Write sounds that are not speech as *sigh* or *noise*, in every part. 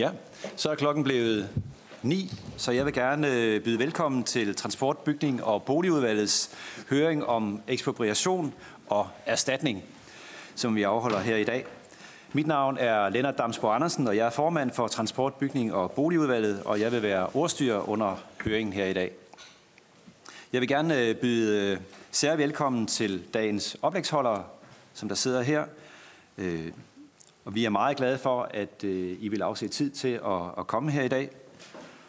Ja, så er klokken blevet 9, så jeg vil gerne øh, byde velkommen til Transport, Bygning og Boligudvalgets høring om ekspropriation og erstatning, som vi afholder her i dag. Mit navn er Lennart Damsborg Andersen, og jeg er formand for Transport, Bygning og Boligudvalget, og jeg vil være ordstyrer under høringen her i dag. Jeg vil gerne øh, byde øh, særlig velkommen til dagens oplægsholdere, som der sidder her. Og vi er meget glade for, at øh, I vil afsætte tid til at, at komme her i dag.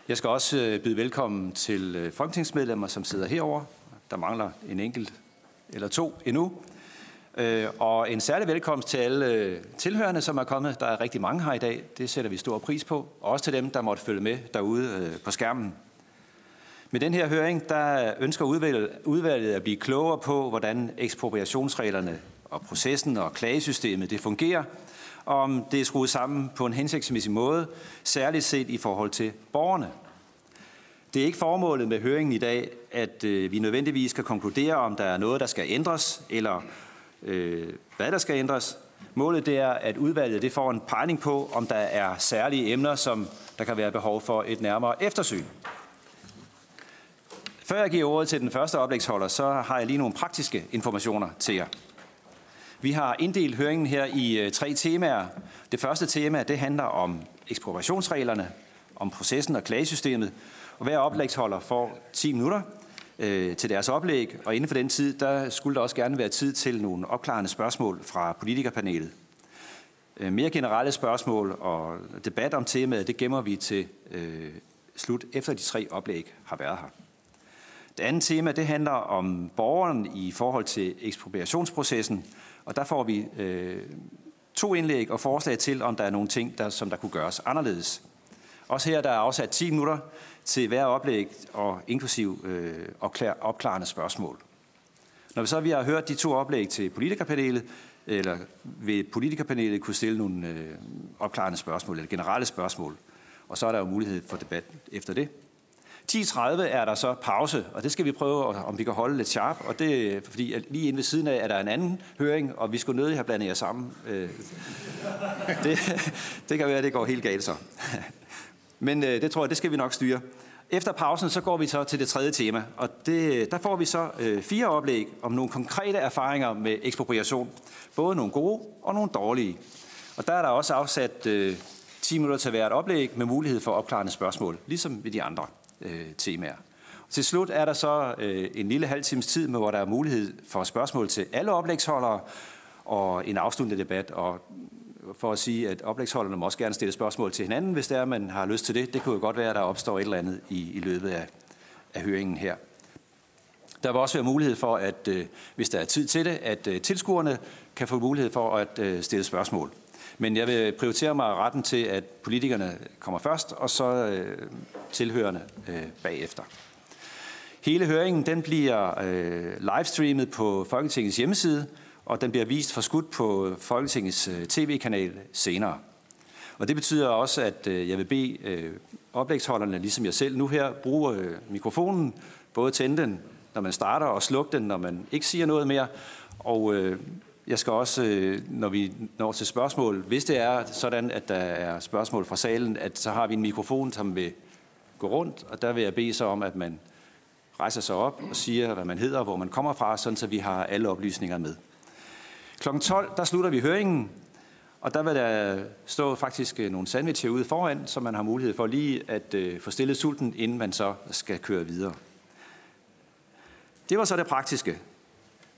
Jeg skal også øh, byde velkommen til øh, folketingsmedlemmer, som sidder herover. Der mangler en enkelt eller to endnu. Og en særlig velkomst til alle tilhørende, som er kommet. Der er rigtig mange her i dag. Det sætter vi stor pris på. Og også til dem, der måtte følge med derude på skærmen. Med den her høring, der ønsker udvalget at blive klogere på, hvordan ekspropriationsreglerne og processen og klagesystemet det fungerer, om det er skruet sammen på en hensigtsmæssig måde, særligt set i forhold til borgerne. Det er ikke formålet med høringen i dag, at øh, vi nødvendigvis skal konkludere, om der er noget, der skal ændres, eller øh, hvad der skal ændres. Målet det er, at udvalget det får en pegning på, om der er særlige emner, som der kan være behov for et nærmere eftersyn. Før jeg giver ordet til den første oplægsholder, så har jeg lige nogle praktiske informationer til jer. Vi har inddelt høringen her i øh, tre temaer. Det første tema det handler om ekspropriationsreglerne, om processen og klagesystemet. Og hver oplægsholder får 10 minutter øh, til deres oplæg, og inden for den tid, der skulle der også gerne være tid til nogle opklarende spørgsmål fra politikerpanelet. Øh, mere generelle spørgsmål og debat om temaet, det gemmer vi til øh, slut, efter de tre oplæg har været her. Det andet tema, det handler om borgeren i forhold til ekspropriationsprocessen, og der får vi øh, to indlæg og forslag til, om der er nogle ting, der, som der kunne gøres anderledes. Også her der er afsat 10 minutter til hver oplæg og inklusiv øh, opklarende spørgsmål. Når vi så vi har hørt de to oplæg til politikerpanelet, eller vil politikerpanelet kunne stille nogle øh, opklarende spørgsmål, eller generelle spørgsmål, og så er der jo mulighed for debat efter det. 10.30 er der så pause, og det skal vi prøve, om vi kan holde lidt sharp. Og det fordi, lige inde ved siden af er der en anden høring, og vi skulle nødig have blandet jer sammen. Øh, det, det kan være, at det går helt galt så. Men øh, det tror jeg, det skal vi nok styre. Efter pausen, så går vi så til det tredje tema, og det, der får vi så øh, fire oplæg om nogle konkrete erfaringer med ekspropriation. Både nogle gode og nogle dårlige. Og der er der også afsat øh, 10 minutter til hvert oplæg med mulighed for opklarende spørgsmål, ligesom ved de andre øh, temaer. Til slut er der så øh, en lille halv times tid, med, hvor der er mulighed for spørgsmål til alle oplægsholdere og en afsluttende debat. Og for at sige, at oplægsholderne må også gerne stille spørgsmål til hinanden, hvis der man har lyst til det. Det kunne jo godt være, at der opstår et eller andet i, i løbet af, af høringen her. Der vil også være mulighed for, at øh, hvis der er tid til det, at øh, tilskuerne kan få mulighed for at øh, stille spørgsmål. Men jeg vil prioritere mig retten til, at politikerne kommer først, og så øh, tilhørende øh, bagefter. Hele høringen den bliver øh, livestreamet på Folketingets hjemmeside, og den bliver vist for skudt på Folketingets øh, tv-kanal senere. Og det betyder også, at øh, jeg vil bede øh, oplægsholderne, ligesom jeg selv nu her, bruge øh, mikrofonen, både tænde den, når man starter, og slukke den, når man ikke siger noget mere. Og øh, jeg skal også, øh, når vi når til spørgsmål, hvis det er sådan, at der er spørgsmål fra salen, at så har vi en mikrofon, som vil gå rundt, og der vil jeg bede så om, at man rejser sig op og siger, hvad man hedder og hvor man kommer fra, sådan så vi har alle oplysninger med. Klokken 12, der slutter vi høringen, og der vil der stå faktisk øh, nogle sandwich herude foran, så man har mulighed for lige at øh, få stillet sulten, inden man så skal køre videre. Det var så det praktiske.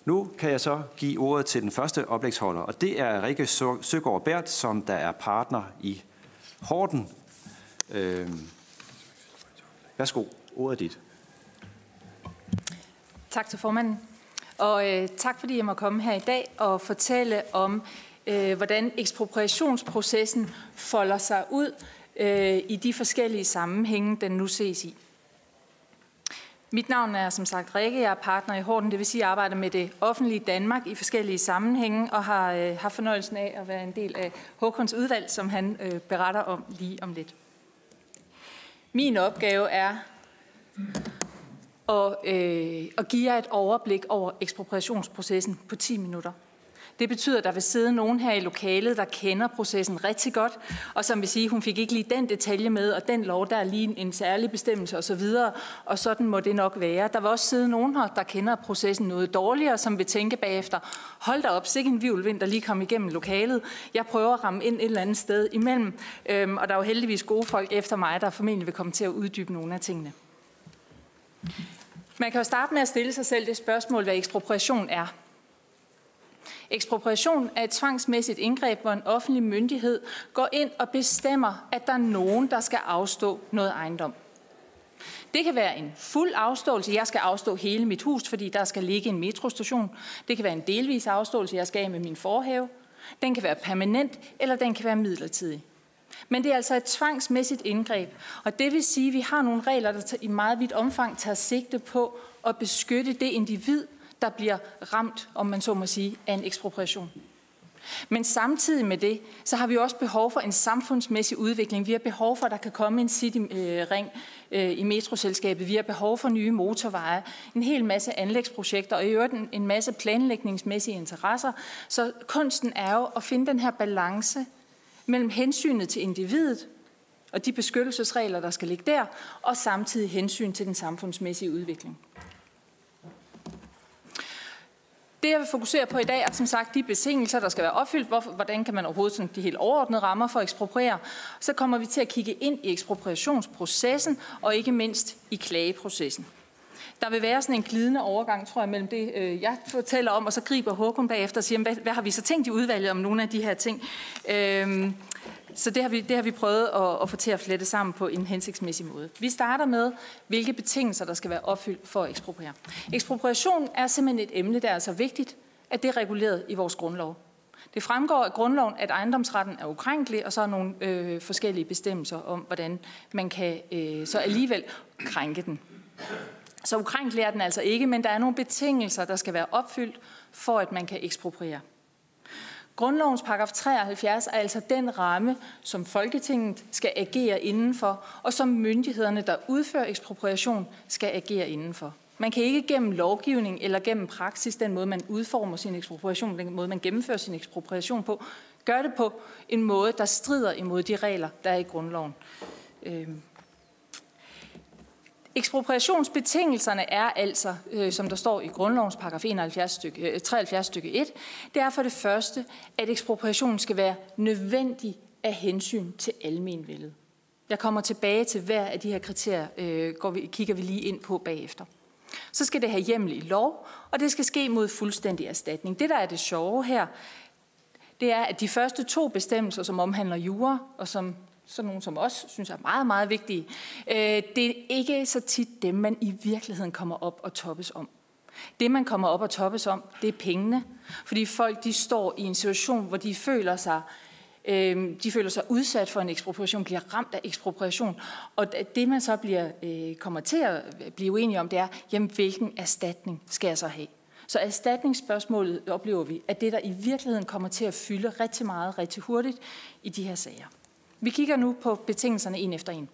Nu kan jeg så give ordet til den første oplægsholder, og det er Rikke Søgaard Bært, som der er partner i Horten. Øh, værsgo, ordet er dit. Tak til formanden. Og øh, tak fordi jeg må komme her i dag og fortælle om, øh, hvordan ekspropriationsprocessen folder sig ud øh, i de forskellige sammenhænge, den nu ses i. Mit navn er som sagt Rikke, jeg er partner i Horten, det vil sige, at jeg arbejder med det offentlige Danmark i forskellige sammenhænge, og har, øh, har fornøjelsen af at være en del af Håkons udvalg, som han øh, beretter om lige om lidt. Min opgave er at, øh, at give jer et overblik over ekspropriationsprocessen på 10 minutter. Det betyder, at der vil sidde nogen her i lokalet, der kender processen rigtig godt, og som vil sige, at hun fik ikke lige den detalje med, og den lov, der er lige en særlig bestemmelse osv., og sådan må det nok være. Der vil også sidde nogen her, der kender processen noget dårligere, som vil tænke bagefter, hold da op, sikke en vivlvind, der lige kom igennem lokalet. Jeg prøver at ramme ind et eller andet sted imellem, øhm, og der er jo heldigvis gode folk efter mig, der formentlig vil komme til at uddybe nogle af tingene. Man kan jo starte med at stille sig selv det spørgsmål, hvad ekspropriation er. Ekspropriation er et tvangsmæssigt indgreb, hvor en offentlig myndighed går ind og bestemmer, at der er nogen, der skal afstå noget ejendom. Det kan være en fuld afståelse. Jeg skal afstå hele mit hus, fordi der skal ligge en metrostation. Det kan være en delvis afståelse. Jeg skal af med min forhave. Den kan være permanent, eller den kan være midlertidig. Men det er altså et tvangsmæssigt indgreb, og det vil sige, at vi har nogle regler, der i meget vidt omfang tager sigte på at beskytte det individ, der bliver ramt, om man så må sige, af en ekspropriation. Men samtidig med det, så har vi også behov for en samfundsmæssig udvikling. Vi har behov for, at der kan komme en cityring øh, i metroselskabet. Vi har behov for nye motorveje, en hel masse anlægsprojekter og i øvrigt en masse planlægningsmæssige interesser. Så kunsten er jo at finde den her balance mellem hensynet til individet og de beskyttelsesregler, der skal ligge der, og samtidig hensyn til den samfundsmæssige udvikling. Det, jeg vil fokusere på i dag, er som sagt de betingelser, der skal være opfyldt. Hvor, hvordan kan man overhovedet sådan de helt overordnede rammer for at ekspropriere? Så kommer vi til at kigge ind i ekspropriationsprocessen og ikke mindst i klageprocessen. Der vil være sådan en glidende overgang, tror jeg, mellem det, øh, jeg fortæller om, og så griber Håkon bagefter og siger, hvad, hvad har vi så tænkt i udvalget om nogle af de her ting? Øh, så det har, vi, det har vi prøvet at, at få til at flette sammen på en hensigtsmæssig måde. Vi starter med, hvilke betingelser, der skal være opfyldt for at ekspropriere. Ekspropriation er simpelthen et emne, der er så vigtigt, at det er reguleret i vores grundlov. Det fremgår af grundloven, at ejendomsretten er ukrænkelig, og så er nogle øh, forskellige bestemmelser om, hvordan man kan øh, så alligevel krænke den. Så ukrænkelig er den altså ikke, men der er nogle betingelser, der skal være opfyldt, for at man kan ekspropriere. Grundlovens paragraf 73 er altså den ramme, som Folketinget skal agere indenfor, og som myndighederne, der udfører ekspropriation, skal agere indenfor. Man kan ikke gennem lovgivning eller gennem praksis, den måde man udformer sin ekspropriation, den måde man gennemfører sin ekspropriation på, gøre det på en måde, der strider imod de regler, der er i grundloven. Øhm, Ekspropriationsbetingelserne er altså, øh, som der står i grundlovens paragraf 71 stykke, øh, 73 stykke 1, det er for det første, at ekspropriationen skal være nødvendig af hensyn til almenvældet. Jeg kommer tilbage til hver af de her kriterier, øh, går vi, kigger vi lige ind på bagefter. Så skal det have hjemmel i lov, og det skal ske mod fuldstændig erstatning. Det, der er det sjove her, det er, at de første to bestemmelser, som omhandler jura, og som sådan nogen som os, synes er meget, meget vigtige, øh, det er ikke så tit dem, man i virkeligheden kommer op og toppes om. Det, man kommer op og toppes om, det er pengene. Fordi folk, de står i en situation, hvor de føler sig øh, de føler sig udsat for en ekspropriation, bliver ramt af ekspropriation. Og det, man så bliver, øh, kommer til at blive uenige om, det er, jamen, hvilken erstatning skal jeg så have? Så erstatningsspørgsmålet oplever vi, at det, der i virkeligheden kommer til at fylde rigtig meget, rigtig hurtigt i de her sager. Vi kigger nu på betingelserne en efter en.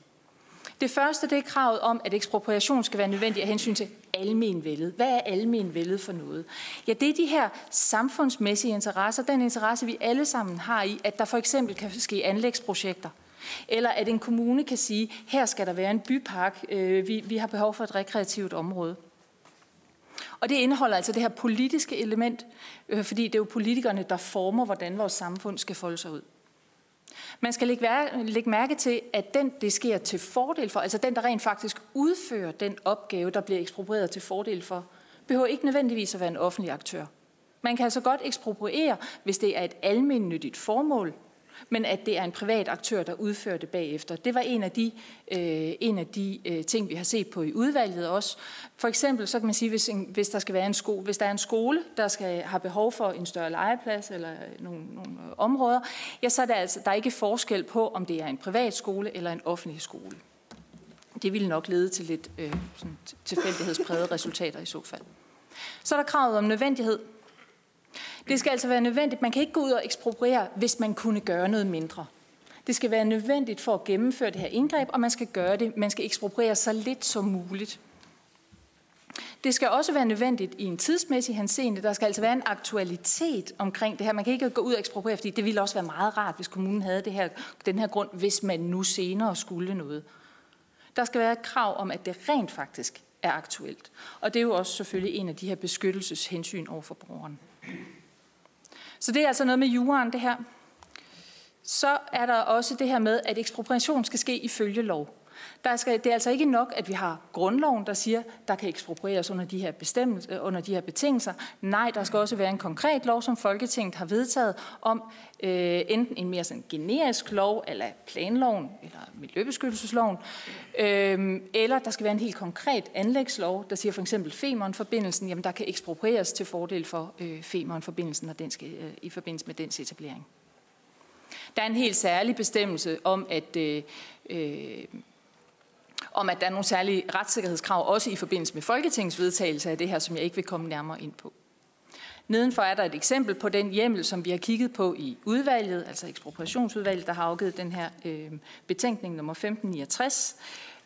Det første det er kravet om, at ekspropriation skal være nødvendig af hensyn til almenvældet. Hvad er almenvældet for noget? Ja, det er de her samfundsmæssige interesser, den interesse, vi alle sammen har i, at der for eksempel kan ske anlægsprojekter. Eller at en kommune kan sige, her skal der være en bypark, øh, vi, vi har behov for et rekreativt område. Og det indeholder altså det her politiske element, øh, fordi det er jo politikerne, der former, hvordan vores samfund skal folde sig ud. Man skal lægge, lægge mærke til, at den, det sker til fordel for, altså den, der rent faktisk udfører den opgave, der bliver eksproprieret til fordel for, behøver ikke nødvendigvis at være en offentlig aktør. Man kan altså godt ekspropriere, hvis det er et almindeligt formål, men at det er en privat aktør, der udfører det bagefter. Det var en af de, øh, en af de øh, ting, vi har set på i udvalget også. For eksempel, så kan man sige, hvis, en, hvis der skal være en skole, hvis der er en skole, der skal have behov for en større legeplads eller nogle, nogle øh, områder, ja, så er der altså der er ikke forskel på, om det er en privat skole eller en offentlig skole. Det ville nok lede til lidt øh, sådan tilfældighedsprægede resultater i så fald. Så er der kravet om nødvendighed. Det skal altså være nødvendigt. Man kan ikke gå ud og ekspropriere, hvis man kunne gøre noget mindre. Det skal være nødvendigt for at gennemføre det her indgreb, og man skal gøre det. Man skal ekspropriere så lidt som muligt. Det skal også være nødvendigt i en tidsmæssig henseende. Der skal altså være en aktualitet omkring det her. Man kan ikke gå ud og ekspropriere, fordi det ville også være meget rart, hvis kommunen havde det her, den her grund, hvis man nu senere skulle noget. Der skal være et krav om, at det rent faktisk er aktuelt. Og det er jo også selvfølgelig en af de her beskyttelseshensyn over for borgeren. Så det er altså noget med juraen, det her. Så er der også det her med, at ekspropriation skal ske ifølge lov. Der skal, det er altså ikke nok, at vi har grundloven, der siger, der kan eksproprieres under de her, bestemmelser, øh, under de her betingelser. Nej, der skal også være en konkret lov, som Folketinget har vedtaget om øh, enten en mere sådan generisk lov, eller planloven, eller miljøbeskyttelsesloven, øh, eller der skal være en helt konkret anlægslov, der siger for eksempel Femern-forbindelsen, jamen der kan eksproprieres til fordel for øh, Femern-forbindelsen, når den skal, øh, i forbindelse med dens etablering. Der er en helt særlig bestemmelse om, at øh, øh, om, at der er nogle særlige retssikkerhedskrav, også i forbindelse med Folketingets vedtagelse af det her, som jeg ikke vil komme nærmere ind på. Nedenfor er der et eksempel på den hjemmel, som vi har kigget på i udvalget, altså ekspropriationsudvalget, der har afgivet den her øh, betænkning nummer 1569.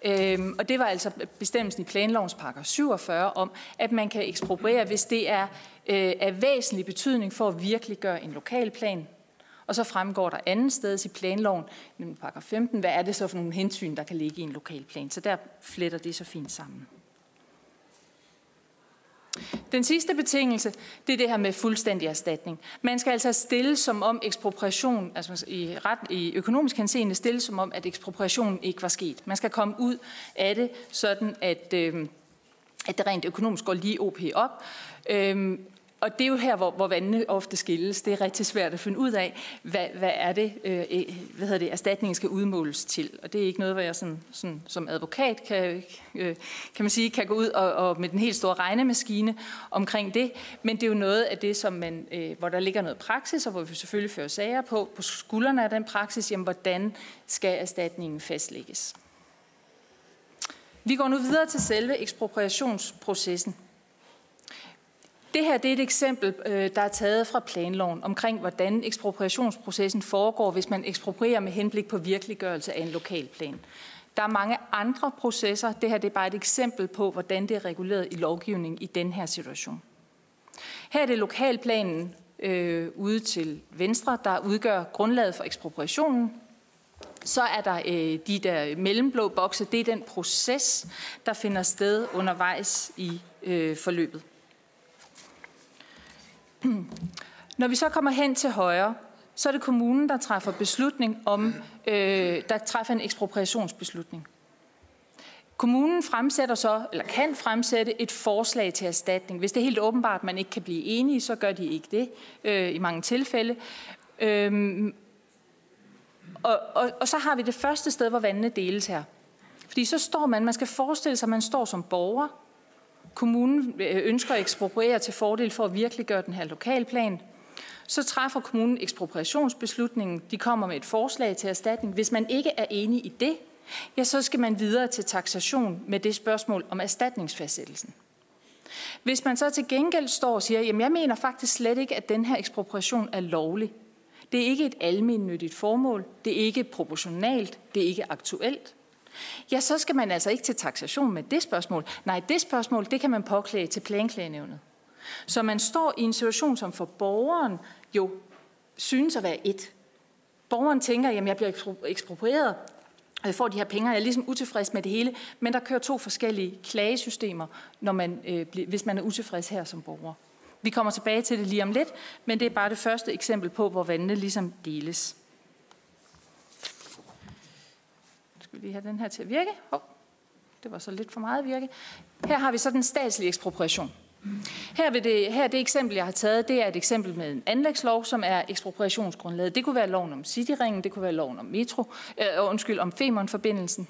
Øhm, og det var altså bestemmelsen i planlovens paragraf 47 om, at man kan ekspropriere, hvis det er øh, af væsentlig betydning for at virkelig gøre en lokalplan og så fremgår der anden sted i planloven, nemlig paragraf 15, hvad er det så for nogle hensyn, der kan ligge i en lokalplan. Så der fletter det så fint sammen. Den sidste betingelse, det er det her med fuldstændig erstatning. Man skal altså stille som om ekspropriation, altså i, ret, i økonomisk henseende stille som om, at ekspropriationen ikke var sket. Man skal komme ud af det, sådan at, øh, at det rent økonomisk går lige OP op. Øh, og det er jo her, hvor, hvor vandene ofte skilles. Det er rigtig svært at finde ud af, hvad, hvad er det, øh, øh, hvad hedder det, erstatningen skal udmåles til. Og det er ikke noget, hvor jeg sådan, sådan, som advokat kan, øh, kan man sige, kan gå ud og, og med den helt store regnemaskine omkring det. Men det er jo noget af det, som man, øh, hvor der ligger noget praksis, og hvor vi selvfølgelig fører sager på, på skuldrene af den praksis, jamen hvordan skal erstatningen fastlægges. Vi går nu videre til selve ekspropriationsprocessen. Det her det er et eksempel, øh, der er taget fra planloven omkring, hvordan ekspropriationsprocessen foregår, hvis man eksproprierer med henblik på virkeliggørelse af en lokalplan. Der er mange andre processer. Det her det er bare et eksempel på, hvordan det er reguleret i lovgivningen i den her situation. Her er det lokalplanen øh, ude til venstre, der udgør grundlaget for ekspropriationen. Så er der øh, de der mellemblå bokse. Det er den proces, der finder sted undervejs i øh, forløbet. *clears throat* Når vi så kommer hen til højre, så er det kommunen, der træffer beslutning om, øh, der træffer en ekspropriationsbeslutning. Kommunen fremsætter så, eller kan fremsætte et forslag til erstatning. Hvis det er helt åbenbart, at man ikke kan blive enige, så gør de ikke det øh, i mange tilfælde. Øhm, og, og, og så har vi det første sted, hvor vandene deles her. Fordi så står man, man skal forestille sig, at man står som borger, kommunen øh, ønsker at ekspropriere til fordel for at virkelig gøre den her lokalplan, så træffer kommunen ekspropriationsbeslutningen. De kommer med et forslag til erstatning. Hvis man ikke er enig i det, ja, så skal man videre til taxation med det spørgsmål om erstatningsfastsættelsen. Hvis man så til gengæld står og siger, jamen jeg mener faktisk slet ikke, at den her ekspropriation er lovlig. Det er ikke et almindeligt formål, det er ikke proportionalt, det er ikke aktuelt ja, så skal man altså ikke til taxation med det spørgsmål. Nej, det spørgsmål, det kan man påklage til planklagenævnet. Så man står i en situation, som for borgeren jo synes at være et. Borgeren tænker, jamen jeg bliver eksproprieret, og jeg får de her penge, og jeg er ligesom utilfreds med det hele, men der kører to forskellige klagesystemer, når man, øh, hvis man er utilfreds her som borger. Vi kommer tilbage til det lige om lidt, men det er bare det første eksempel på, hvor vandene ligesom deles. Skal vi lige have den her til at virke. Hov, det var så lidt for meget at virke. Her har vi så den statslige ekspropriation. Her, vil det, her det eksempel, jeg har taget, det er et eksempel med en anlægslov, som er ekspropriationsgrundlaget. Det kunne være loven om Cityringen, det kunne være loven om Metro, øh, undskyld, om Femern-forbindelsen.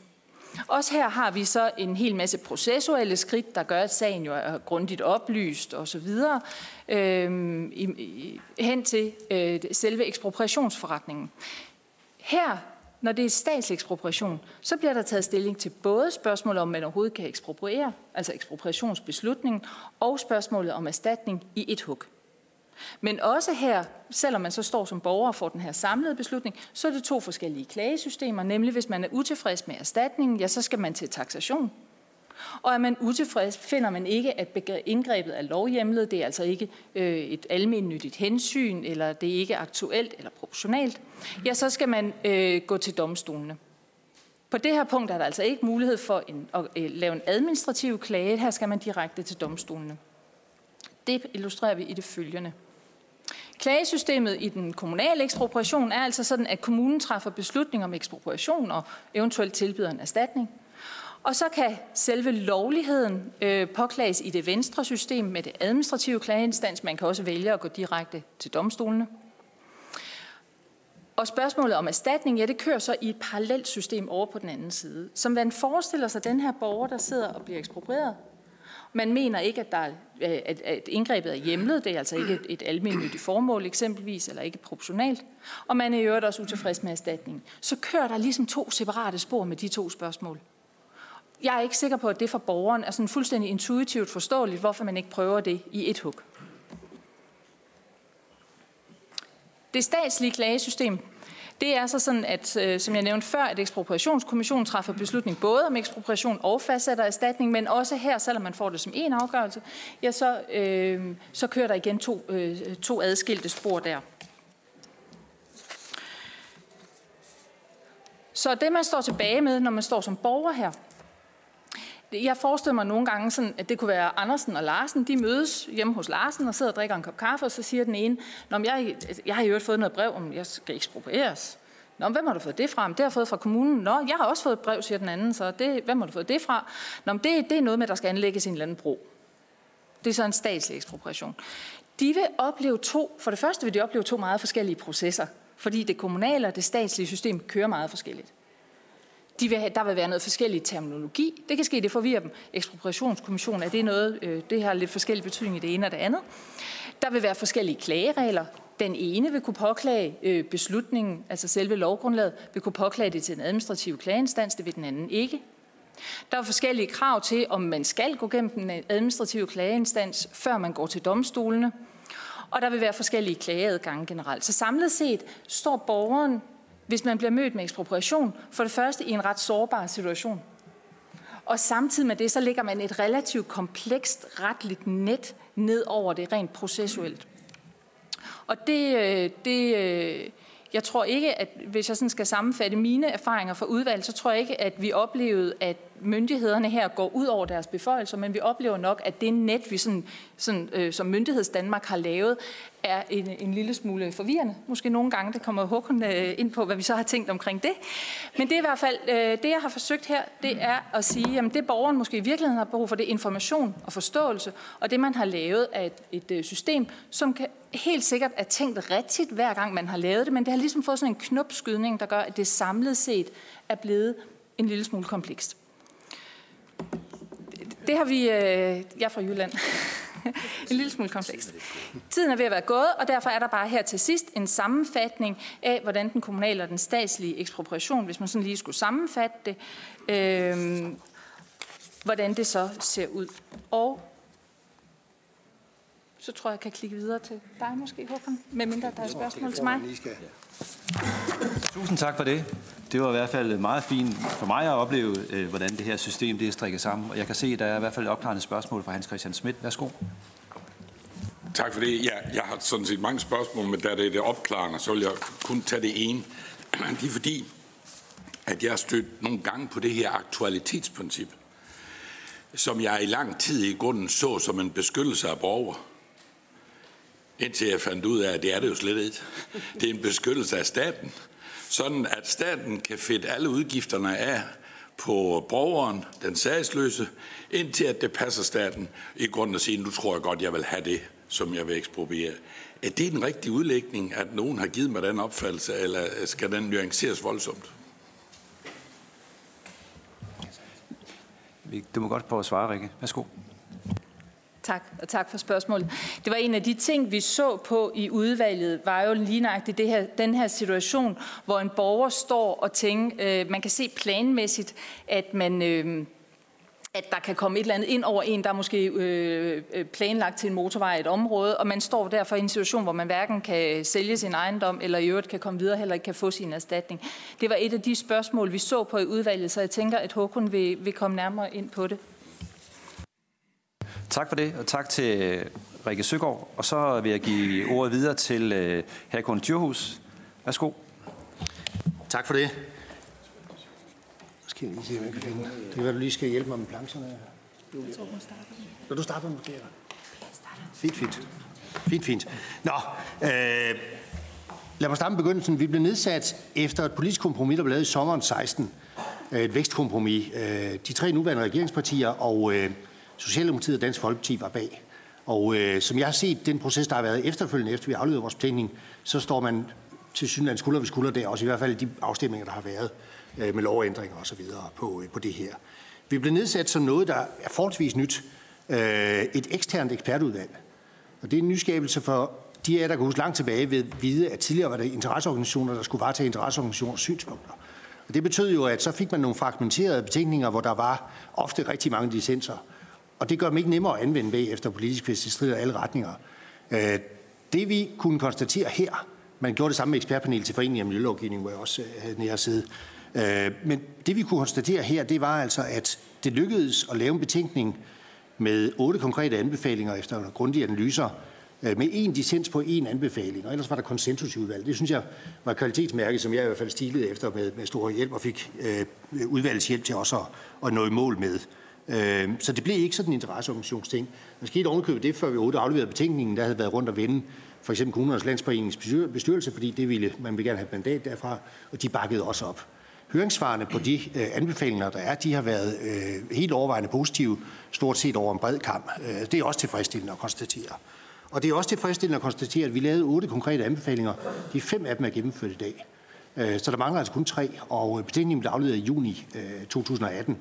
Også her har vi så en hel masse processuelle skridt, der gør, at sagen jo er grundigt oplyst osv. Øh, i, i, hen til øh, selve ekspropriationsforretningen. Her når det er statslig ekspropriation, så bliver der taget stilling til både spørgsmålet om, man overhovedet kan ekspropriere, altså ekspropriationsbeslutningen, og spørgsmålet om erstatning i et hug. Men også her, selvom man så står som borger og får den her samlede beslutning, så er det to forskellige klagesystemer, nemlig hvis man er utilfreds med erstatningen, ja, så skal man til taxation. Og er man utilfreds, finder man ikke, at indgrebet er lovhjemlet, det er altså ikke øh, et almindeligt hensyn, eller det er ikke aktuelt eller proportionalt, ja, så skal man øh, gå til domstolene. På det her punkt er der altså ikke mulighed for en, at øh, lave en administrativ klage. Her skal man direkte til domstolene. Det illustrerer vi i det følgende. Klagesystemet i den kommunale ekspropriation er altså sådan, at kommunen træffer beslutning om ekspropriation og eventuelt tilbyder en erstatning. Og så kan selve lovligheden øh, påklages i det venstre system med det administrative klageinstans. Man kan også vælge at gå direkte til domstolene. Og spørgsmålet om erstatning, ja, det kører så i et parallelt system over på den anden side. Som man forestiller sig den her borger, der sidder og bliver eksproprieret. Man mener ikke, at, der er, øh, at, at indgrebet er hjemlet. Det er altså ikke et, et almindeligt formål eksempelvis, eller ikke proportionalt. Og man er i øvrigt også utilfreds med erstatning. Så kører der ligesom to separate spor med de to spørgsmål. Jeg er ikke sikker på, at det for borgeren er sådan fuldstændig intuitivt forståeligt, hvorfor man ikke prøver det i et hug. Det statslige klagesystem, det er så sådan, at øh, som jeg nævnte før, at ekspropriationskommissionen træffer beslutning både om ekspropriation og fastsætter erstatning, men også her, selvom man får det som en afgørelse, ja, så, øh, så kører der igen to, øh, to adskilte spor der. Så det, man står tilbage med, når man står som borger her, jeg forestiller mig nogle gange, sådan, at det kunne være Andersen og Larsen. De mødes hjemme hos Larsen og sidder og drikker en kop kaffe, og så siger den ene, Nå, men jeg, jeg har jo fået noget brev, om jeg skal eksproprieres. Nå, hvem har du fået det fra? Det har jeg fået fra kommunen. Nå, jeg har også fået et brev, siger den anden, så det, hvem har du fået det fra? Nå, men det, det er noget med, at der skal anlægges en eller anden bro. Det er så en statslig ekspropriation. De vil opleve to, for det første vil de opleve to meget forskellige processer, fordi det kommunale og det statslige system kører meget forskelligt. De vil have, der vil være noget forskellig terminologi. Det kan ske, det forvirrer dem. Ekspropriationskommission, er det noget, øh, det har lidt forskellig betydning i det ene og det andet. Der vil være forskellige klageregler. Den ene vil kunne påklage øh, beslutningen, altså selve lovgrundlaget, vil kunne påklage det til en administrativ klageinstans, det vil den anden ikke. Der er forskellige krav til, om man skal gå gennem den administrative klageinstans, før man går til domstolene. Og der vil være forskellige klageadgange generelt. Så samlet set står borgeren hvis man bliver mødt med ekspropriation, for det første i en ret sårbar situation. Og samtidig med det, så lægger man et relativt komplekst retligt net ned over det rent processuelt. Og det, øh, det, øh, jeg tror ikke, at hvis jeg sådan skal sammenfatte mine erfaringer fra udvalget, så tror jeg ikke, at vi oplevede, at myndighederne her går ud over deres beføjelser, men vi oplever nok, at det net, vi sådan, sådan, øh, som myndigheds Danmark har lavet, er en, en lille smule forvirrende. Måske nogle gange, det kommer Håkon øh, ind på, hvad vi så har tænkt omkring det. Men det er i hvert fald, øh, det jeg har forsøgt her, det er at sige, at det borgeren måske i virkeligheden har brug for, det er information og forståelse, og det man har lavet er et, et øh, system, som kan helt sikkert er tænkt rigtigt hver gang man har lavet det, men det har ligesom fået sådan en knopskydning, der gør, at det samlet set er blevet en lille smule komplekst. Det har vi, øh, jeg er fra Jylland, *laughs* en lille smule komplekst. Tiden er ved at være gået, og derfor er der bare her til sidst en sammenfatning af, hvordan den kommunale og den statslige ekspropriation, hvis man sådan lige skulle sammenfatte det, øh, hvordan det så ser ud. Og så tror jeg, jeg kan klikke videre til dig måske, Håkon, medmindre der er spørgsmål til mig. Tusind tak for det. Det var i hvert fald meget fint for mig at opleve, øh, hvordan det her system det er strikket sammen. Og jeg kan se, at der er i hvert fald et opklarende spørgsmål fra Hans Christian Schmidt. Værsgo. Tak for det. Ja, jeg har sådan set mange spørgsmål, men da det er det opklarende, så vil jeg kun tage det ene. *clears throat* Det er fordi, at jeg har stødt nogle gange på det her aktualitetsprincip, som jeg i lang tid i grunden så som en beskyttelse af borgere. Indtil jeg fandt ud af, at det er det jo slet ikke. Det er en beskyttelse af staten sådan at staten kan fedte alle udgifterne af på borgeren, den sagsløse, indtil at det passer staten i grunden at sige, nu tror jeg godt, jeg vil have det, som jeg vil ekspropriere. Er det en rigtig udlægning, at nogen har givet mig den opfattelse, eller skal den nuanceres voldsomt? Du må godt prøve at svare, Rikke. Værsgo. Tak, og tak for spørgsmålet. Det var en af de ting, vi så på i udvalget, var jo lige nøjagtigt det her, den her situation, hvor en borger står og tænker, øh, man kan se planmæssigt, at man... Øh, at der kan komme et eller andet ind over en, der er måske øh, øh, planlagt til en motorvej i et område, og man står derfor i en situation, hvor man hverken kan sælge sin ejendom, eller i øvrigt kan komme videre, heller ikke kan få sin erstatning. Det var et af de spørgsmål, vi så på i udvalget, så jeg tænker, at Håkon vil, vil komme nærmere ind på det. Tak for det, og tak til Rikke Søgaard. Og så vil jeg give ordet videre til uh, Hakon Djurhus. Værsgo. Tak for det. Skal jeg lige se, hvad jeg kan finde. Det kan være, du lige skal hjælpe mig med plancherne. Jeg tror, hun starter. Når du starter måske, eller? Fint, fint. Fint, fint. Nå, øh, lad mig starte med begyndelsen. Vi blev nedsat efter et politisk kompromis, der blev lavet i sommeren 16. Et vækstkompromis. Øh, de tre nuværende regeringspartier og øh, Socialdemokratiet og Dansk Folkeparti var bag. Og øh, som jeg har set den proces, der har været efterfølgende, efter vi afleverede vores betænkning, så står man til synligheden skulder ved skulder der, også i hvert fald i de afstemninger, der har været øh, med lovændringer osv. På, øh, på det her. Vi blev nedsat som noget, der er forholdsvis nyt. Øh, et eksternt ekspertudvalg. Og det er en nyskabelse for de af der kan huske langt tilbage ved vide, at tidligere var det interesseorganisationer, der skulle varetage interesseorganisationers synspunkter. Og det betød jo, at så fik man nogle fragmenterede betænkninger, hvor der var ofte rigtig mange licenser. Og det gør dem ikke nemmere at anvende bagefter politisk, hvis det strider alle retninger. Øh, det vi kunne konstatere her, man gjorde det samme med ekspertpanel til foreningen af miljølovgivning, hvor jeg også øh, havde nære side. Øh, men det vi kunne konstatere her, det var altså, at det lykkedes at lave en betænkning med otte konkrete anbefalinger efter grundige analyser, øh, med en dissens på en anbefaling, og ellers var der konsensus i udvalget. Det synes jeg var kvalitetsmærke, som jeg i hvert fald stilede efter med, med stor hjælp, og fik øh, udvalgets hjælp til også at, at nå i mål med. Øh, så det blev ikke sådan en interesseorganisationsting. Der skete ovenkøbet det, før vi overhovedet afleverede betænkningen, der havde været rundt og vende for eksempel kommunernes landsforeningens bestyrelse, fordi det ville, man ville gerne have mandat derfra, og de bakkede også op. Høringssvarene på de øh, anbefalinger, der er, de har været øh, helt overvejende positive, stort set over en bred kamp. Øh, det er også tilfredsstillende at konstatere. Og det er også tilfredsstillende at konstatere, at vi lavede otte konkrete anbefalinger. De fem af dem er gennemført i dag. Øh, så der mangler altså kun tre, og øh, betænkningen blev afleveret i juni øh, 2018.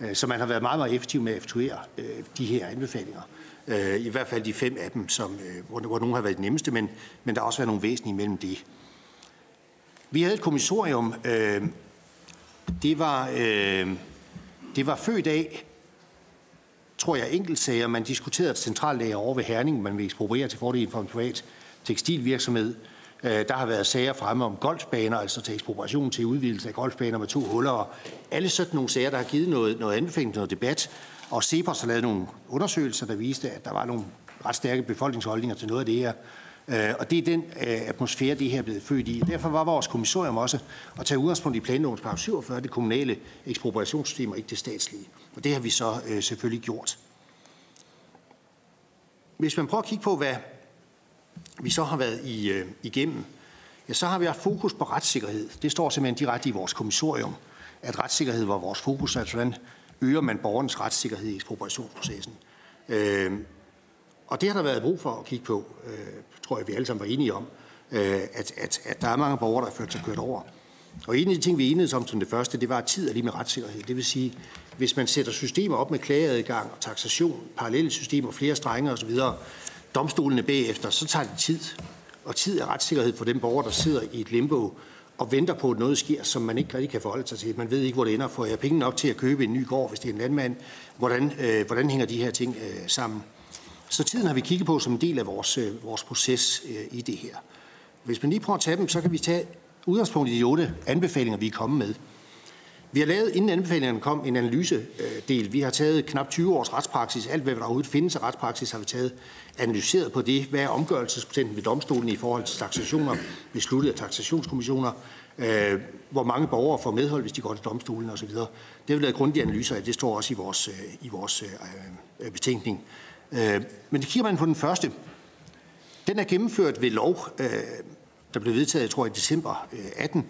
Øh, så man har været meget, meget effektiv med at effektuere øh, de her anbefalinger. Øh, I hvert fald de fem af dem, som, hvor, hvor nogle har været de nemmeste, men, men der har også været nogle væsentlige mellem det. Vi havde et kommissorium. Det var, det var født af tror jeg, enkeltsager. Man diskuterede et centrallager over ved Herning, man vil ekspropriere til fordel for en privat tekstilvirksomhed. Øh, der har været sager fremme om golfbaner, altså til ekspropriation til udvidelse af golfbaner med to huller. alle sådan nogle sager, der har givet noget, noget anbefaling, noget debat. Og Cepos har lavet nogle undersøgelser, der viste, at der var nogle ret stærke befolkningsholdninger til noget af det her. Øh, og det er den øh, atmosfære, det her er blevet født i. Derfor var vores kommissorium også at tage udgangspunkt i planlovens paragraf 47, det kommunale ekspropriationssystem og ikke det statslige. Og det har vi så selvfølgelig gjort. Hvis man prøver at kigge på, hvad vi så har været i, øh, igennem, ja, så har vi haft fokus på retssikkerhed. Det står simpelthen direkte i vores kommissorium, at retssikkerhed var vores fokus, altså hvordan øger man borgernes retssikkerhed i ekspropriationsprocessen. Øh, og det har der været brug for at kigge på, øh, tror jeg, vi alle sammen var enige om, øh, at, at, at der er mange borgere, der har følt sig kørt over. Og en af de ting, vi enedes om som det første, det var tid er lige med retssikkerhed. Det vil sige, hvis man sætter systemer op med klageadgang og taxation, parallelle systemer, flere strenge osv., domstolene bagefter, så tager det tid. Og tid er retssikkerhed for den borger, der sidder i et limbo og venter på, at noget sker, som man ikke rigtig kan forholde sig til. Man ved ikke, hvor det ender. Får jeg penge nok til at købe en ny gård, hvis det er en landmand? Hvordan, øh, hvordan hænger de her ting øh, sammen? Så tiden har vi kigget på som en del af vores, øh, vores proces øh, i det her. Hvis man lige prøver at tage dem, så kan vi tage udgangspunkt i de otte anbefalinger, vi er kommet med. Vi har lavet, inden anbefalingerne kom, en analysedel. Vi har taget knap 20 års retspraksis. Alt, hvad der overhovedet findes af retspraksis, har vi taget analyseret på det. Hvad er omgørelsesprocenten ved domstolen i forhold til taxationer, besluttet af taxationskommissioner? Øh, hvor mange borgere får medhold, hvis de går til domstolen osv. Det har vi lavet grundige analyser af. Det står også i vores, øh, i vores øh, øh, betænkning. Øh, men det kigger man på den første. Den er gennemført ved lov, øh, der blev vedtaget, jeg tror, i december øh, 18.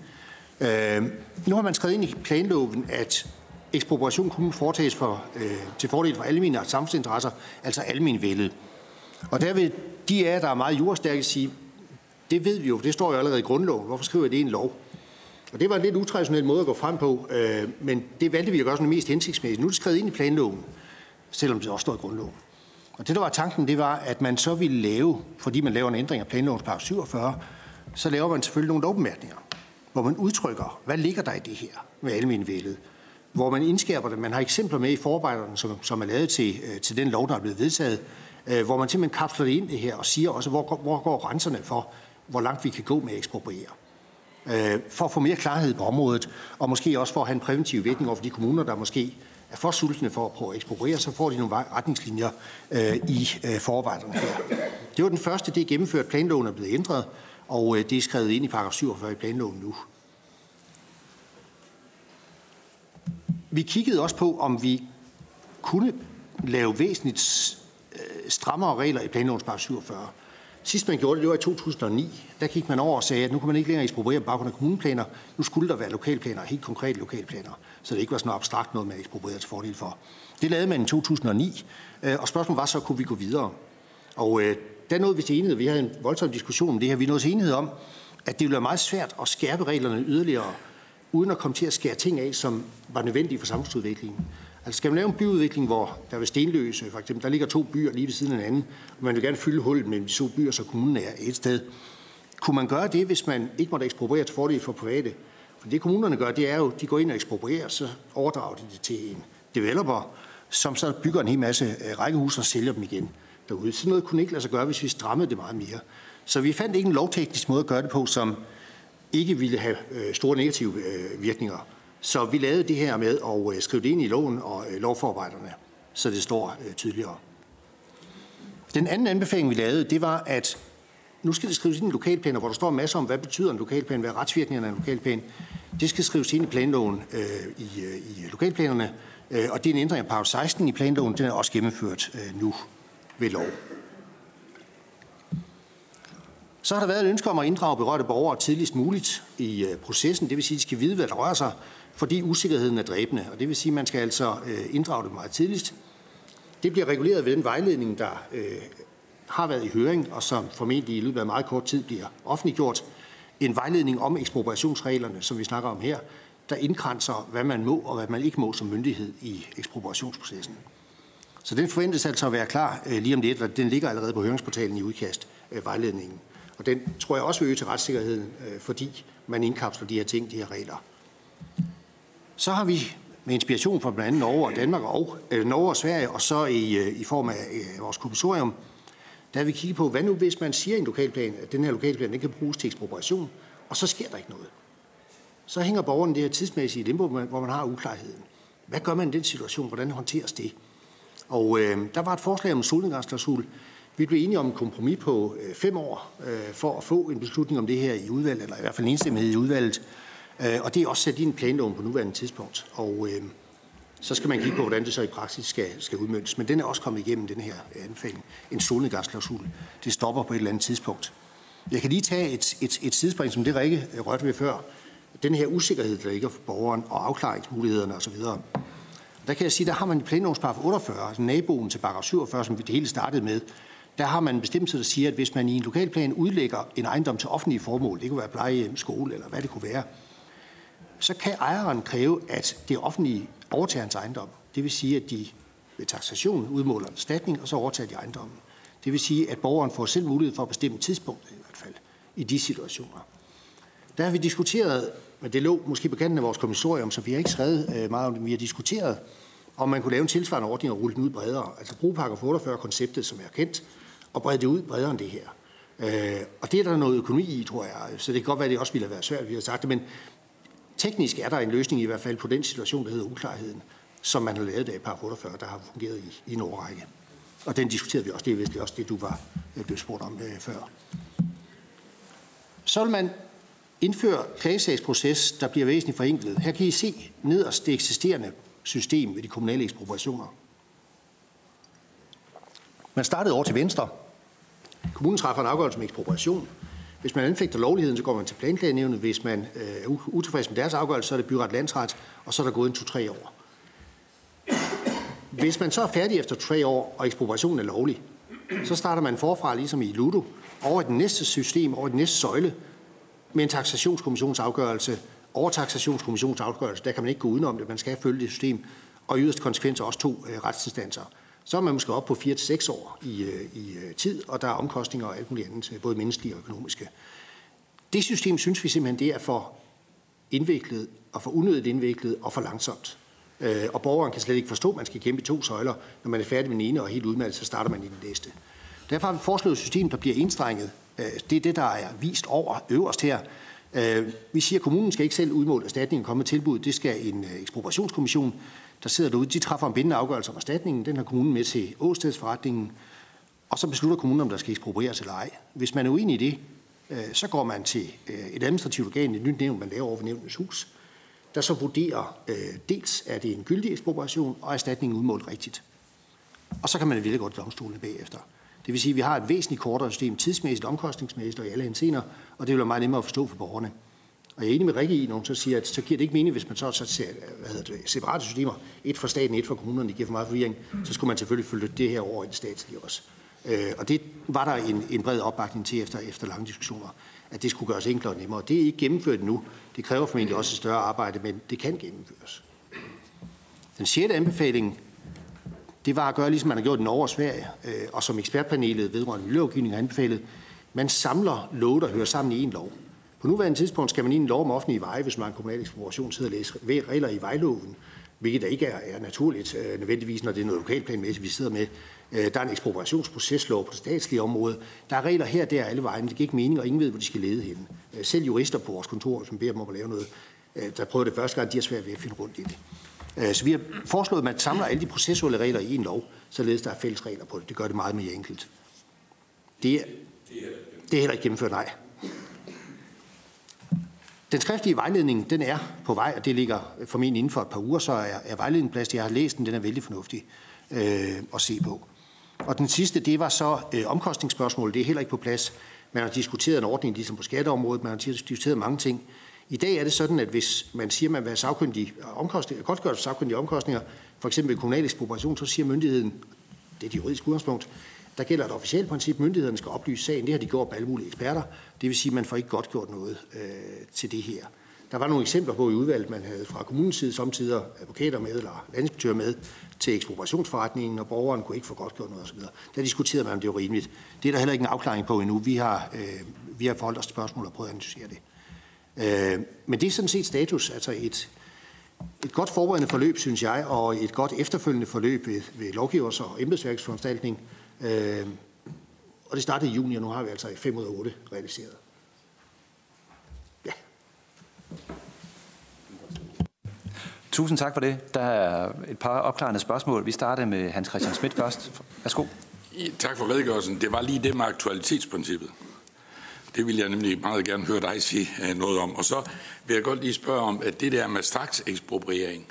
Øh, nu har man skrevet ind i planloven, at ekspropriation kun foretages for, til fordel for almindelige samfundsinteresser, altså almindelige og der vil de af der er meget jordstærke, sige, det ved vi jo, det står jo allerede i grundloven. Hvorfor skriver det i en lov? Og det var en lidt utraditionel måde at gå frem på, øh, men det valgte vi at gøre som det mest hensigtsmæssigt. Nu er det skrevet ind i planloven, selvom det også står i grundloven. Og det, der var tanken, det var, at man så ville lave, fordi man laver en ændring af planlovens paragraf 47, så laver man selvfølgelig nogle lovbemærkninger, hvor man udtrykker, hvad ligger der i det her med almenvældet, hvor man indskærper det. Man har eksempler med i forarbejderne, som, som er lavet til, øh, til den lov, der er blevet vedtaget, Øh, hvor man simpelthen kapsler det ind det her og siger også, hvor, hvor går grænserne for, hvor langt vi kan gå med at ekspropriere. Øh, for at få mere klarhed på området, og måske også for at have en præventiv virkning over for de kommuner, der måske er for sultne for at prøve at ekspropriere, så får de nogle retningslinjer øh, i øh, forarbejderne her. Det var den første, det er gennemført. Planloven er blevet ændret, og øh, det er skrevet ind i paragraf 47 i planloven nu. Vi kiggede også på, om vi kunne lave væsentligt strammere regler i planlovens paragraf 47. Sidst man gjorde det, det var i 2009. Der gik man over og sagde, at nu kan man ikke længere ekspropriere på baggrund af kommuneplaner. Nu skulle der være lokalplaner, helt konkrete lokalplaner, så det ikke var sådan noget abstrakt noget, man eksproprierede til fordel for. Det lavede man i 2009, øh, og spørgsmålet var så, kunne vi gå videre? Og øh, der nåede vi til enighed. Vi havde en voldsom diskussion om det her. Vi nåede til enighed om, at det ville være meget svært at skærpe reglerne yderligere, uden at komme til at skære ting af, som var nødvendige for samfundsudviklingen. Altså skal man lave en byudvikling, hvor der ved Stenløse, for eksempel, der ligger to byer lige ved siden af hinanden, og man vil gerne fylde hullet mellem de to byer, så kommunen er et sted. Kunne man gøre det, hvis man ikke måtte ekspropriere til fordel for private? For det kommunerne gør, det er jo, de går ind og eksproprierer, så overdrager de det til en developer, som så bygger en hel masse øh, rækkehuse rækkehus og sælger dem igen derude. Sådan noget kunne ikke lade sig gøre, hvis vi strammede det meget mere. Så vi fandt ikke en lovteknisk måde at gøre det på, som ikke ville have øh, store negative øh, virkninger. Så vi lavede det her med at øh, skrive det ind i loven og øh, lovforarbejderne, så det står øh, tydeligere. Den anden anbefaling, vi lavede, det var, at nu skal det skrives ind i lokalplaner, hvor der står masser om, hvad betyder en lokalplan, hvad er retsvirkningerne af en lokalplan. Det skal skrives ind i planloven øh, i, i lokalplanerne, øh, og det er en ændring af paragraf 16 i planloven, den er også gennemført øh, nu ved lov. Så har der været et ønske om at inddrage berørte borgere tidligst muligt i øh, processen. Det vil sige, at de skal vide, hvad der rører sig, fordi usikkerheden er dræbende. Og det vil sige, at man skal altså øh, inddrage det meget tidligst. Det bliver reguleret ved den vejledning, der øh, har været i høring, og som formentlig i løbet af meget kort tid bliver offentliggjort. En vejledning om ekspropriationsreglerne, som vi snakker om her, der indkranser, hvad man må og hvad man ikke må som myndighed i ekspropriationsprocessen. Så den forventes altså at være klar øh, lige om lidt, og den ligger allerede på høringsportalen i udkast vejledningen. Og den tror jeg også vil øge til retssikkerheden, fordi man indkapsler de her ting, de her regler. Så har vi med inspiration fra blandt andet Norge og Danmark og øh, Norge og Sverige, og så i, øh, i form af øh, vores kommissorium, der vil vi på, hvad nu hvis man siger i en lokalplan, at den her lokalplan den kan bruges til ekspropriation, og så sker der ikke noget. Så hænger borgeren det her tidsmæssige limbo, hvor man har uklarheden. Hvad gør man i den situation? Hvordan håndteres det? Og øh, der var et forslag om en solnedgangsklausul. Vi blev enige om en kompromis på øh, fem år øh, for at få en beslutning om det her i udvalget, eller i hvert fald en enstemmighed i udvalget. Øh, og det er også sat i en planlov på nuværende tidspunkt. Og øh, så skal man kigge på, hvordan det så i praksis skal, skal udmøntes. Men den er også kommet igennem, den her anbefaling. En solnedgangsklausul. Det stopper på et eller andet tidspunkt. Jeg kan lige tage et, et, et sidespring, som det Rikke rørte ved før. Den her usikkerhed, der ligger for borgeren, og afklaringsmulighederne osv. Der kan jeg sige, der har man i planlovens paragraf 48, altså naboen til paragraf 47, som vi det hele startede med, der har man en bestemmelse, der siger, at hvis man i en lokalplan udlægger en ejendom til offentlige formål, det kunne være plejehjem, skole eller hvad det kunne være, så kan ejeren kræve, at det offentlige overtager hans ejendom. Det vil sige, at de ved taxation udmåler en erstatning, og så overtager de ejendommen. Det vil sige, at borgeren får selv mulighed for at bestemme tidspunktet i hvert fald i de situationer. Der har vi diskuteret, men det lå måske på kanten af vores kommissorium, så vi har ikke skrevet øh, meget om det, vi har diskuteret, om man kunne lave en tilsvarende ordning og rulle den ud bredere. Altså bruge paragraf 48-konceptet, som er kendt, og brede det ud bredere end det her. Øh, og det er der noget økonomi i, tror jeg. Så det kan godt være, at det også ville have været svært, vi har sagt det, men teknisk er der en løsning i hvert fald på den situation, der hedder uklarheden, som man har lavet af par 48, der har fungeret i, i en årrække. Og den diskuterede vi også. Det er vist også det, du var øh, blevet spurgt om øh, før. Så vil man indføre klagesagsproces, der bliver væsentligt forenklet. Her kan I se nederst det eksisterende system ved de kommunale ekspropriationer. Man startede over til venstre. Kommunen træffer en afgørelse om ekspropriation. Hvis man anfægter lovligheden, så går man til planklagenævnet. Hvis man øh, er utilfreds med deres afgørelse, så er det byret landsret, og så er der gået en to-tre år. Hvis man så er færdig efter tre år, og ekspropriationen er lovlig, så starter man forfra, ligesom i Ludo, over i den næste system, over i den næste søjle, med en taxationskommissionsafgørelse. Over taxationskommissionsafgørelse, der kan man ikke gå udenom det, man skal følge det system, og yderst konsekvenser også to øh, retsinstanser så er man måske op på 4-6 år i, øh, i øh, tid, og der er omkostninger og alt muligt andet, øh, både menneskelige og økonomiske. Det system synes vi simpelthen, det er for indviklet og for unødigt indviklet og for langsomt. Og borgeren kan slet ikke forstå, at man skal kæmpe i to søjler. Når man er færdig med den ene og helt udmattet, så starter man i den næste. Derfor har vi foreslået et system, der bliver enstrenget. Det er det, der er vist over øverst her. Vi siger, at kommunen skal ikke selv udmåle erstatningen og komme med tilbud. Det skal en ekspropriationskommission, der sidder derude. De træffer en bindende afgørelse om erstatningen. Den har kommunen med til åstedsforretningen. Og så beslutter kommunen, om der skal eksproprieres eller ej. Hvis man er uenig i det, øh, så går man til øh, et administrativt organ, et nyt nævn, man laver over nævnets nævnens hus, der så vurderer øh, dels, er det en gyldig ekspropriation, og erstatningen udmålt rigtigt. Og så kan man vælge godt domstolene bagefter. Det vil sige, at vi har et væsentligt kortere system, tidsmæssigt, omkostningsmæssigt og i alle hensener, og det vil være meget nemmere at forstå for borgerne. Og jeg er enig med Rikke i, når hun så siger, at så giver det ikke mening, hvis man så, så ser hvad hedder det, separate systemer, et for staten, et for kommunerne, det giver for meget forvirring, så skulle man selvfølgelig følge det her over i det statslige også. Øh, og det var der en, en bred opbakning til efter, efter lange diskussioner, at det skulle gøres enklere og nemmere. Det er ikke gennemført nu. Det kræver formentlig også et større arbejde, men det kan gennemføres. Den sjette anbefaling det var at gøre, ligesom man har gjort i Norge og Sverige, øh, og som ekspertpanelet vedrørende miljølovgivning har anbefalet. Man samler love, der hører sammen i en lov. På nuværende tidspunkt skal man i en lov om offentlige veje, hvis man har en kommunal ekspropriation, sidde og læse regler i vejloven, hvilket der ikke er, er naturligt øh, nødvendigvis, når det er noget lokalplanmæssigt, vi sidder med. Øh, der er en ekspropriationsprocesslov på det statslige område. Der er regler her og der alle vejen. Det giver ikke mening, og ingen ved, hvor de skal lede hen. Øh, selv jurister på vores kontor, som beder dem om at lave noget, øh, der prøvede det første gang, de har svært ved at finde rundt i det. Øh, så vi har foreslået, at man samler alle de processuelle regler i en lov, således der er fælles regler på det. Det gør det meget mere enkelt. Det er, det er heller ikke gennemført, nej. Den skriftlige vejledning, den er på vej, og det ligger formentlig inden for et par uger, så er, er vejledningen plads. Jeg har læst den, den er vældig fornuftig øh, at se på. Og den sidste, det var så øh, omkostningsspørgsmålet. Det er heller ikke på plads. Man har diskuteret en ordning ligesom på skatteområdet, man har diskuteret mange ting. I dag er det sådan, at hvis man siger, at man vil have sagkyndige omkostninger, godt sagkyndige omkostninger, for eksempel kommunal ekspropriation, så siger myndigheden, det er det juridiske udgangspunkt, der gælder et officielt princip, myndighederne skal oplyse sagen. Det har de gjort med alle mulige eksperter. Det vil sige, at man får ikke godt gjort noget øh, til det her. Der var nogle eksempler på i udvalget, man havde fra kommunens side samtidig advokater med eller landinspektører med til ekspropriationsforretningen, og borgeren kunne ikke få godt gjort noget osv. Der diskuterede man, om det var rimeligt. Det er der heller ikke en afklaring på endnu. Vi har, øh, vi har forholdt os til spørgsmål og prøvet at analysere det. Øh, men det er sådan set status, altså et, et godt forberedende forløb, synes jeg, og et godt efterfølgende forløb ved, ved lovgivers og embedsværksforanstaltning. Øh, og det startede i juni, og nu har vi altså 5 ud af 8 realiseret. Ja. Tusind tak for det. Der er et par opklarende spørgsmål. Vi starter med Hans Christian Schmidt først. Værsgo. Tak for redegørelsen. Det var lige det med aktualitetsprincippet. Det vil jeg nemlig meget gerne høre dig sige øh, noget om. Og så vil jeg godt lige spørge om, at det der med straks ekspropriering,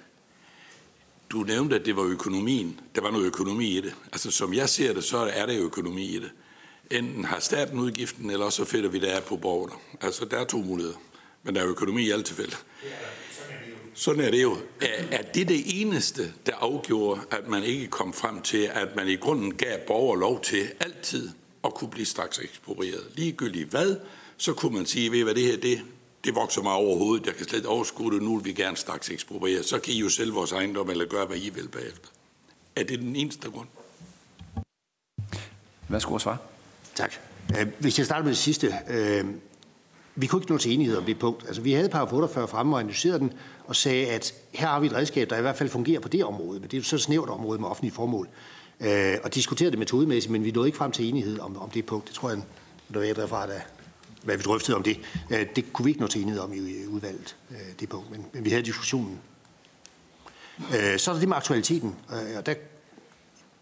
du nævnte, at det var økonomien. Der var noget økonomi i det. Altså som jeg ser det, så er der økonomi i det. Enten har staten udgiften, eller så finder vi det af på borgerne. Altså der er to muligheder. Men der er økonomi i alt tilfælde. Sådan er det jo. Er, er det det eneste, der afgjorde, at man ikke kom frem til, at man i grunden gav borger lov til altid at kunne blive straks eksproprieret. Ligegyldigt hvad, så kunne man sige, ved hvad det her, det, det vokser mig overhovedet, jeg kan slet overskue det, nu vil vi gerne straks ekspropriere, så kan I jo sælge vores ejendom, eller gøre, hvad I vil bagefter. Er det den eneste grund? Værsgo at svare. Tak. Øh, hvis jeg starter med det sidste. Øh, vi kunne ikke nå til enighed om det punkt. Altså, vi havde par 48 fremme og analyserede den, og sagde, at her har vi et redskab, der i hvert fald fungerer på det område, men det er jo så snævert område med offentlige formål øh, og diskuterede det metodemæssigt, men vi nåede ikke frem til enighed om, om det punkt. Det tror jeg, der var derfra, der, hvad vi drøftede om det. Øh, det kunne vi ikke nå til enighed om i, udvalget, øh, det punkt, men, men vi havde diskussionen. Øh, så er der det med aktualiteten, og der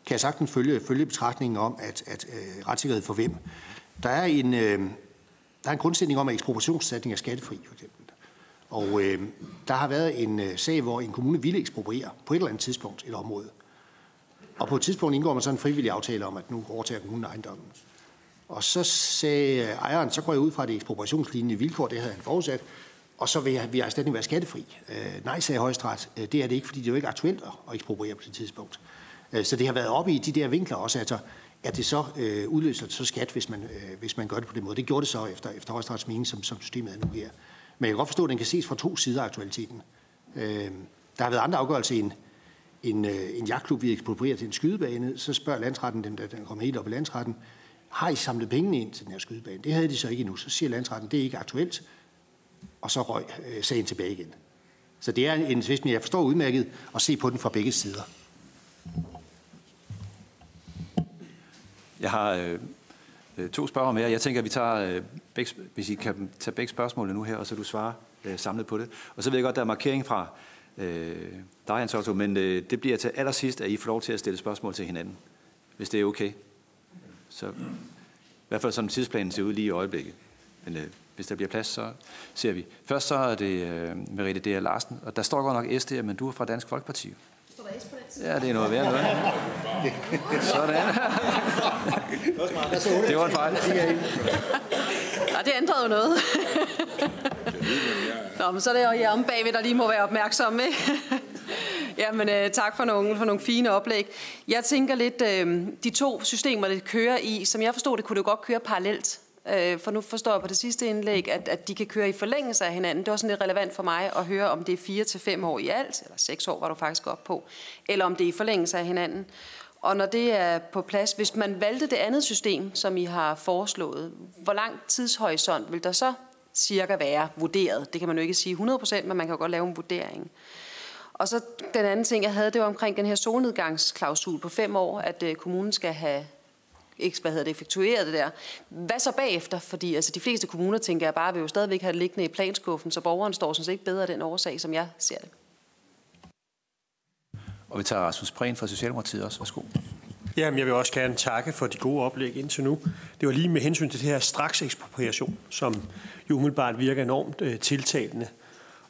kan jeg sagtens følge, følge betragtningen om, at, at retssikkerhed for hvem. Der er en, der er en grundsætning om, at ekspropriationssætning er skattefri, for eksempel. Og øh, der har været en øh, sag, hvor en kommune ville ekspropriere på et eller andet tidspunkt et område. Og på et tidspunkt indgår man så en frivillig aftale om, at nu overtager kommunen ejendommen. Og så sagde øh, ejeren, så går jeg ud fra det ekspropriationslignende vilkår, det havde han forudsat, og så vil, vi erstatning være skattefri. Øh, nej, sagde højesteret, øh, det er det ikke, fordi det er jo ikke aktuelt at ekspropriere på det tidspunkt. Øh, så det har været oppe i de der vinkler også, altså, at det så øh, udløser det så skat, hvis man, øh, hvis man gør det på den måde. Det gjorde det så efter, efter højesterets mening, som, som systemet er nu her. Men jeg kan godt forstå, at den kan ses fra to sider af aktualiteten. Øh, der har været andre afgørelser end, en, øh, en jagtklub vi eksproprierer til en skydebane, så spørger landsretten dem, der den kommer helt op i landsretten, har I samlet pengene ind til den her skydebane? Det havde de så ikke endnu. Så siger landsretten, det er ikke aktuelt, og så røg øh, sagen tilbage igen. Så det er en tvist, men jeg forstår udmærket at se på den fra begge sider. Jeg har øh, to spørgsmål mere. Jeg tænker, at vi tager, øh, begge, hvis I kan tage begge spørgsmål nu her, og så du svarer øh, samlet på det. Og så ved jeg godt, der er markering fra øh, dig, Hans Otto, men øh, det bliver til allersidst, at I får lov til at stille spørgsmål til hinanden, hvis det er okay. Så i hvert fald som tidsplanen ser ud lige i øjeblikket. Men øh, hvis der bliver plads, så ser vi. Først så er det øh, Merete D. Larsen, og der står godt nok S der, men du er fra Dansk Folkeparti. Står der S på den side? Ja, det er noget værd noget. *laughs* Sådan. *laughs* det var en fejl. Ja, det ændrede jo noget. *laughs* Nå, men så er det jo jer om bagved, der lige må være opmærksomme. Jamen, øh, tak for nogle, for nogle fine oplæg. Jeg tænker lidt, øh, de to systemer, det kører i, som jeg forstår det, kunne det jo godt køre parallelt. Øh, for nu forstår jeg på det sidste indlæg, at, at de kan køre i forlængelse af hinanden. Det er også lidt relevant for mig at høre, om det er fire til fem år i alt, eller seks år var du faktisk op på, eller om det er i forlængelse af hinanden. Og når det er på plads, hvis man valgte det andet system, som I har foreslået, hvor lang tidshorisont vil der så cirka være vurderet? Det kan man jo ikke sige 100%, men man kan jo godt lave en vurdering. Og så den anden ting, jeg havde, det var omkring den her solnedgangsklausul på fem år, at øh, kommunen skal have ikke, hvad hedder det, effektueret det der. Hvad så bagefter? Fordi altså, de fleste kommuner, tænker jeg bare, vil jo stadigvæk have det liggende i planskuffen, så borgeren står sådan set ikke bedre af den årsag, som jeg ser det. Og vi tager Rasmus Prehn fra Socialdemokratiet også. Værsgo. Jamen, jeg vil også gerne takke for de gode oplæg indtil nu. Det var lige med hensyn til det her straks ekspropriation, som jo umiddelbart virker enormt øh, tiltalende.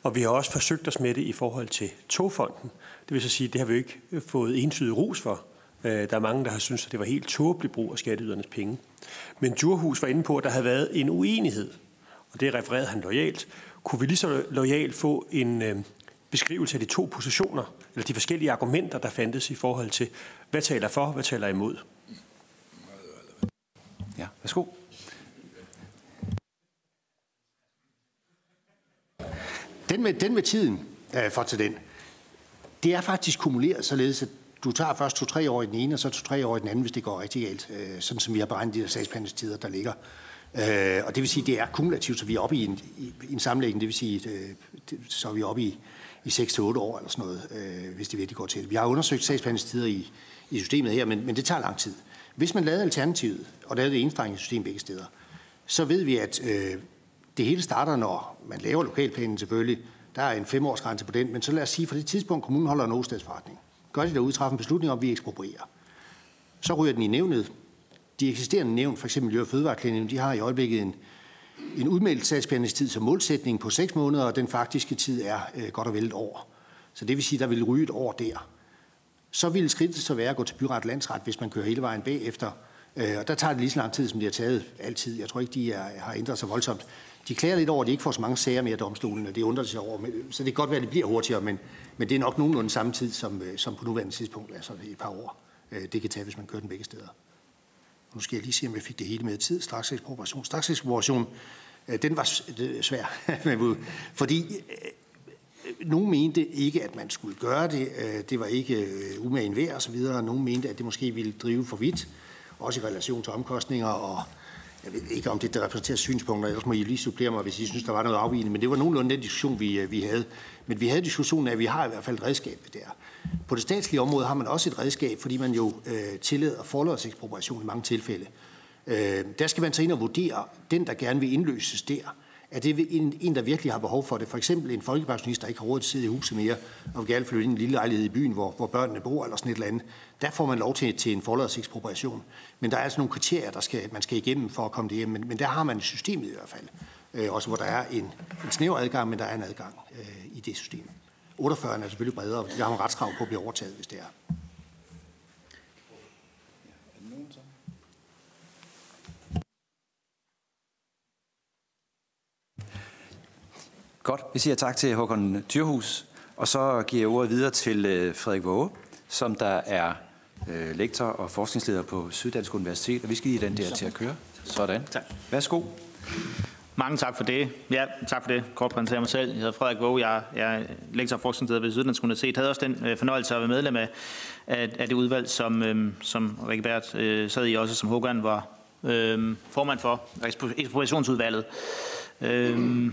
Og vi har også forsøgt os med det i forhold til togfonden. Det vil så sige, at det har vi ikke øh, fået entydig ros for. Øh, der er mange, der har syntes, at det var helt tåbelig brug af skatteydernes penge. Men Djurhus var inde på, at der havde været en uenighed, og det refererede han lojalt. Kunne vi lige så lojalt få en øh, beskrivelse af de to positioner, eller de forskellige argumenter, der fandtes i forhold til, hvad taler for, hvad taler imod? Ja, værsgo. Den med, den med tiden øh, for til den, det er faktisk kumuleret således, at du tager først to-tre år i den ene, og så to-tre år i den anden, hvis det går rigtig galt. Øh, sådan som vi har beregnet de der sagsbehandlingstider, der ligger. Øh, og det vil sige, at det er kumulativt, så vi er oppe i en, i, i en sammenlægning. Det vil sige, øh, det, så er vi oppe i, i 6-8 år eller sådan noget, øh, hvis det virkelig går til det. Vi har undersøgt sagsbehandlingstider i, i systemet her, men, men det tager lang tid. Hvis man lavede alternativet, og lavede det system begge steder, så ved vi, at øh, det hele starter, når man laver lokalplanen selvfølgelig. Der er en femårsgrænse på den, men så lad os sige, for det tidspunkt, kommunen holder en åstadsforretning gør de derude, træffe en beslutning om, at vi eksproprierer. Så ryger den i nævnet. De eksisterende nævn, f.eks. Miljø- og Fødevareklinikken, de har i øjeblikket en, en udmeldt sagsbehandlingstid som målsætning på 6 måneder, og den faktiske tid er øh, godt og vel et år. Så det vil sige, at der vil ryge et år der. Så vil skridtet så være at gå til byret landsret, hvis man kører hele vejen bagefter. Øh, og der tager det lige så lang tid, som det har taget altid. Jeg tror ikke, de er, har ændret sig voldsomt. De klager lidt over, at de ikke får så mange sager mere domstolen, og det undrer sig over. Så det kan godt være, at det bliver hurtigere, men, men det er nok nogenlunde samme tid som, øh, som på nuværende tidspunkt, altså et par år. Øh, det kan tage, hvis man kører den begge steder. Og nu skal jeg lige se, om jeg fik det hele med tid. Straks ekspropriation. Straks ekspropriation, øh, den var svær. *laughs* fordi nogen mente ikke, at man skulle gøre det. Det var ikke umagen værd osv. Nogen mente, at det måske ville drive for vidt, også i relation til omkostninger og jeg ved ikke, om det der repræsenterer synspunkter, ellers må I lige supplere mig, hvis I synes, der var noget afvigende, men det var nogenlunde den diskussion, vi, øh, vi havde. Men vi havde diskussionen af, at vi har i hvert fald et redskab der. På det statslige område har man også et redskab, fordi man jo øh, tillader forlodsekspropriation i mange tilfælde. Øh, der skal man så ind og vurdere, den der gerne vil indløses der, er det en, en, der virkelig har behov for det. For eksempel en folkepensionist, der ikke har råd til at sidde i huset mere, og vil gerne flytte ind i en lille lejlighed i byen, hvor, hvor børnene bor, eller sådan et eller andet. Der får man lov til, til en forladsekspropriation. Men der er altså nogle kriterier, der skal, man skal igennem for at komme det hjem. Men, men der har man systemet i hvert fald. Øh, også hvor der er en, en snæver adgang, men der er en adgang øh, i det system. 48 er selvfølgelig bredere, der har man retskrav på at blive overtaget, hvis det er. Godt, vi siger tak til Håkon Tyrhus, og så giver jeg ordet videre til øh, Frederik Våge, som der er øh, lektor og forskningsleder på Syddansk Universitet, og vi skal give den der til at køre. Sådan. Tak. Værsgo. Mange tak for det. Ja, tak for det. Kort præsentere mig selv. Jeg hedder Frederik Våge. Jeg, jeg er lektor og forskningsleder ved Syddansk Universitet. Jeg havde også den øh, fornøjelse at være medlem af, af, af det udvalg, som, øh, som Rikke Bert øh, sad i, også som Hågan var øh, formand for ekspropriationsudvalget. Øh,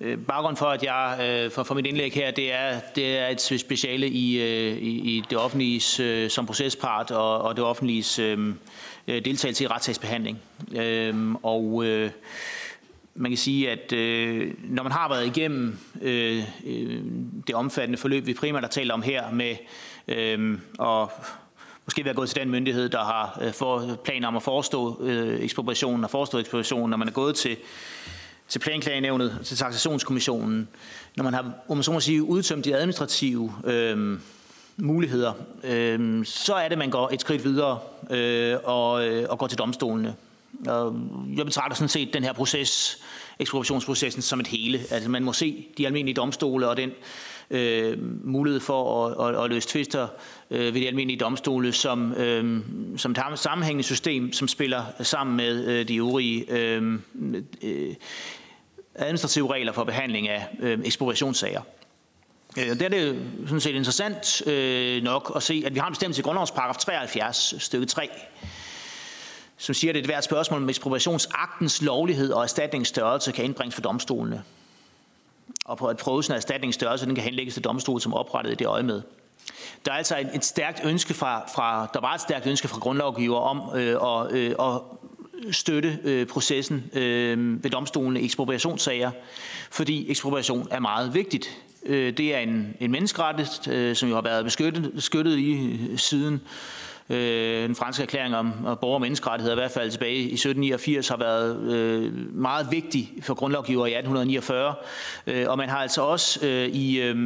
Øh, Baggrund for, at jeg øh, for, for mit indlæg her, det er, det er et speciale i, øh, i, i det offentlige som procespart og, og det offentlige øh, deltagelse i retssagsbehandling. Øh, og øh, man kan sige, at øh, når man har været igennem øh, det omfattende forløb, vi primært har talt om her, med øh, og måske være gået til den myndighed, der har øh, for, planer om at forestå øh, ekspropriationen og forestå ekspropriationen, når man er gået til til planklagenævnet, til taxationskommissionen, når man har, om man så må sige, udtømt de administrative øh, muligheder, øh, så er det, man går et skridt videre øh, og, øh, og går til domstolene. Og jeg betragter sådan set den her proces, ekspropriationsprocessen, som et hele. Altså man må se de almindelige domstole og den øh, Øh, mulighed for at, at, at løse tvister øh, ved de almindelige domstole som, øh, som et sammenhængende system, som spiller sammen med øh, de øvrige øh, øh, administrative regler for behandling af øh, ekspropriationssager. Øh, der er det sådan set interessant øh, nok at se, at vi har en bestemmelse i grundlovens paragraf 73, stykke 3, som siger, at det er et hvert spørgsmål om ekspropriationsaktens lovlighed og erstatningsstørrelse kan indbringes for domstolene. Og på at prøvelsen af erstatningsstørrelse, den kan henlægges til domstolen, som oprettet i det øje med. Der er altså et, et stærkt ønske fra, fra, der var et stærkt ønske fra grundlovgiver om øh, at, øh, at støtte øh, processen øh, ved domstolene i ekspropriationssager, fordi ekspropriation er meget vigtigt. Øh, det er en, en menneskerettighed, øh, som jo har været beskyttet, beskyttet i øh, siden øh, den franske erklæring om borger- og menneskerettigheder, i hvert fald tilbage i 1789, har været øh, meget vigtig for grundlovgiver i 1849. Øh, og man har altså også øh, i... Øh,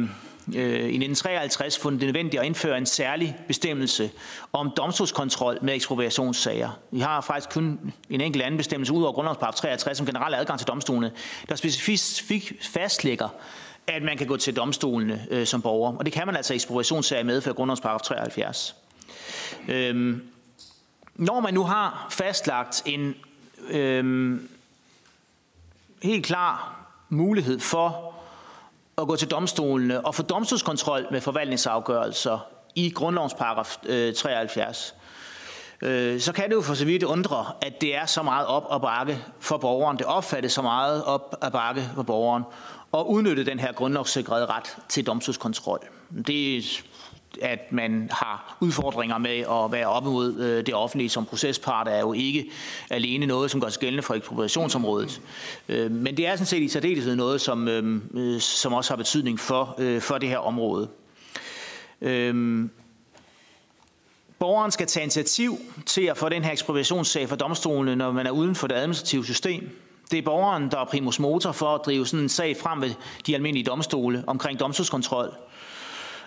øh i 1953 fundet det nødvendigt at indføre en særlig bestemmelse om domstolskontrol med ekspropriationssager. Vi har faktisk kun en enkelt anden bestemmelse ud over grundlovsparagraf 63 som generel adgang til domstolene, der specifikt fastlægger, at man kan gå til domstolene øh, som borger. Og det kan man altså i ekspropriationssager medføre grundlovsparagraf 73. Øhm, når man nu har fastlagt en øhm, helt klar mulighed for at gå til domstolene og få domstolskontrol med forvaltningsafgørelser i grundlovens paragraf øh, 73, øh, så kan det jo for så vidt undre, at det er så meget op og bakke for borgeren. Det opfattes så meget op og bakke for borgeren at udnytte den her grundlovssikrede ret til domstolskontrol. Det at man har udfordringer med at være op mod øh, det offentlige som procespart, er jo ikke alene noget, som gør sig gældende for ekspropriationsområdet. Øh, men det er sådan set i særdeleshed noget, som, øh, som også har betydning for, øh, for det her område. Øh, borgeren skal tage initiativ til at få den her ekspropriationssag for domstolene, når man er uden for det administrative system. Det er borgeren, der er primus motor for at drive sådan en sag frem ved de almindelige domstole omkring domstolskontrol.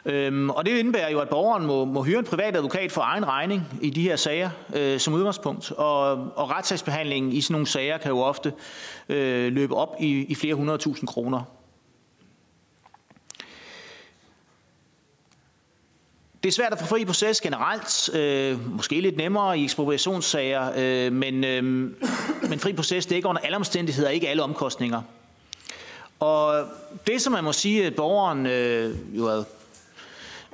Øhm, og det indebærer jo, at borgeren må, må hyre en privat advokat for egen regning i de her sager øh, som udgangspunkt. Og, og retssagsbehandlingen i sådan nogle sager kan jo ofte øh, løbe op i, i flere hundrede tusind kroner. Det er svært at få fri proces generelt, øh, måske lidt nemmere i ekspropriationssager, øh, men, øh, men fri proces det er under alle omstændigheder, ikke alle omkostninger. Og det, som man må sige, at borgeren øh, jo er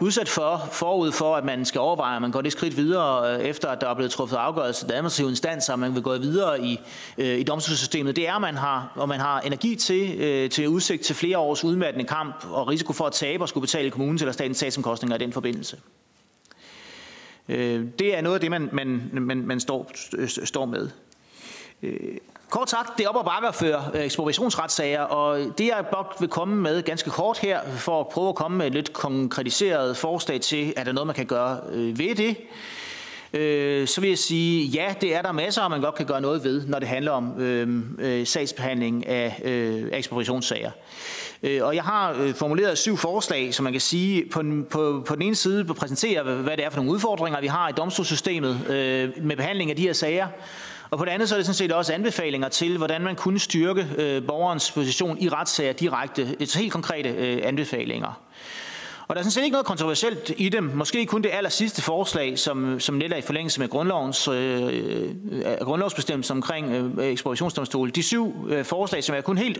udsat for, forud for, at man skal overveje, at man går det skridt videre, øh, efter at der er blevet truffet afgørelse af administrative instanser, og man vil gå videre i, øh, i domstolssystemet, det er, at man har, og man har energi til, øh, til udsigt til flere års udmattende kamp og risiko for at tabe og skulle betale kommunens eller statens sagsomkostninger i den forbindelse. Øh, det er noget af det, man, man, man, man står, står med. Øh, Kort sagt, det er op og bakke at føre øh, ekspropriationsretssager, og det jeg blot vil komme med ganske kort her, for at prøve at komme med et lidt konkretiseret forslag til, at der noget, man kan gøre øh, ved det, øh, så vil jeg sige, ja, det er der masser, man godt kan gøre noget ved, når det handler om øh, øh, sagsbehandling af øh, ekspropriationssager. Øh, og jeg har formuleret syv forslag, som man kan sige, på den, på, på den ene side præsentere, hvad det er for nogle udfordringer, vi har i domstolssystemet øh, med behandling af de her sager, og på det andet så er det sådan set også anbefalinger til, hvordan man kunne styrke øh, borgerens position i retssager direkte. Et helt konkrete øh, anbefalinger. Og der er sådan set ikke noget kontroversielt i dem. Måske kun det aller sidste forslag, som, som netop er i forlængelse med grundlovens, øh, øh grundlovsbestemmelse omkring øh, ekspropriationsdomstol. De syv øh, forslag, som jeg kun helt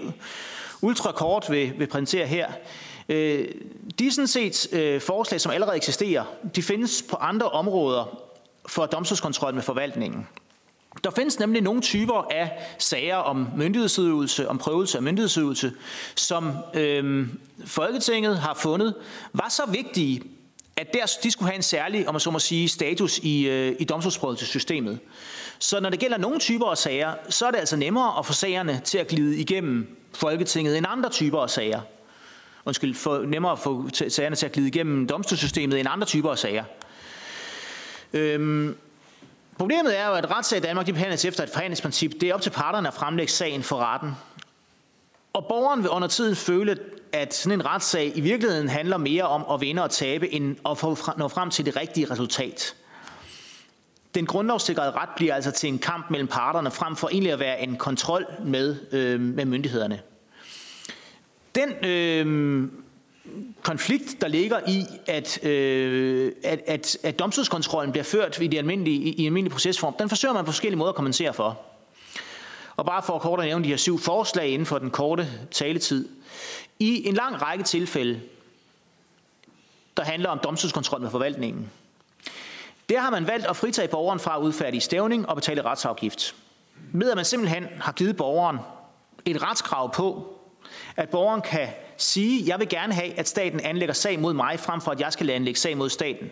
ultrakort vil, vil præsentere her, øh, de er sådan set øh, forslag, som allerede eksisterer. De findes på andre områder for domstolskontrol med forvaltningen. Der findes nemlig nogle typer af sager om myndighedsudøvelse, om prøvelse af myndighedsudøvelse, som øhm, Folketinget har fundet var så vigtige, at der, de skulle have en særlig, om man så må sige, status i, øh, i domstolsprøvelsessystemet. Så når det gælder nogle typer af sager, så er det altså nemmere at få sagerne til at glide igennem Folketinget end andre typer af sager. Undskyld, for, nemmere at få sagerne til at glide igennem domstolssystemet end andre typer af sager. Øhm, problemet er jo, at retssag i Danmark de behandles efter et forhandlingsprincip. Det er op til parterne at fremlægge sagen for retten. Og borgeren vil under tiden føle, at sådan en retssag i virkeligheden handler mere om at vinde og tabe, end at få nå frem til det rigtige resultat. Den grundlovssikrede ret bliver altså til en kamp mellem parterne, frem for egentlig at være en kontrol med, øh, med myndighederne. Den øh, konflikt, der ligger i, at, øh, at, at, at domstolskontrollen bliver ført i, de almindelige, i, i almindelig procesform, den forsøger man på forskellige måder at kompensere for. Og bare for at kort at nævne de her syv forslag inden for den korte taletid. I en lang række tilfælde, der handler om domstolskontrol med forvaltningen, der har man valgt at fritage borgeren fra at udfærdige stævning og betale retsafgift. Med at man simpelthen har givet borgeren et retskrav på, at borgeren kan sige, jeg vil gerne have, at staten anlægger sag mod mig, frem for at jeg skal anlægge sag mod staten.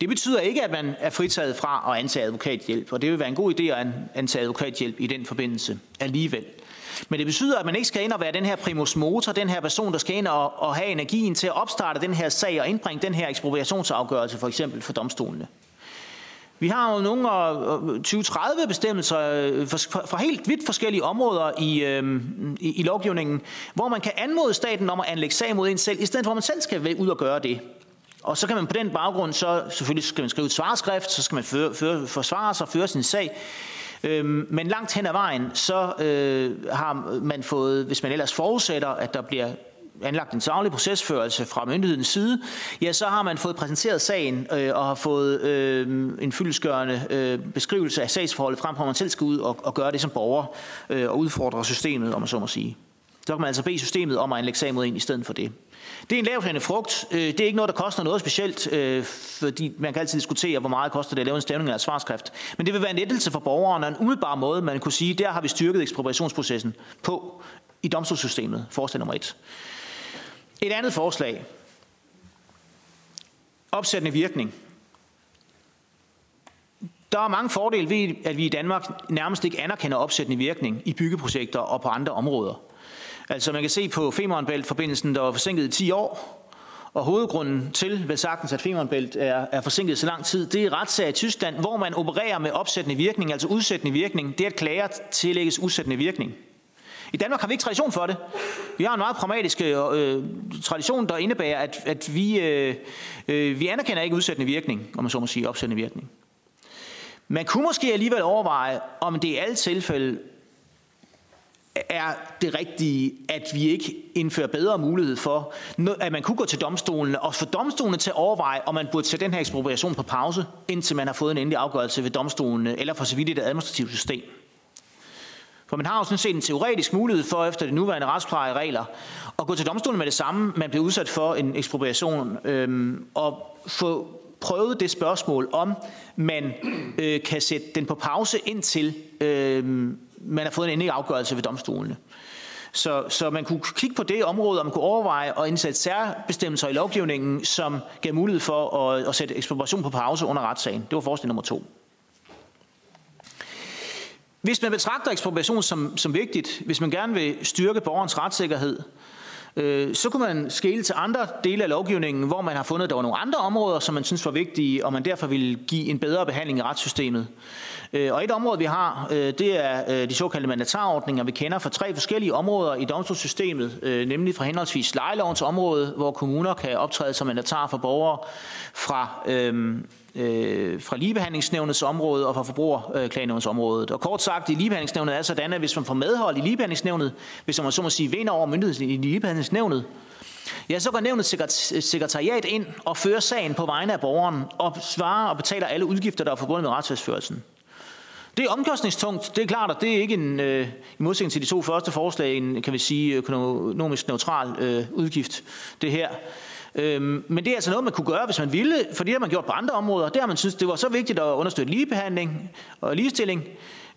Det betyder ikke, at man er fritaget fra at antage advokathjælp, og det vil være en god idé at antage advokathjælp i den forbindelse alligevel. Men det betyder, at man ikke skal ind og være den her primus motor, den her person, der skal ind og, og have energien til at opstarte den her sag og indbringe den her ekspropriationsafgørelse, for eksempel for domstolene. Vi har jo nogle 20-30 bestemmelser øh, fra helt vidt forskellige områder i, øh, i, i lovgivningen, hvor man kan anmode staten om at anlægge sag mod en selv, i stedet for at man selv skal ud og gøre det. Og så kan man på den baggrund, så selvfølgelig skal man skrive et svarskrift, så skal man føre, føre, forsvare sig og føre sin sag. Øhm, men langt hen ad vejen, så øh, har man fået, hvis man ellers forudsætter, at der bliver anlagt en savlig procesførelse fra myndighedens side, ja, så har man fået præsenteret sagen øh, og har fået øh, en fyldesgørende øh, beskrivelse af sagsforholdet frem, hvor man selv skal ud og, og gøre det som borger øh, og udfordre systemet, om man så må sige. Så kan man altså bede systemet om at anlægge sag mod en i stedet for det. Det er en lavthængende frugt. Øh, det er ikke noget, der koster noget specielt, øh, fordi man kan altid diskutere, hvor meget koster det at lave en stævning eller et svarskrift. Men det vil være en lettelse for borgeren, og en umiddelbar måde, man kunne sige, der har vi styrket ekspropriationsprocessen på i domstolssystemet. Forslag nummer et. Et andet forslag. Opsættende virkning. Der er mange fordele ved, at vi i Danmark nærmest ikke anerkender opsættende virkning i byggeprojekter og på andre områder. Altså man kan se på Femernbælt-forbindelsen, der var forsinket i 10 år, og hovedgrunden til, ved sagtens, at Femernbælt er, er forsinket så lang tid, det er retssag i Tyskland, hvor man opererer med opsættende virkning, altså udsættende virkning. Det er at klager tillægges udsættende virkning. I Danmark har vi ikke tradition for det. Vi har en meget pragmatisk øh, øh, tradition, der indebærer, at, at vi, øh, øh, vi anerkender ikke udsættende virkning, om man så må sige opsættende virkning. Man kunne måske alligevel overveje, om det i alle tilfælde er det rigtige, at vi ikke indfører bedre mulighed for, at man kunne gå til domstolene og få domstolene til at overveje, om man burde sætte den her ekspropriation på pause, indtil man har fået en endelig afgørelse ved domstolene, eller for så vidt i det administrative system. For man har jo sådan set en teoretisk mulighed for, efter de nuværende retsplejeregler, at gå til domstolen med det samme, man bliver udsat for en ekspropriation, øhm, og få prøvet det spørgsmål, om man øh, kan sætte den på pause indtil øh, man har fået en endelig afgørelse ved domstolene. Så, så man kunne kigge på det område, og man kunne overveje at indsætte særbestemmelser i lovgivningen, som gav mulighed for at, at sætte ekspropriation på pause under retssagen. Det var forslag nummer to. Hvis man betragter ekspropriation som, som vigtigt, hvis man gerne vil styrke borgerens retssikkerhed, øh, så kunne man skele til andre dele af lovgivningen, hvor man har fundet, at der var nogle andre områder, som man synes var vigtige, og man derfor ville give en bedre behandling i retssystemet. Øh, og et område, vi har, øh, det er øh, de såkaldte mandatarordninger, vi kender fra tre forskellige områder i domstolssystemet, øh, nemlig fra henholdsvis lejelovens område, hvor kommuner kan optræde som mandatar for borgere fra øhm, øh, fra ligebehandlingsnævnets område og fra forbrugerklagenævnets område. Og kort sagt, i ligebehandlingsnævnet er sådan, at hvis man får medhold i ligebehandlingsnævnet, hvis man så må sige vinder over myndigheden i ligebehandlingsnævnet, ja, så går nævnets sekretariat ind og fører sagen på vegne af borgeren og svarer og betaler alle udgifter, der er forbundet med retsfærdsførelsen. Det er omkostningstungt, det er klart, og det er ikke en, øh, i modsætning til de to første forslag, en, kan vi sige, økonomisk neutral øh, udgift, det her. Øhm, men det er altså noget, man kunne gøre, hvis man ville, for det har man gjort på andre områder. Det har man synes, det var så vigtigt at understøtte ligebehandling og ligestilling.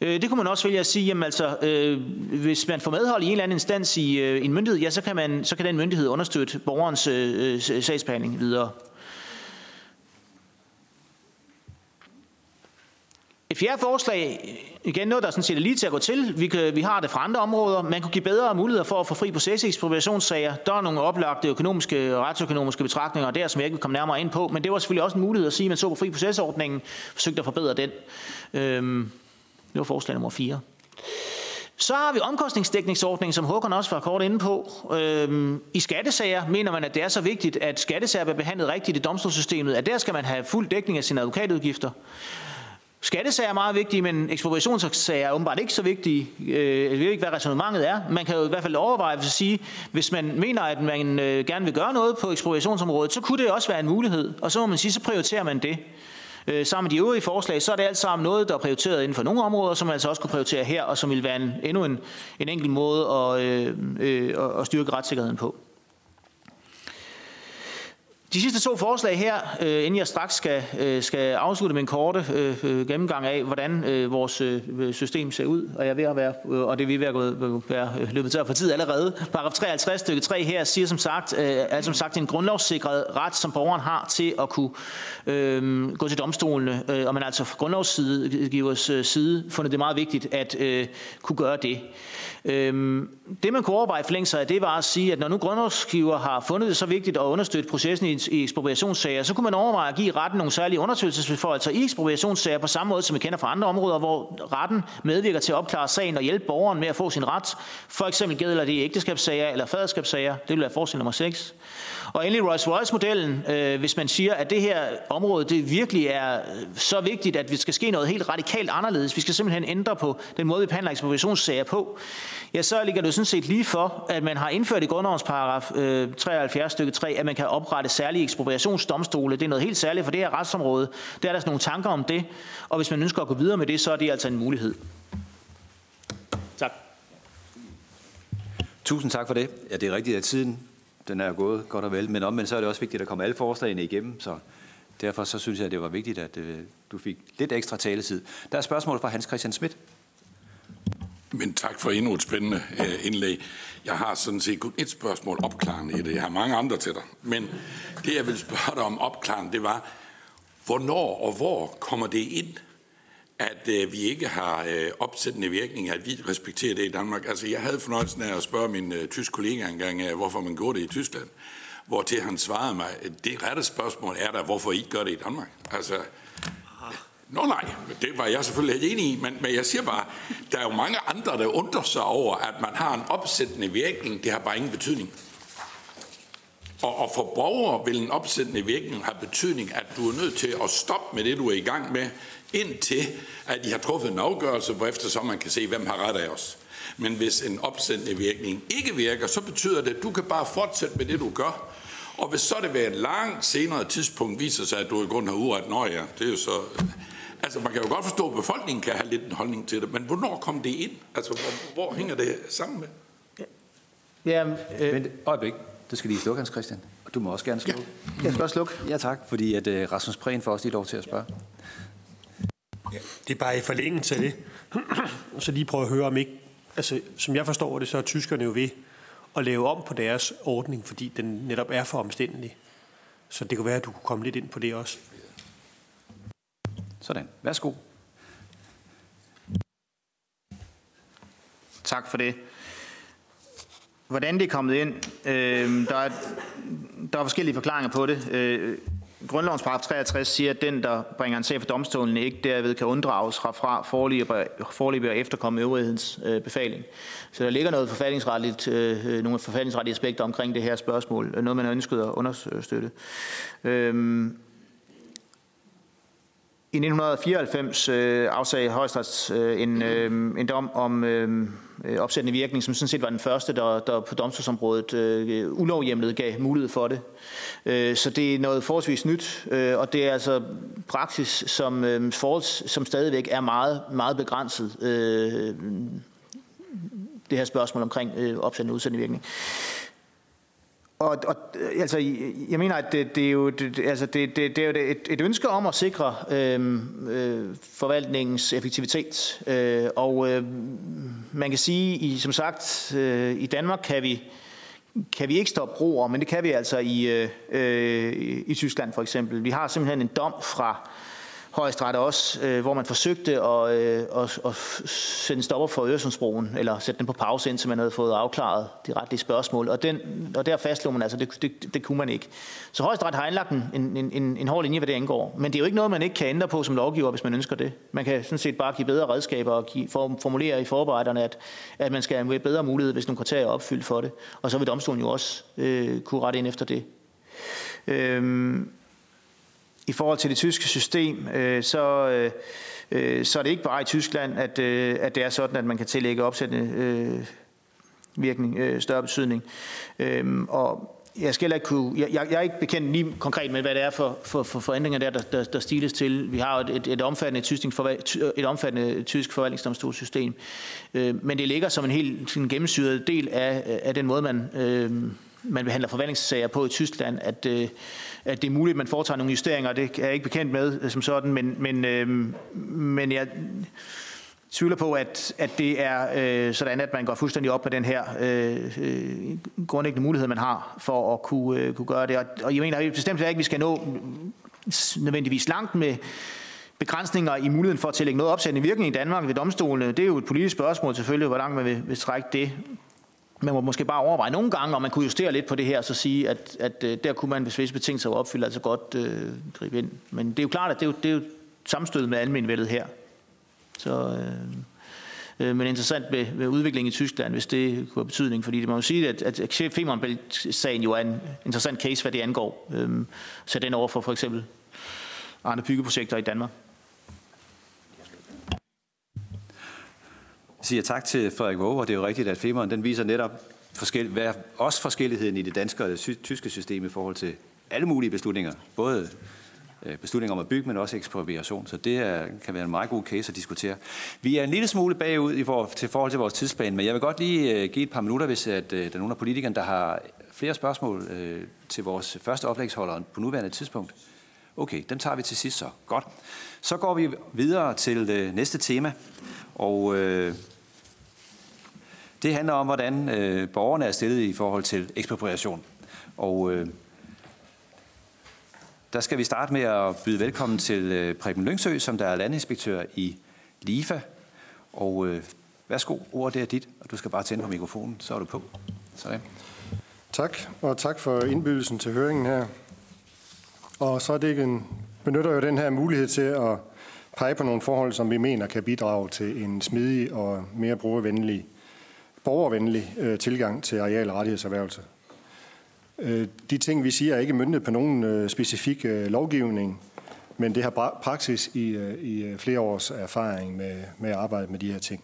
Øh, det kunne man også vælge at sige, jamen altså, øh, hvis man får medhold i en eller anden instans i øh, en myndighed, ja, så kan, man, så kan den myndighed understøtte borgerens øh, øh sagsbehandling videre. Et fjerde forslag, igen noget, der sådan set er lige til at gå til. Vi, kan, vi har det fra andre områder. Man kunne give bedre muligheder for at få fri proces i ekspropriationssager. Der er nogle oplagte økonomiske og retsøkonomiske betragtninger der, som jeg ikke vil komme nærmere ind på. Men det var selvfølgelig også en mulighed at sige, at man så på fri procesordningen, forsøgte at forbedre den. Øhm, det var forslag nummer 4. Så har vi omkostningsdækningsordningen, som Håkon også var kort inde på. Øhm, I skattesager mener man, at det er så vigtigt, at skattesager bliver behandlet rigtigt i domstolssystemet, at der skal man have fuld dækning af sine advokatudgifter. Skattesager er meget vigtige, men ekspropriationssager er åbenbart ikke så vigtige. Øh, jeg ved ikke, hvad resonemanget er. Man kan jo i hvert fald overveje at sige, hvis man mener, at man øh, gerne vil gøre noget på ekspropriationsområdet, så kunne det også være en mulighed. Og så må man sige, så prioriterer man det. Øh, sammen med de øvrige forslag, så er det alt sammen noget, der er prioriteret inden for nogle områder, som man altså også kunne prioritere her, og som vil være en, endnu en, en enkel måde at, øh, øh, at styrke retssikkerheden på. De sidste to forslag her, øh, inden jeg straks skal, øh, skal afslutte min korte øh, gennemgang af, hvordan vores system ser ud, og jeg er ved at være, og det er vi ved at gå, være løbet til for tid allerede. Paragraf 53 stykke 3 her siger som sagt, er som sagt en grundlovssikret ret, som borgeren har til at kunne øh, gå til domstolene, og man altså fra grundlovsgivers side fundet det meget vigtigt at øh, kunne gøre det. Øhm, det man kunne overveje forlængelse af, det var at sige, at når nu grundlovsgiver har fundet det så vigtigt at understøtte processen i, i ekspropriationssager, så kunne man overveje at give retten nogle særlige undersøgelsesbeføjelser i ekspropriationssager på samme måde, som vi kender fra andre områder, hvor retten medvirker til at opklare sagen og hjælpe borgeren med at få sin ret. For eksempel gælder det i ægteskabssager eller faderskabssager. Det vil være forslag nummer 6. Og endelig Rolls-Royce-modellen, øh, hvis man siger, at det her område det virkelig er så vigtigt, at vi skal ske noget helt radikalt anderledes. Vi skal simpelthen ændre på den måde, vi behandler ekspropriationssager på. Ja, så ligger det sådan set lige for, at man har indført i grundlovens paragraf øh, 73 stykke 3, at man kan oprette særlige ekspropriationsdomstole. Det er noget helt særligt for det her retsområde. Der er der sådan nogle tanker om det, og hvis man ønsker at gå videre med det, så er det altså en mulighed. Tak. Tusind tak for det. Ja, det er rigtigt, at tiden den er gået godt og vel, men omvendt så er det også vigtigt at komme alle forslagene igennem, så derfor så synes jeg, at det var vigtigt, at øh, du fik lidt ekstra taletid. Der er spørgsmål fra Hans Christian Schmidt. Men tak for endnu et spændende øh, indlæg. Jeg har sådan set kun et spørgsmål opklarende i det. Jeg har mange andre til dig. Men det, jeg vil spørge dig om opklarende, det var, hvornår og hvor kommer det ind, at øh, vi ikke har øh, opsættende virkning, at vi respekterer det i Danmark. Altså, jeg havde fornøjelsen af at spørge min øh, tysk kollega engang, øh, hvorfor man gjorde det i Tyskland. Hvor til han svarede mig, det rette spørgsmål er der, hvorfor I ikke gør det i Danmark. Altså, Nå nej, det var jeg selvfølgelig helt enig i, men, men jeg siger bare, der er jo mange andre, der undrer sig over, at man har en opsættende virkning. Det har bare ingen betydning. Og, og for borgere vil en opsættende virkning have betydning, at du er nødt til at stoppe med det, du er i gang med, indtil at de har truffet en afgørelse, hvor efter så man kan se, hvem har ret af os. Men hvis en opsættende virkning ikke virker, så betyder det, at du kan bare fortsætte med det, du gør. Og hvis så det ved et langt senere tidspunkt viser sig, at du i grund har uret, nå ja, det er jo så... Altså, man kan jo godt forstå, at befolkningen kan have lidt en holdning til det, men hvornår kom det ind? Altså, hvor, hvor hænger det sammen med? Ja, øh... Men øjeblik, det skal lige slukke, Hans Christian. Og du må også gerne slukke. Ja. Jeg skal også slukke. Ja, tak, fordi at, uh, Rasmus Prehn får også lige lov til at spørge. Ja, det er bare i forlængelse af det. *clears throat* så lige prøve at høre om ikke, altså som jeg forstår det, så er tyskerne jo ved at lave om på deres ordning, fordi den netop er for omstændelig. Så det kunne være, at du kunne komme lidt ind på det også. Sådan. Værsgo. Tak for det. Hvordan det er kommet ind, øh, der, er, der er forskellige forklaringer på det. Øh, Grundlovens paragraf 63 siger, at den, der bringer en sag for domstolen, ikke derved kan unddrages fra, fra forløbig og efterkomme øvrighedens øh, befaling. Så der ligger noget forfatningsretligt, øh, nogle forfatningsretlige aspekter omkring det her spørgsmål, øh, noget man har ønsket at understøtte. Øhm, i 1994 øh, afsagde Højesteret øh, en, øh, en dom om øh, Øh, opsættende virkning, som sådan set var den første, der, der på domstolsområdet øh, ulovhjemlet gav mulighed for det. Øh, så det er noget forholdsvis nyt, øh, og det er altså praksis, som, øh, forholds, som stadigvæk er meget, meget begrænset. Øh, det her spørgsmål omkring øh, opsættende udsættende virkning og, og altså, jeg mener, at det, det er jo, det, altså, det, det, det er jo et, et ønske om at sikre øh, øh, forvaltningens effektivitet. Øh, og øh, man kan sige, i, som sagt, øh, i Danmark kan vi, kan vi ikke stoppe broer, men det kan vi altså i, øh, øh, i Tyskland for eksempel. Vi har simpelthen en dom fra højesteret også, øh, hvor man forsøgte at, øh, at, at sætte en stopper for Øresundsbroen, eller sætte den på pause, indtil man havde fået afklaret de retlige spørgsmål. Og, den, og der fastslog man altså, det, det, det kunne man ikke. Så højesteret har indlagt en, en, en, en hård linje, hvad det angår. Men det er jo ikke noget, man ikke kan ændre på som lovgiver, hvis man ønsker det. Man kan sådan set bare give bedre redskaber og give, for, formulere i forarbejderne, at, at man skal have bedre mulighed, hvis nogle kriterier er opfyldt for det. Og så vil domstolen jo også øh, kunne rette ind efter det. Øhm, i forhold til det tyske system, øh, så, øh, øh, så er det ikke bare i Tyskland, at, øh, at det er sådan, at man kan tillægge opsættende øh, virkning øh, større betydning. Øh, og jeg skal ikke kunne, jeg, jeg er ikke bekendt lige konkret med, hvad det er for, for, for forandringer der, der, der, der stiles til. Vi har et, et, et, omfattende, tysk, et omfattende tysk forvaltningsdomstolssystem, øh, men det ligger som en helt en gennemsyret del af, af den måde, man, øh, man behandler forvaltningssager på i Tyskland, at, øh, at det er muligt, at man foretager nogle justeringer, det er jeg ikke bekendt med øh, som sådan, men, men, øh, men jeg tvivler på, at, at det er øh, sådan, at man går fuldstændig op med den her øh, øh grundlæggende mulighed, man har for at kunne, øh, kunne gøre det. Og, og jeg mener bestemt ikke, at vi skal nå nødvendigvis langt med begrænsninger i muligheden for at tillægge noget opsættende virkning i Danmark ved domstolene. Det er jo et politisk spørgsmål selvfølgelig, hvor langt man vil, vil trække det man må måske bare overveje nogle gange, om man kunne justere lidt på det her, og så sige, at, at øh, der kunne man, hvis visse betingelser var opfyldt, altså godt øh, gribe ind. Men det er jo klart, at det er jo, det er jo sammenstød med almenvældet her. Så, øh, øh, men interessant ved, ved udviklingen i Tyskland, hvis det kunne have betydning, fordi det må jo sige, at, at Femernbælt-sagen jo er en interessant case, hvad det angår. Øh, så den over for for eksempel andre byggeprojekter i Danmark. Siger tak til Frederik Våge, og det er jo rigtigt, at Femeren den viser netop forskel, hvad, også forskelligheden i det danske og det tyske system i forhold til alle mulige beslutninger. Både øh, beslutninger om at bygge, men også ekspropriation. Så det er, kan være en meget god case at diskutere. Vi er en lille smule bagud i forhold til, forhold til vores tidsplan, men jeg vil godt lige øh, give et par minutter, hvis at, øh, der er nogen af politikerne, der har flere spørgsmål til vores første oplægsholder på nuværende tidspunkt. Okay, dem tager vi til sidst så. Godt. Så går vi videre til næste tema, og øh, det handler om, hvordan øh, borgerne er stillet i forhold til ekspropriation. Og øh, der skal vi starte med at byde velkommen til øh, Preben Lyngsø, som der er landinspektør i LIFA. Og øh, værsgo, ordet er dit, og du skal bare tænde på mikrofonen, så er du på. Sådan. Tak, og tak for indbydelsen til høringen her. Og så er det en, benytter jo den her mulighed til at pege på nogle forhold, som vi mener kan bidrage til en smidig og mere brugervenlig borgervenlig øh, tilgang til areal- og rettighedserhvervelse. Øh, de ting, vi siger, er ikke myndet på nogen øh, specifik øh, lovgivning, men det har praksis i, øh, i øh, flere års erfaring med, med at arbejde med de her ting.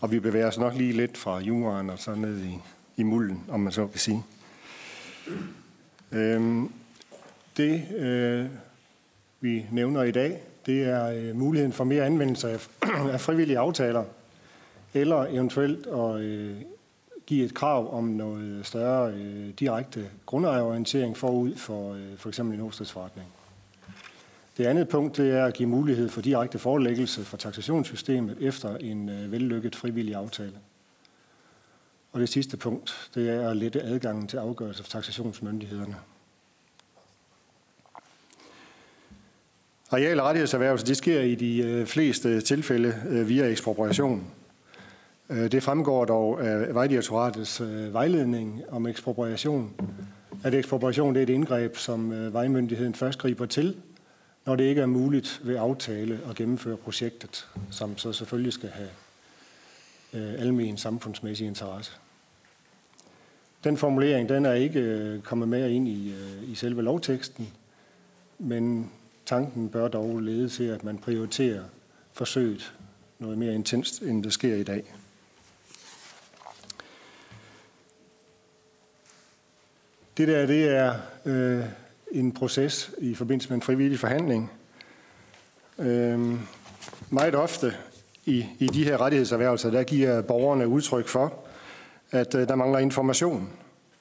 Og vi bevæger os nok lige lidt fra jorden og så ned i, i mulden, om man så kan sige. Øh, det, øh, vi nævner i dag, det er øh, muligheden for mere anvendelse af, *clears throat* af frivillige aftaler – eller eventuelt at øh, give et krav om noget større øh, direkte grundejerorientering forud for øh, for eksempel en hovedstadsforretning. Det andet punkt det er at give mulighed for direkte forelæggelse for taxationssystemet efter en øh, vellykket frivillig aftale. Og det sidste punkt det er at lette adgangen til afgørelse for taxationsmyndighederne. Areal- og rettighedserhvervelse det sker i de øh, fleste tilfælde øh, via ekspropriation. Øh, det fremgår dog af Vejdirektoratets vejledning om ekspropriation, at ekspropriation det er et indgreb, som vejmyndigheden først griber til, når det ikke er muligt ved aftale at gennemføre projektet, som så selvfølgelig skal have almen samfundsmæssig interesse. Den formulering den er ikke kommet med ind i, i selve lovteksten, men tanken bør dog lede til, at man prioriterer forsøget noget mere intenst, end det sker i dag. Det der, det er øh, en proces i forbindelse med en frivillig forhandling. Øh, meget ofte i, i de her rettighedserhvervelser, der giver borgerne udtryk for, at øh, der mangler information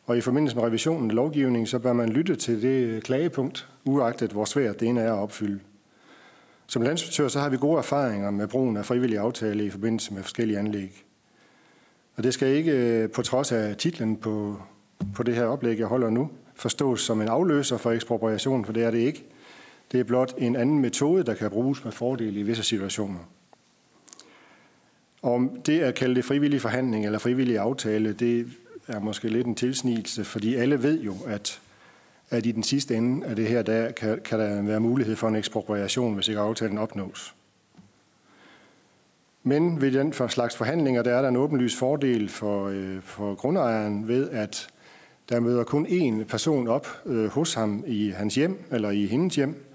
Og i forbindelse med revisionen af lovgivningen, så bør man lytte til det klagepunkt, uagtet hvor svært det ene er at opfylde. Som landsinspektør så har vi gode erfaringer med brugen af frivillige aftaler i forbindelse med forskellige anlæg. Og det skal ikke øh, på trods af titlen på, på det her oplæg, jeg holder nu, forstås som en afløser for ekspropriation, for det er det ikke. Det er blot en anden metode, der kan bruges med fordel i visse situationer. Om det at kalde det frivillig forhandling eller frivillig aftale, det er måske lidt en tilsnigelse, fordi alle ved jo, at, at i den sidste ende af det her, der kan, kan der være mulighed for en ekspropriation, hvis ikke aftalen opnås. Men ved den for slags forhandlinger, der er der en åbenlys fordel for, øh, for grundejeren ved, at der møder kun én person op øh, hos ham i hans hjem eller i hendes hjem,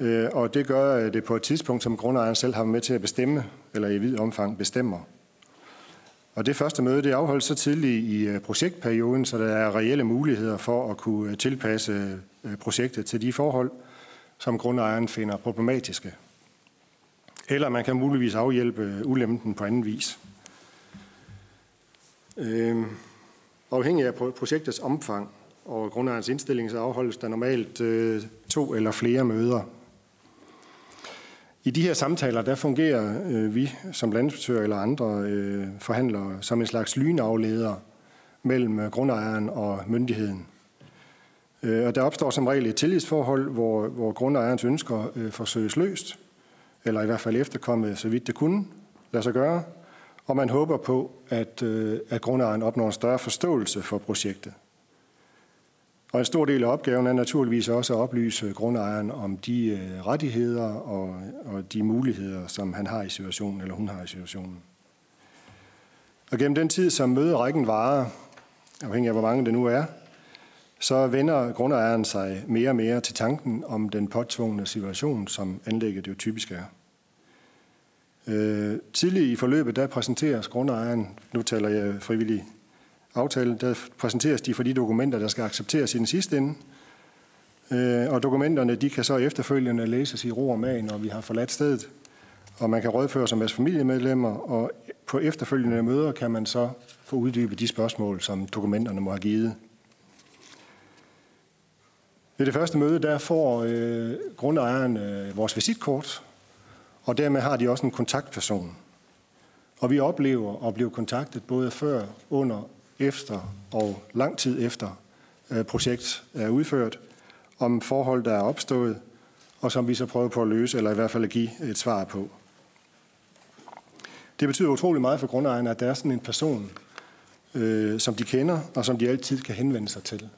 øh, og det gør det på et tidspunkt, som grundejeren selv har med til at bestemme, eller i vid omfang bestemmer. Og det første møde det afholdes så tidligt i øh, projektperioden, så der er reelle muligheder for at kunne øh, tilpasse øh, projektet til de forhold, som grundejeren finder problematiske. Eller man kan muligvis afhjælpe ulempen på anden vis. Øh, afhængig af projektets omfang og grundejernes indstilling, så afholdes der normalt øh, to eller flere møder i de her samtaler, der fungerer øh, vi som landinspektør eller andre øh, forhandlere som en slags lynafleder mellem grundejeren og myndigheden. Øh, og der opstår som regel et tillidsforhold, hvor, hvor grundejerens ønsker øh, forsøges løst, eller i hvert fald efterkommet, så vidt det kunne lade sig gøre, og man håber på, at, øh, at grundejeren opnår en større forståelse for projektet. Og en stor del af opgaven er naturligvis også at oplyse grundejeren om de øh, rettigheder og, og de muligheder, som han har i situationen, eller hun har i situationen. Og gennem den tid, som møderækken varer, afhængig af hvor mange det nu er, så vender grundejeren sig mere og mere til tanken om den påtvungne situation, som anlægget jo typisk er. Øh, tidligt i forløbet, der præsenteres grundejeren, nu taler jeg frivillig aftalen, der præsenteres de for de dokumenter, der skal accepteres i den sidste ende. Øh, og dokumenterne de kan så efterfølgende læses i ro og mag, når vi har forladt stedet. Og man kan rådføre sig med familiemedlemmer, og på efterfølgende møder kan man så få uddybet de spørgsmål, som dokumenterne må have givet. Ved det første møde, der får øh, grundejeren øh, vores visitkort, og dermed har de også en kontaktperson. Og vi oplever at blive kontaktet både før, under efter og lang tid efter øh, projekt er udført, om forhold, der er opstået, og som vi så prøver på at løse, eller i hvert fald at give et svar på. Det betyder utrolig meget for grundejerne, at der er sådan en person, øh, som de kender, og som de altid kan henvende sig til.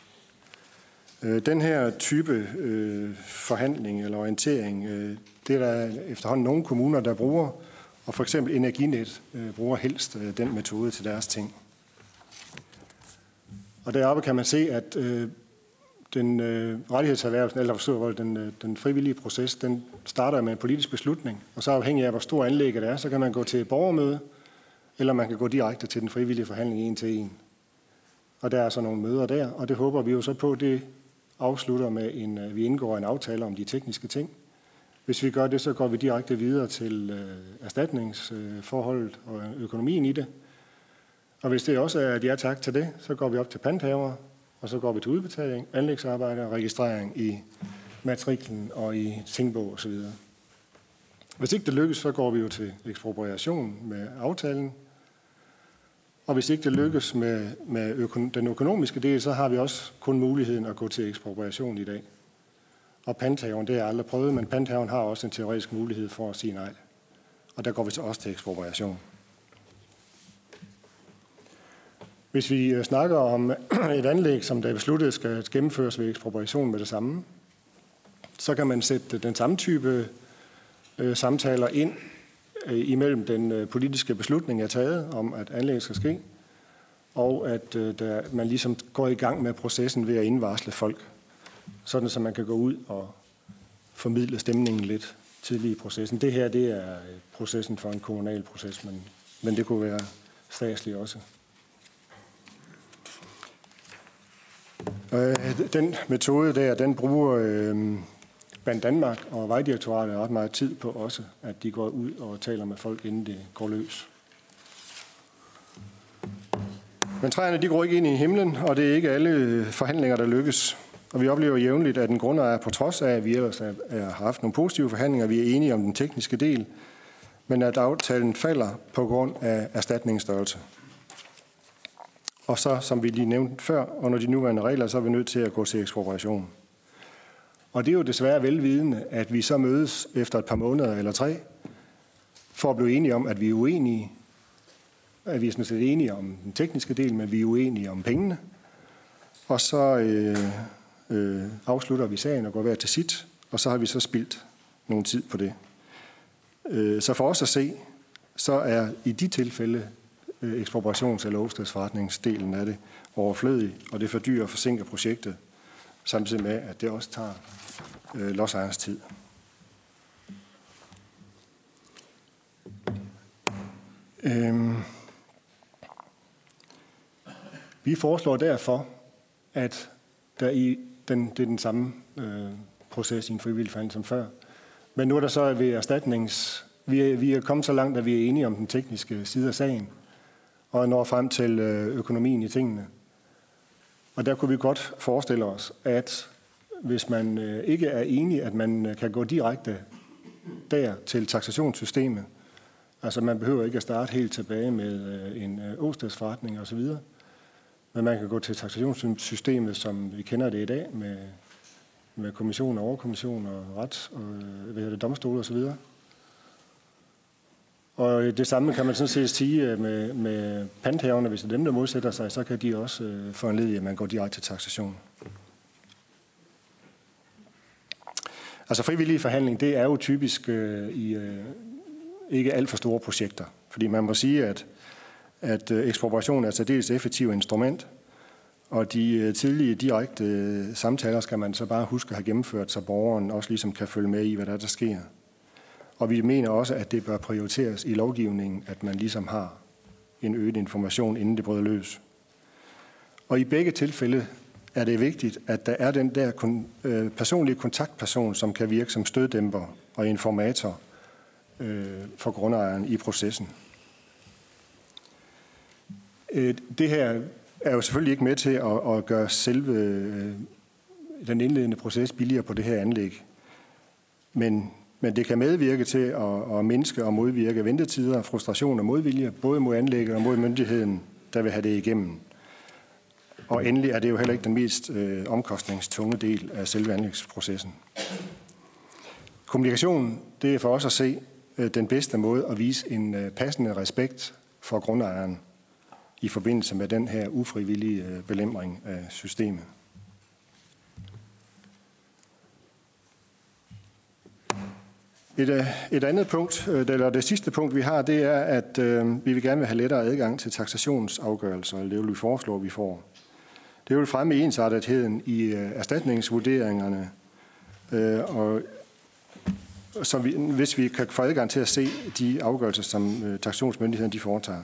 Øh, den her type øh, forhandling eller orientering, øh, det er der efterhånden nogle kommuner, der bruger, og for eksempel Energinet øh, bruger helst øh, den metode til deres ting. Og deroppe kan man se, at øh, den øh, rettighedserhvervelsen, eller forstå, den, øh, den frivillige proces, den starter med en politisk beslutning, og så afhængig af, hvor stor anlægget er, så kan man gå til et borgermøde, eller man kan gå direkte til den frivillige forhandling en til en. Og der er så nogle møder der, og det håber vi jo så på, det afslutter med, en, øh, vi indgår en aftale om de tekniske ting. Hvis vi gør det, så går vi direkte videre til øh, erstatningsforholdet og økonomien i det. Og hvis det også er et ja tak til det, så går vi op til panthaver, og så går vi til udbetaling, anlægsarbejde og registrering i matriklen og i tingbog osv. Hvis ikke det lykkes, så går vi jo til ekspropriation med aftalen. Og hvis ikke det lykkes med, med øko, den økonomiske del, så har vi også kun muligheden at gå til ekspropriation i dag. Og panthaven, det har jeg aldrig prøvet, men panthaven har også en teoretisk mulighed for at sige nej. Og der går vi så også til ekspropriation. Hvis vi øh, snakker om *clears throat* et anlæg, som der besluttet skal gennemføres ved ekspropriation med det samme, så kan man sætte den samme type øh, samtaler ind øh, imellem den politiske beslutning er taget om, at anlægget skal ske, og at der, man ligesom går i gang med processen ved at indvarsle folk, sådan så man kan gå ud og formidle stemningen lidt tidligt i processen. Det her det er processen for en kommunal proces, men, men det kunne være statslig også. Øh, den metode der, den bruger øh, Band Danmark og Vejdirektoratet ret meget tid på også, at de går ud og taler med folk, inden det går løs. Men træerne de går ikke ind i himlen, og det er ikke alle øh, forhandlinger, der lykkes. Og vi oplever jævnligt, at en grundejer, på trods af, at vi ellers har haft nogle positive forhandlinger, vi er enige om den tekniske del, men at aftalen falder på grund af erstatningsstørrelse. Og så, som vi lige nævnte før, under de nuværende regler, så er vi nødt til at gå til ekspropriation. Og det er jo desværre velvidende, at vi så mødes efter et par måneder eller tre, for at blive enige om, at vi er uenige. At vi er sådan set enige om den tekniske del, men vi er uenige om pengene. Og så øh, øh, afslutter vi sagen og går hver til sit, og så har vi så spildt nogle tid på det. Øh, så for os at se, så er i de tilfælde Øh, ekspropriations- eller overstadsforretningsdelen af det overflødig, og det fordyrer og forsinker projektet, samtidig med, at det også tager øh, lodsejernes tid. Øhm. Vi foreslår derfor, at der i den, det er den samme øh, proces i en frivillig forhandling som før. Men nu er der så ved erstatnings... Vi er, vi er kommet så langt, at vi er enige om den tekniske side af sagen, og når frem til øh, økonomien i tingene. Og der kunne vi godt forestille os, at hvis man øh, ikke er enig, at man øh, kan gå direkte der til taksationssystemet, altså man behøver ikke at starte helt tilbage med en åstedsforretning osv., men man kan gå til taksationssystemet, som vi kender det i dag, med, med kommission og overkommission og ret og hvad det, domstol og så videre. Og øh, det samme kan man sådan set sige øh, med, med panthaverne, hvis det er dem, der modsætter sig, så kan de også øh, foranledige, at man går direkte til taxation. Altså frivillige forhandling, det er jo typisk øh, i øh, ikke alt for store projekter. Fordi man må sige, at at øh, ekspropriation er et særdeles effektivt instrument, og de tidlige direkte samtaler skal man så bare huske at have gennemført, så borgeren også ligesom kan følge med i, hvad der, der sker. Og vi mener også, at det bør prioriteres i lovgivningen, at man ligesom har en øget information, inden det bryder løs. Og i begge tilfælde er det vigtigt, at der er den der øh, personlige kontaktperson, som kan virke som støddæmper og informator øh, for grundejeren i processen. Øh, det her er jo selvfølgelig ikke med til at, at gøre selve øh, den indledende proces billigere på det her anlæg. Men, men det kan medvirke til at, at mindske og modvirke ventetider, frustration og modvilje, både mod anlægget og mod myndigheden, der vil have det igennem. Og endelig er det jo heller ikke den mest øh, omkostningstunge del af selve anlægsprocessen. Kommunikation, det er for os at se øh, den bedste måde at vise en øh, passende respekt for grundejeren i forbindelse med den her ufrivillige øh, belemring af systemet. Et, øh, et andet punkt, øh, eller det sidste punkt, vi har, det er, at øh, vi vil gerne vil have lettere adgang til taxationsafgørelser, eller det vil vi foreslå, at vi får. Det vil fremme ensartetheden i øh, erstatningsvurderingerne, øh, og så vi, hvis vi kan få adgang til at se de afgørelser, som øh, taxationsmyndighederne de foretager.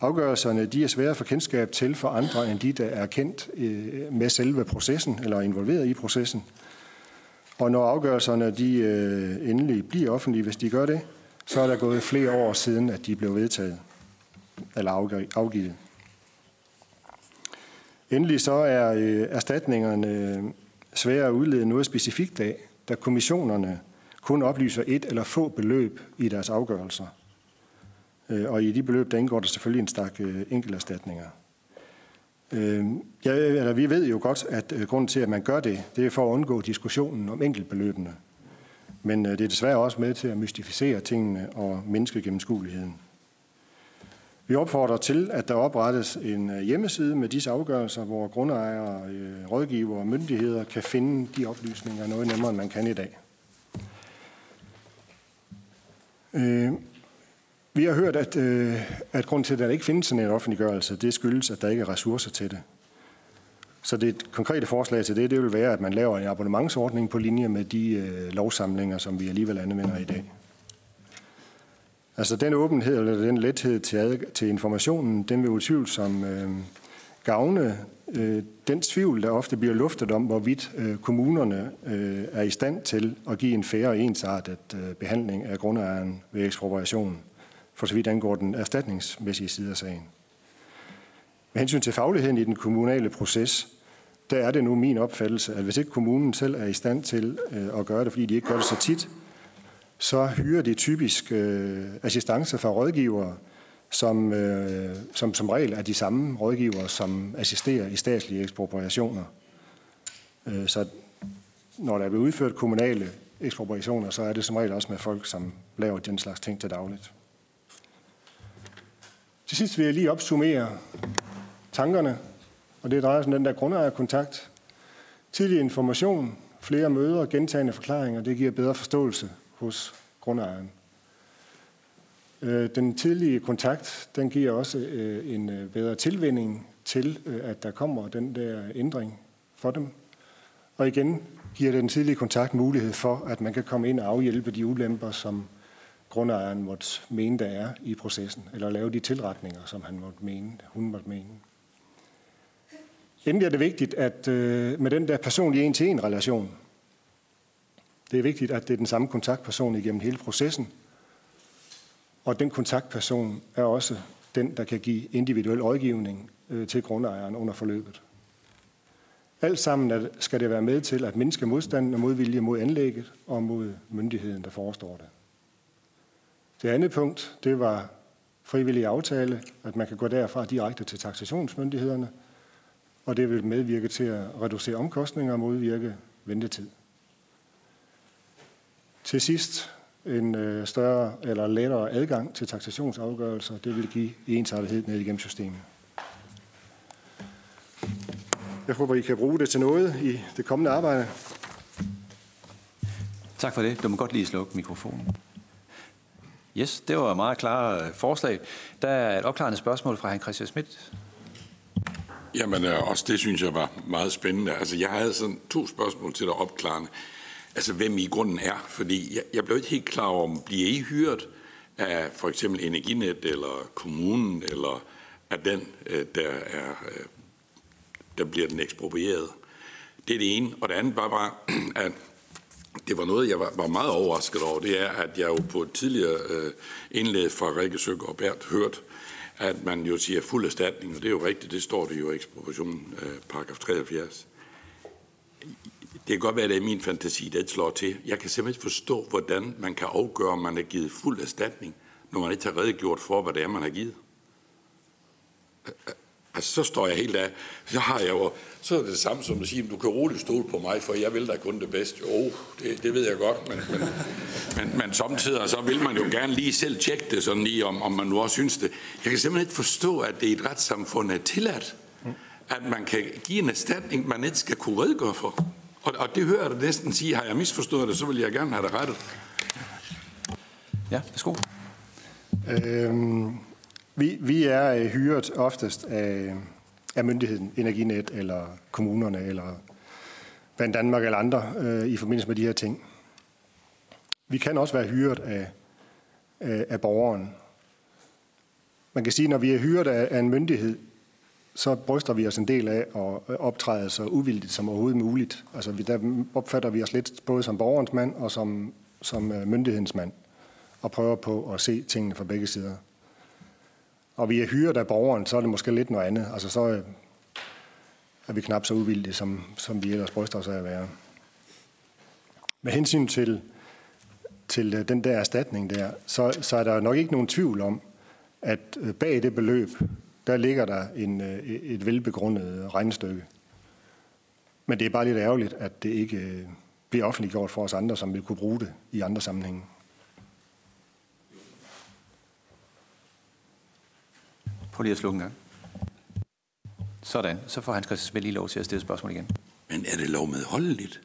Afgørelserne de er svære for kendskab til for andre end de, der er kendt øh, med selve processen eller involveret i processen. Og når afgørelserne de øh, endelig bliver offentlige, hvis de gør det, så er der gået flere år siden, at de blev vedtaget eller afgivet. Endelig så er øh, erstatningerne øh, svære at udlede noget specifikt af, da kommissionerne kun oplyser et eller få beløb i deres afgørelser. Øh, og i de beløb, der indgår der selvfølgelig en stak øh, enkelterstatninger. Øh, ja, eller vi ved jo godt, at øh, grunden til, at man gør det, det er for at undgå diskussionen om enkeltbeløbene. Men øh, det er desværre også med til at mystificere tingene og mindske gennemskueligheden. Vi opfordrer til, at der oprettes en øh, hjemmeside med disse afgørelser, hvor grundejere, rådgivere og myndigheder kan finde de oplysninger noget nemmere, end man kan i dag. Vi har hørt, at, øh, at grund til, at der ikke findes sådan en offentliggørelse, det skyldes, at der ikke er ressourcer til det. Så det konkrete forslag til det, det vil være, at man laver en abonnementsordning på linje med de øh, lovsamlinger, som vi alligevel anvender i dag. Altså den åbenhed eller den lethed til, ad, til informationen, den vil utvivlsomt øh, gavne øh, den tvivl, der ofte bliver luftet om, hvorvidt øh, kommunerne øh, er i stand til at give en færre og ensartet øh, behandling af grundejeren ved ekspropriationen for så vidt angår den erstatningsmæssige side af sagen. Med hensyn til fagligheden i den kommunale proces, der er det nu min opfattelse, at hvis ikke kommunen selv er i stand til øh, at gøre det, fordi de ikke gør det så tit, så hyrer de typisk øh, assistance fra rådgivere, som, øh, som som regel er de samme rådgivere, som assisterer i statslige ekspropriationer. Øh, så når der er blevet udført kommunale ekspropriationer, så er det som regel også med folk, som laver den slags ting til dagligt. Til sidst vil jeg lige opsummere tankerne, og det drejer sig om den der grundejerkontakt. Tidlig information, flere møder, gentagende forklaringer, det giver bedre forståelse hos grundejeren. Øh, den tidlige kontakt, den giver også øh, en øh, bedre tilvinding til, at der kommer den der ændring for dem. Og igen giver den tidlige kontakt mulighed for, at man kan komme ind og afhjælpe de ulemper, som grundejeren måtte mene, der er i processen, eller lave de tilretninger, som han måtte mene, hun måtte mene. Endelig er det vigtigt, at øh, med den der personlige en-til-en relation, det er vigtigt, at det er den samme kontaktperson igennem hele processen, og den kontaktperson er også den, der kan give individuel rådgivning øh, til grundejeren under forløbet. Alt sammen skal det være med til at mindske modstanden og modvilje mod anlægget og mod myndigheden, der forestår det. Det andet punkt, det var frivillig aftale, at man kan gå derfra direkte til taxationsmyndighederne, og det vil medvirke til at reducere omkostninger og modvirke ventetid. Til sidst en øh, større eller lettere adgang til taxationsafgørelser. Det vil give ensartethed ned igennem systemet. Jeg håber, I kan bruge det til noget i det kommende arbejde. Tak for det. Du må godt lige slukke mikrofonen. Yes, det var et meget klare øh, forslag. Der er et opklarende spørgsmål fra Hans Christian Schmidt. Jamen, øh, også det synes jeg var meget spændende. Altså, jeg havde sådan to spørgsmål til dig opklarende altså hvem I grunden er. Fordi jeg, jeg blev ikke helt klar over, om bliver I hyret af for eksempel Energinet eller kommunen, eller af den, øh, der, er, der bliver den eksproprieret. Det er det ene. Og det andet var bare, *clears throat* at det var noget, jeg var, var meget overrasket over. Det er, at jeg jo på et tidligere øh, indlæg fra Rikke Søger og Bert hørt, at man jo siger fuld erstatning, og det er jo rigtigt, det står det jo i ekspropriationen, øh, paragraf 73. Det kan godt være, at det er min fantasi, der slår til. Jeg kan simpelthen ikke forstå, hvordan man kan afgøre, om man er givet fuld erstatning, når man ikke har redegjort for, hvad det er, man har givet. Altså, så står jeg helt af. Så har jeg jo, så er det det samme som at sige, at du kan roligt stole på mig, for jeg vil da kun det bedste. Jo, det, det ved jeg godt, men, men, men, men samtidig så vil man jo gerne lige selv tjekke det, sådan lige, om, om man nu også synes det. Jeg kan simpelthen ikke forstå, at det i et retssamfund er tilladt, at man kan give en erstatning, man ikke skal kunne redegøre for. Og, og det hører jeg da næsten sige, har jeg misforstået det, så vil jeg gerne have det rettet. Ja, værsgo. Øhm, vi, vi er øh, hyret oftest af, af myndigheden, Energinet eller kommunerne eller Vand Danmark eller andre øh, i forbindelse med de her ting. Vi kan også være hyret af, af, af borgeren. Man kan sige, når vi er hyret af, af en myndighed, så bryster vi os en del af at optræde så uvildigt som overhovedet muligt. Altså, der opfatter vi os lidt både som borgerens mand og som, som øh, myndighedens mand, og prøver på at se tingene fra begge sider. Og vi er hyret af borgeren, så er det måske lidt noget andet. Altså, så øh, er vi knap så uvildige, som, som vi ellers bryster os af at være. Med hensyn til, til øh, den der erstatning der, så, så er der nok ikke nogen tvivl om, at øh, bag det beløb, der ligger der en, et velbegrundet regnestykke. Men det er bare lidt ærgerligt, at det ikke bliver offentliggjort for os andre, som vil kunne bruge det i andre sammenhænge. Prøv lige at slukke en gang. Sådan, så får Hans Christian lige lov til at stille spørgsmål igen. Men er det lovmedholdeligt?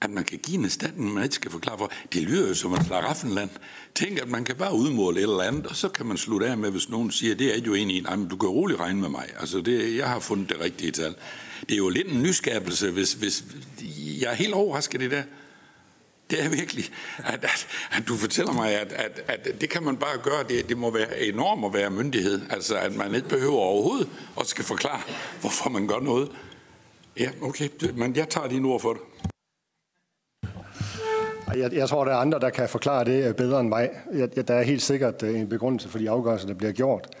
at man kan give en erstatning, man ikke skal forklare for. Det lyder jo som et slaraffenland. Tænk, at man kan bare udmåle et eller andet, og så kan man slutte af med, hvis nogen siger, det er jo egentlig, nej, men du kan roligt regne med mig. Altså, det, jeg har fundet det rigtige tal. Det er jo lidt en nyskabelse, hvis, hvis jeg er helt overrasket i det. der. Det er virkelig, at, at, at du fortæller mig, at, at, at det kan man bare gøre. Det, det må være enormt at være myndighed. Altså, at man ikke behøver overhovedet at skal forklare, hvorfor man gør noget. Ja, okay, men jeg tager dine ord for det. Jeg, jeg tror, der er andre, der kan forklare det øh, bedre end mig. Jeg, der er helt sikkert øh, en begrundelse for de afgørelser, der bliver gjort.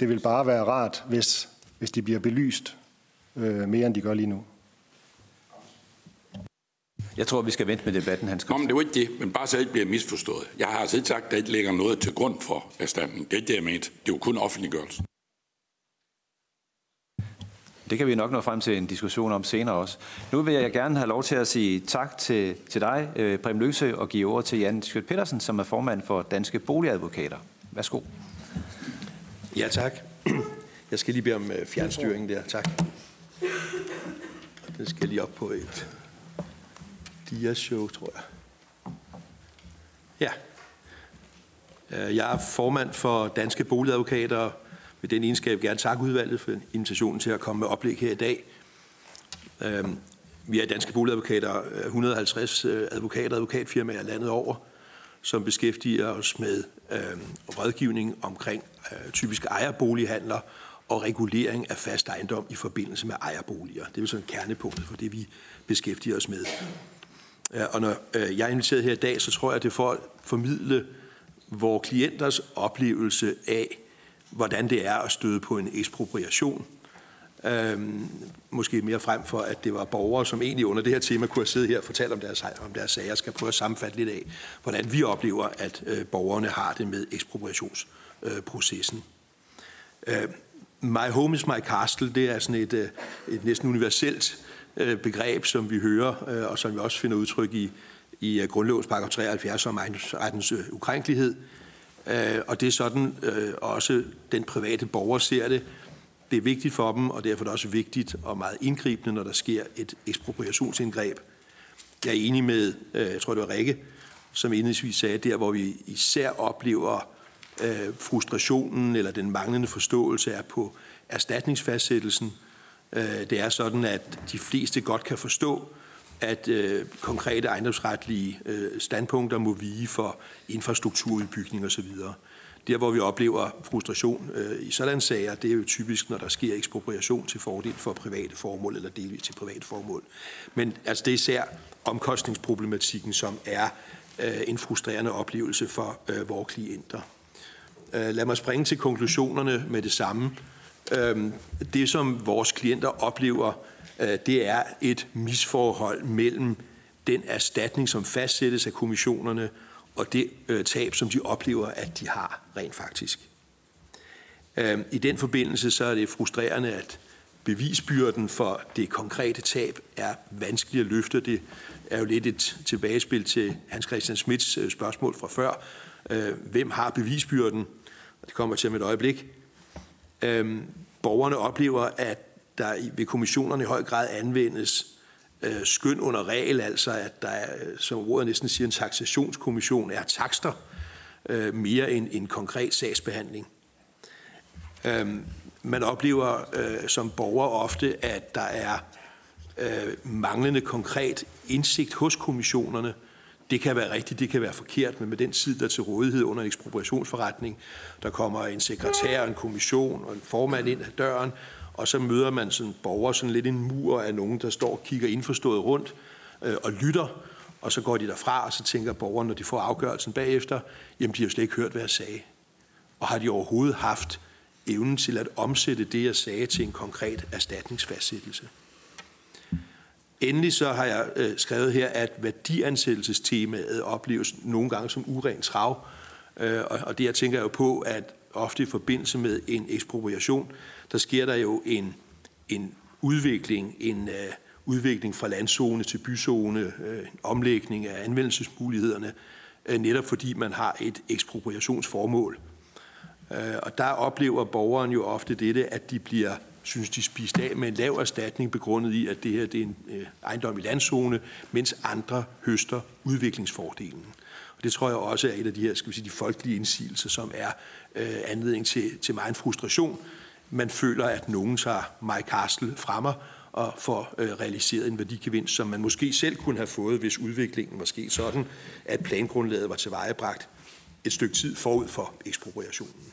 Det vil bare være rart, hvis, hvis de bliver belyst øh, mere, end de gør lige nu. Jeg tror, vi skal vente med debatten, Hans Nå, men det var ikke det, men bare så ikke bliver misforstået. Jeg har altså ikke sagt, at der ikke ligger noget til grund for erstatning. Det er ikke det, jeg mente. Det er jo kun offentliggørelse. Det kan vi nok nå frem til en diskussion om senere også. Nu vil jeg gerne have lov til at sige tak til, til dig, øh, Prem Løse, og give ord til Jan Skjødt Petersen, som er formand for Danske Boligadvokater. Værsgo. Ja, tak. Jeg skal lige bede om øh, fjernstyringen der. Tak. Den skal lige op på et dia-show, tror jeg. Ja. Øh, jeg er formand for Danske Boligadvokater, med den egenskab gerne takke udvalget for invitationen til at komme med oplæg her i dag. Øh, vi er danske boligadvokater, 150 øh, advokater og advokatfirmaer landet over, som beskæftiger os med øh, rådgivning omkring øh, typiske ejerbolighandler og regulering af fast ejendom i forbindelse med ejerboliger. Det er jo sådan kernepunktet for det, vi beskæftiger os med. Og når øh, jeg er inviteret her i dag, så tror jeg, det er for at formidle vores klienters oplevelse af, hvordan det er at støde på en ekspropriation. Øhm, måske mere frem for, at det var borgere, som egentlig under det her tema kunne have siddet her og fortalt om deres, om deres sager. Jeg skal prøve at sammenfatte lidt af, hvordan vi oplever, at øh, borgerne har det med ekspropriationsprocessen. Øh, my home is my castle, det er sådan et, øh, et næsten universelt øh, Øh, begreb, som vi hører, øh, og som vi også finder udtryk i, i øh, grundlovens paragraf 73 om ejendomsrettens ukrænkelighed. Og det er sådan også den private borger ser det. Det er vigtigt for dem, og derfor er det også vigtigt og meget indgribende, når der sker et ekspropriationsindgreb. Jeg er enig med, jeg tror det var Rikke, som indledningsvis sagde, der hvor vi især oplever frustrationen eller den manglende forståelse er på erstatningsfastsættelsen. Øh, det er sådan, at de fleste godt kan forstå, at øh, konkrete ejendomsretlige øh, standpunkter må vige for infrastrukturudbygning osv. Der, hvor vi oplever frustration øh, i sådan sager, det er jo typisk, når der sker ekspropriation til fordel for private formål eller delvis til private formål. Men altså, det er især omkostningsproblematikken, som er øh, en frustrerende oplevelse for øh, vores klienter. Øh, lad mig springe til konklusionerne med det samme. Øh, det, som vores klienter oplever, øh, det er et misforhold mellem den erstatning, som fastsættes af kommissionerne, og det øh, tab, som de oplever, at de har rent faktisk. Øh, I den forbindelse så er det frustrerende, at bevisbyrden for det konkrete tab er vanskelig at løfte. Det er jo lidt et tilbagespil til Hans Christian Schmidts øh, spørgsmål fra før. Hvem har bevisbyrden? Det kommer til om et øjeblik. Øhm, borgerne oplever, at der ved kommissionerne i høj grad anvendes øh, skøn under regel, altså at der, er, som ordet næsten siger, en taxationskommission er takster øh, mere end en konkret sagsbehandling. Øh, man oplever øh, som borger ofte, at der er øh, manglende konkret indsigt hos kommissionerne. Det kan være rigtigt, det kan være forkert, men med den tid, der er til rådighed under en ekspropriationsforretning, der kommer en sekretær, en kommission og en formand ind ad døren, og så møder man sådan borger sådan lidt en mur af nogen, der står og kigger indforstået rundt øh, og lytter, og så går de derfra, og så tænker borgeren, når de får afgørelsen bagefter, jamen de har slet ikke hørt, hvad jeg sagde. Og har de overhovedet haft evnen til at omsætte det, jeg sagde, til en konkret erstatningsfastsættelse. Endelig så har jeg øh, skrevet her, at værdiansættelsestemaet opleves nogle gange som uren trav. Øh, og, og det jeg tænker jo på, at ofte i forbindelse med en ekspropriation, der sker der jo en, en udvikling, en øh, udvikling fra landzone til byzone, øh, en omlægning af anvendelsesmulighederne, øh, netop fordi man har et ekspropriationsformål. Øh, og der oplever borgeren jo ofte dette, at de bliver synes de spist af med en lav erstatning begrundet i, at det her det er en øh, ejendom i landzone, mens andre høster udviklingsfordelen. Og det tror jeg også er et af de her, skal vi sige, de folkelige indsigelser, som er øh, anledning til, til meget frustration, man føler, at nogen tager My Castle mig og får øh, realiseret en værdigevinst, som man måske selv kunne have fået, hvis udviklingen var sket sådan, at plangrundlaget var tilvejebragt et stykke tid forud for ekspropriationen.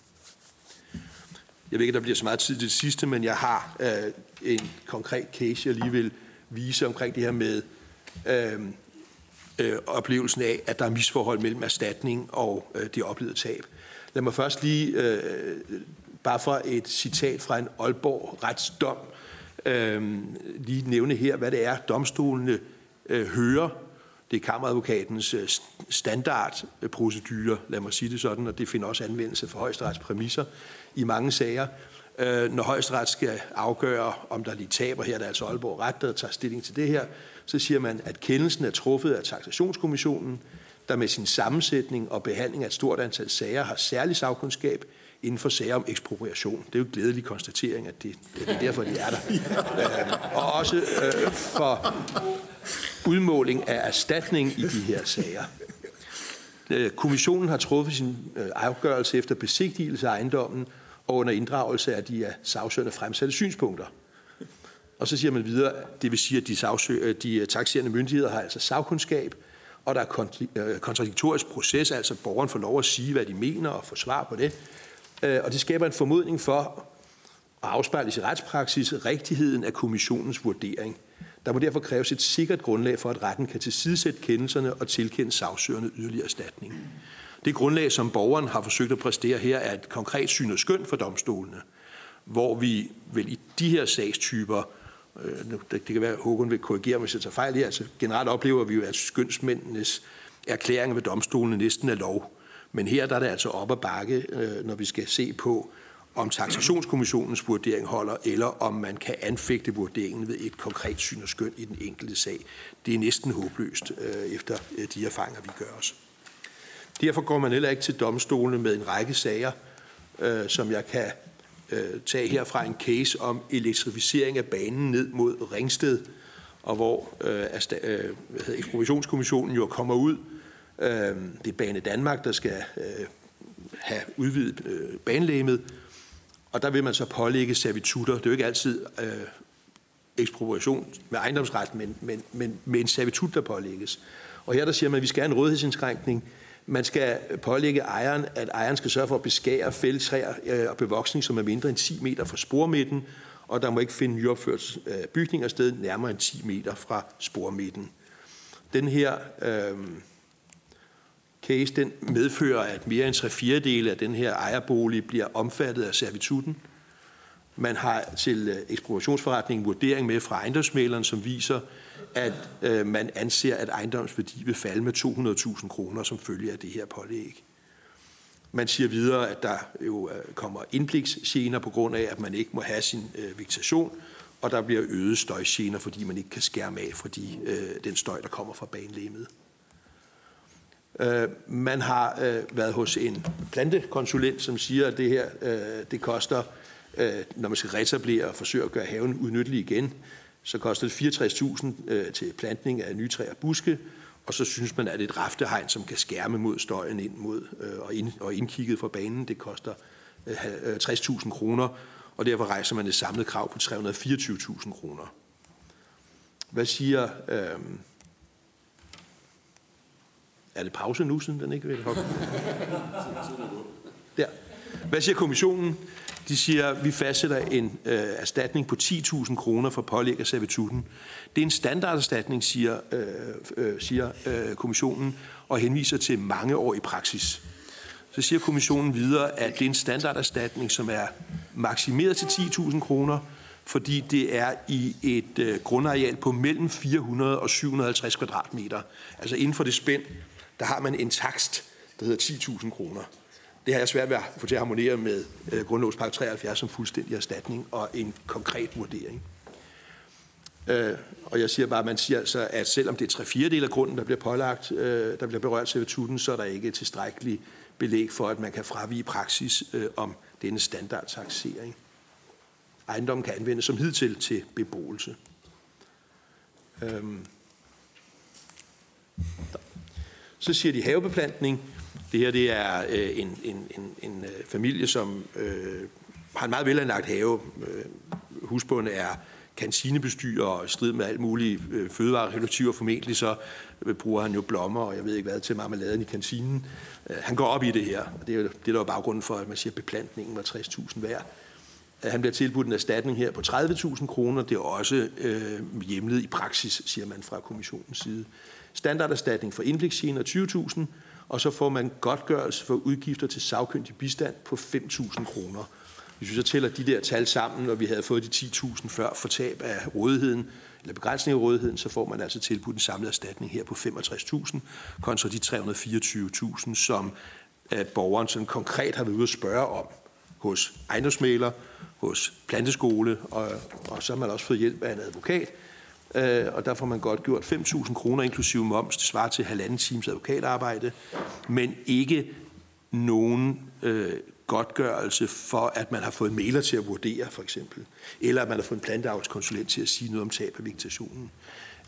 Jeg ved ikke, der bliver så meget tid til det sidste, men jeg har øh, en konkret case, jeg lige vil vise omkring det her med øh, øh, oplevelsen af, at der er misforhold mellem erstatning og øh, det oplevede tab. Lad mig først lige øh, bare fra et citat fra en Aalborg retsdom, øh, lige nævne her, hvad det er, domstolene øh, hører. Det er kammeradvokatens øh, standardprocedure, lad mig sige det sådan, og det finder også anvendelse for højesterets præmisser i mange sager. Øh, når højesteret skal afgøre, om der lige taber, her er det altså Aalborg Ret, der tager stilling til det her, så siger man, at kendelsen er truffet af taxationskommissionen, der med sin sammensætning og behandling af et stort antal sager har særlig sagkundskab inden for sager om ekspropriation. Det er jo en glædelig konstatering, at det, det er derfor, de er der. Øh, *laughs* og også øh, for udmåling af erstatning i de her sager. Øh, kommissionen har truffet sin øh, afgørelse efter besigtigelse af ejendommen og under inddragelse af de af sagsøgende fremsatte synspunkter. Og så siger man videre, det vil sige, at de, sagsø- øh, de øh, taxerende myndigheder har altså sagkundskab, og der er øh, kontradiktorisk proces, altså borgeren får lov at sige, hvad de mener og få svar på det. Og det skaber en formodning for at afspejle i retspraksis rigtigheden af kommissionens vurdering. Der må derfor kræves et sikkert grundlag for, at retten kan tilsidesætte kendelserne og tilkende sagsøgerne yderligere erstatning. Det grundlag, som borgeren har forsøgt at præstere her, er et konkret syn og skøn for domstolene, hvor vi vel i de her sagstyper øh, det, kan være, at Håkon vil korrigere mig, hvis jeg tager fejl her. Altså, generelt oplever vi jo, at skønsmændenes erklæringer ved domstolene næsten er lov. Men her der er det altså op ad bakke, øh, når vi skal se på, om taxationskommissionens vurdering holder, eller om man kan anfægte vurderingen ved et konkret syn og skøn i den enkelte sag. Det er næsten håbløst øh, efter de erfaringer, vi gør os. Derfor går man heller ikke til domstolene med en række sager, øh, som jeg kan øh, tage herfra en case om elektrificering af banen ned mod Ringsted, og hvor øh, øh, ekspropriationskommissionen jo kommer ud. Øh, det er Bane Danmark, der skal øh, have udvidet øh, banelæmet, og der vil man så pålægge servitutter. Det er jo ikke altid øh, ekspropriation med ejendomsret, men, men, men med en servitut, der pålægges. Og her der siger man, at vi skal have en rådighedsindskrænkning, man skal pålægge ejeren, at ejeren skal sørge for at beskære fældtræer øh, og bevoksning, som er mindre end 10 meter fra spormidten, og der må ikke finde nyopført øh, bygninger sted nærmere end 10 meter fra spormidten. Den her øh, case den medfører, at mere end tre fjerdedele af den her ejerbolig bliver omfattet af servituten. Man har til øh, ekspropriationsforretningen vurdering med fra ejendomsmæleren, som viser, at øh, man anser, at ejendomsværdi vil falde med 200.000 kroner som følge af det her pålæg. Man siger videre, at der jo øh, kommer indbliksgener på grund af, at man ikke må have sin øh, vegetation, og der bliver øget støjgener, fordi man ikke kan skærme af fra de, øh, den støj, der kommer fra banelæmet. Øh, man har øh, været hos en plantekonsulent, som siger, at det her øh, det koster, øh, når man skal retablere og forsøge at gøre haven udnyttelig igen, så koster det 64.000 øh, til plantning af nye træer og buske, og så synes man, at et raftehegn, som kan skærme mod støjen ind mod øh, og, ind, og indkigget fra banen, det koster øh, 60.000 øh, kroner, og derfor rejser man et samlet krav på 324.000 kroner. Hvad siger... Øh, er det pause nu, siden den ikke vil hoppe? *laughs* Der. Hvad siger kommissionen? De siger, at vi fastsætter en øh, erstatning på 10.000 kroner for pålæg af servituten. Det er en standarderstatning, siger, øh, øh, siger øh, kommissionen, og henviser til mange år i praksis. Så siger kommissionen videre, at det er en standarderstatning, som er maksimeret til 10.000 kroner, fordi det er i et øh, grundareal på mellem 400 og 750 kvadratmeter. Altså inden for det spænd, der har man en takst, der hedder 10.000 kroner. Det har jeg svært ved at få til at harmonere med øh, grundlovspakke 73 som fuldstændig erstatning og en konkret vurdering. Øh, og jeg siger bare, at man siger altså, at selvom det er tre fjerdedel af grunden, der bliver pålagt, øh, der bliver berørt servituten, så er der ikke tilstrækkelig belæg for, at man kan fravige praksis øh, om denne standardtaxering. Ejendommen kan anvendes som hidtil til beboelse. Øhm. Så siger de havebeplantning. Det her det er øh, en, en, en, en øh, familie, som øh, har en meget velanlagt have. Øh, husbunden er kantinebestyrer og i strid med alt muligt øh, fødevarerelativer formentlig, så øh, bruger han jo blommer, og jeg ved ikke hvad, til marmeladen i kantinen. Øh, han går op i det her, og det er jo det, der er baggrunden for, at man siger, at beplantningen var 60.000 værd. Øh, han bliver tilbudt en erstatning her på 30.000 kroner. Det er også øh, hjemlet i praksis, siger man fra kommissionens side. Standarderstatning for indbliksgener 20.000, og så får man godtgørelse for udgifter til sagkyndig bistand på 5.000 kroner. Hvis vi så tæller de der tal sammen, og vi havde fået de 10.000 før for tab af rådigheden, eller begrænsning af rådigheden, så får man altså tilbudt en samlet erstatning her på 65.000 kontra de 324.000, som at borgeren sådan konkret har været ude at spørge om hos ejendomsmæler, hos planteskole, og, og så har man også fået hjælp af en advokat. Øh, og der får man godt gjort 5.000 kroner inklusive moms. Det svarer til halvanden times advokatarbejde, men ikke nogen øh, godtgørelse for, at man har fået mailer til at vurdere, for eksempel. Eller at man har fået en planteavlskonsulent til at sige noget om tab af vegetationen.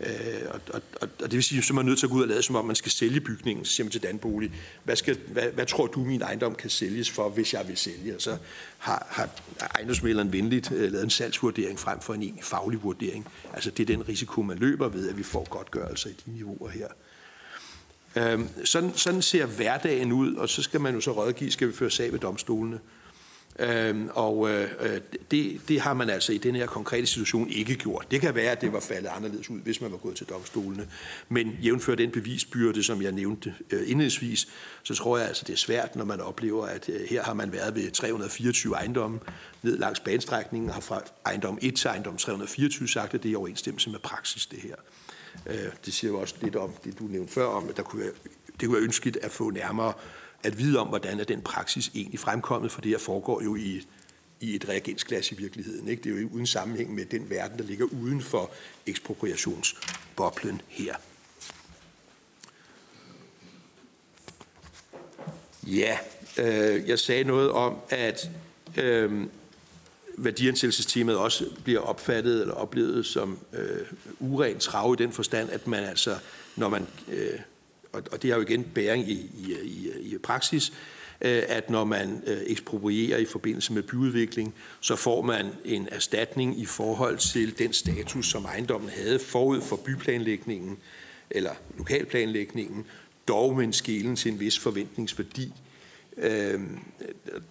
Øh, og, og, og, det vil sige, at man er nødt til at gå ud og lade, som om man skal sælge bygningen, så siger man til Danbolig, hvad, skal, hvad, hvad tror du, min ejendom kan sælges for, hvis jeg vil sælge? Og så har, har ejendomsmælderen venligt øh, lavet en salgsvurdering frem for en egentlig faglig vurdering. Altså det er den risiko, man løber ved, at vi får godtgørelser i de niveauer her. Øhm, sådan, sådan ser hverdagen ud, og så skal man jo så rådgive, skal vi føre sag ved domstolene. Øhm, og øh, det, det har man altså i den her konkrete situation ikke gjort. Det kan være, at det var faldet anderledes ud, hvis man var gået til domstolene. Men jævnfør den bevisbyrde, som jeg nævnte øh, indledningsvis, så tror jeg altså, det er svært, når man oplever, at øh, her har man været ved 324 ejendomme ned langs banestrækningen, og har fra ejendom 1 til ejendom 324 sagt, at det er i overensstemmelse med praksis, det her. Øh, det siger jo også lidt om det, du nævnte før, om at der kunne være, det kunne være ønskeligt at få nærmere at vide om, hvordan er den praksis egentlig fremkommet, for det her foregår jo i, i et reagensglas i virkeligheden. Ikke? Det er jo uden sammenhæng med den verden, der ligger uden for ekspropriationsboblen her. Ja, øh, jeg sagde noget om, at øh, værdiansættelsestemaet også bliver opfattet eller oplevet som øh, uren trav i den forstand, at man altså, når man øh, og, og det har jo igen bæring i, i, i, i praksis, øh, at når man øh, eksproprierer i forbindelse med byudvikling, så får man en erstatning i forhold til den status, som ejendommen havde forud for byplanlægningen eller lokalplanlægningen, dog med en skelen til en vis forventningsværdi. Øh,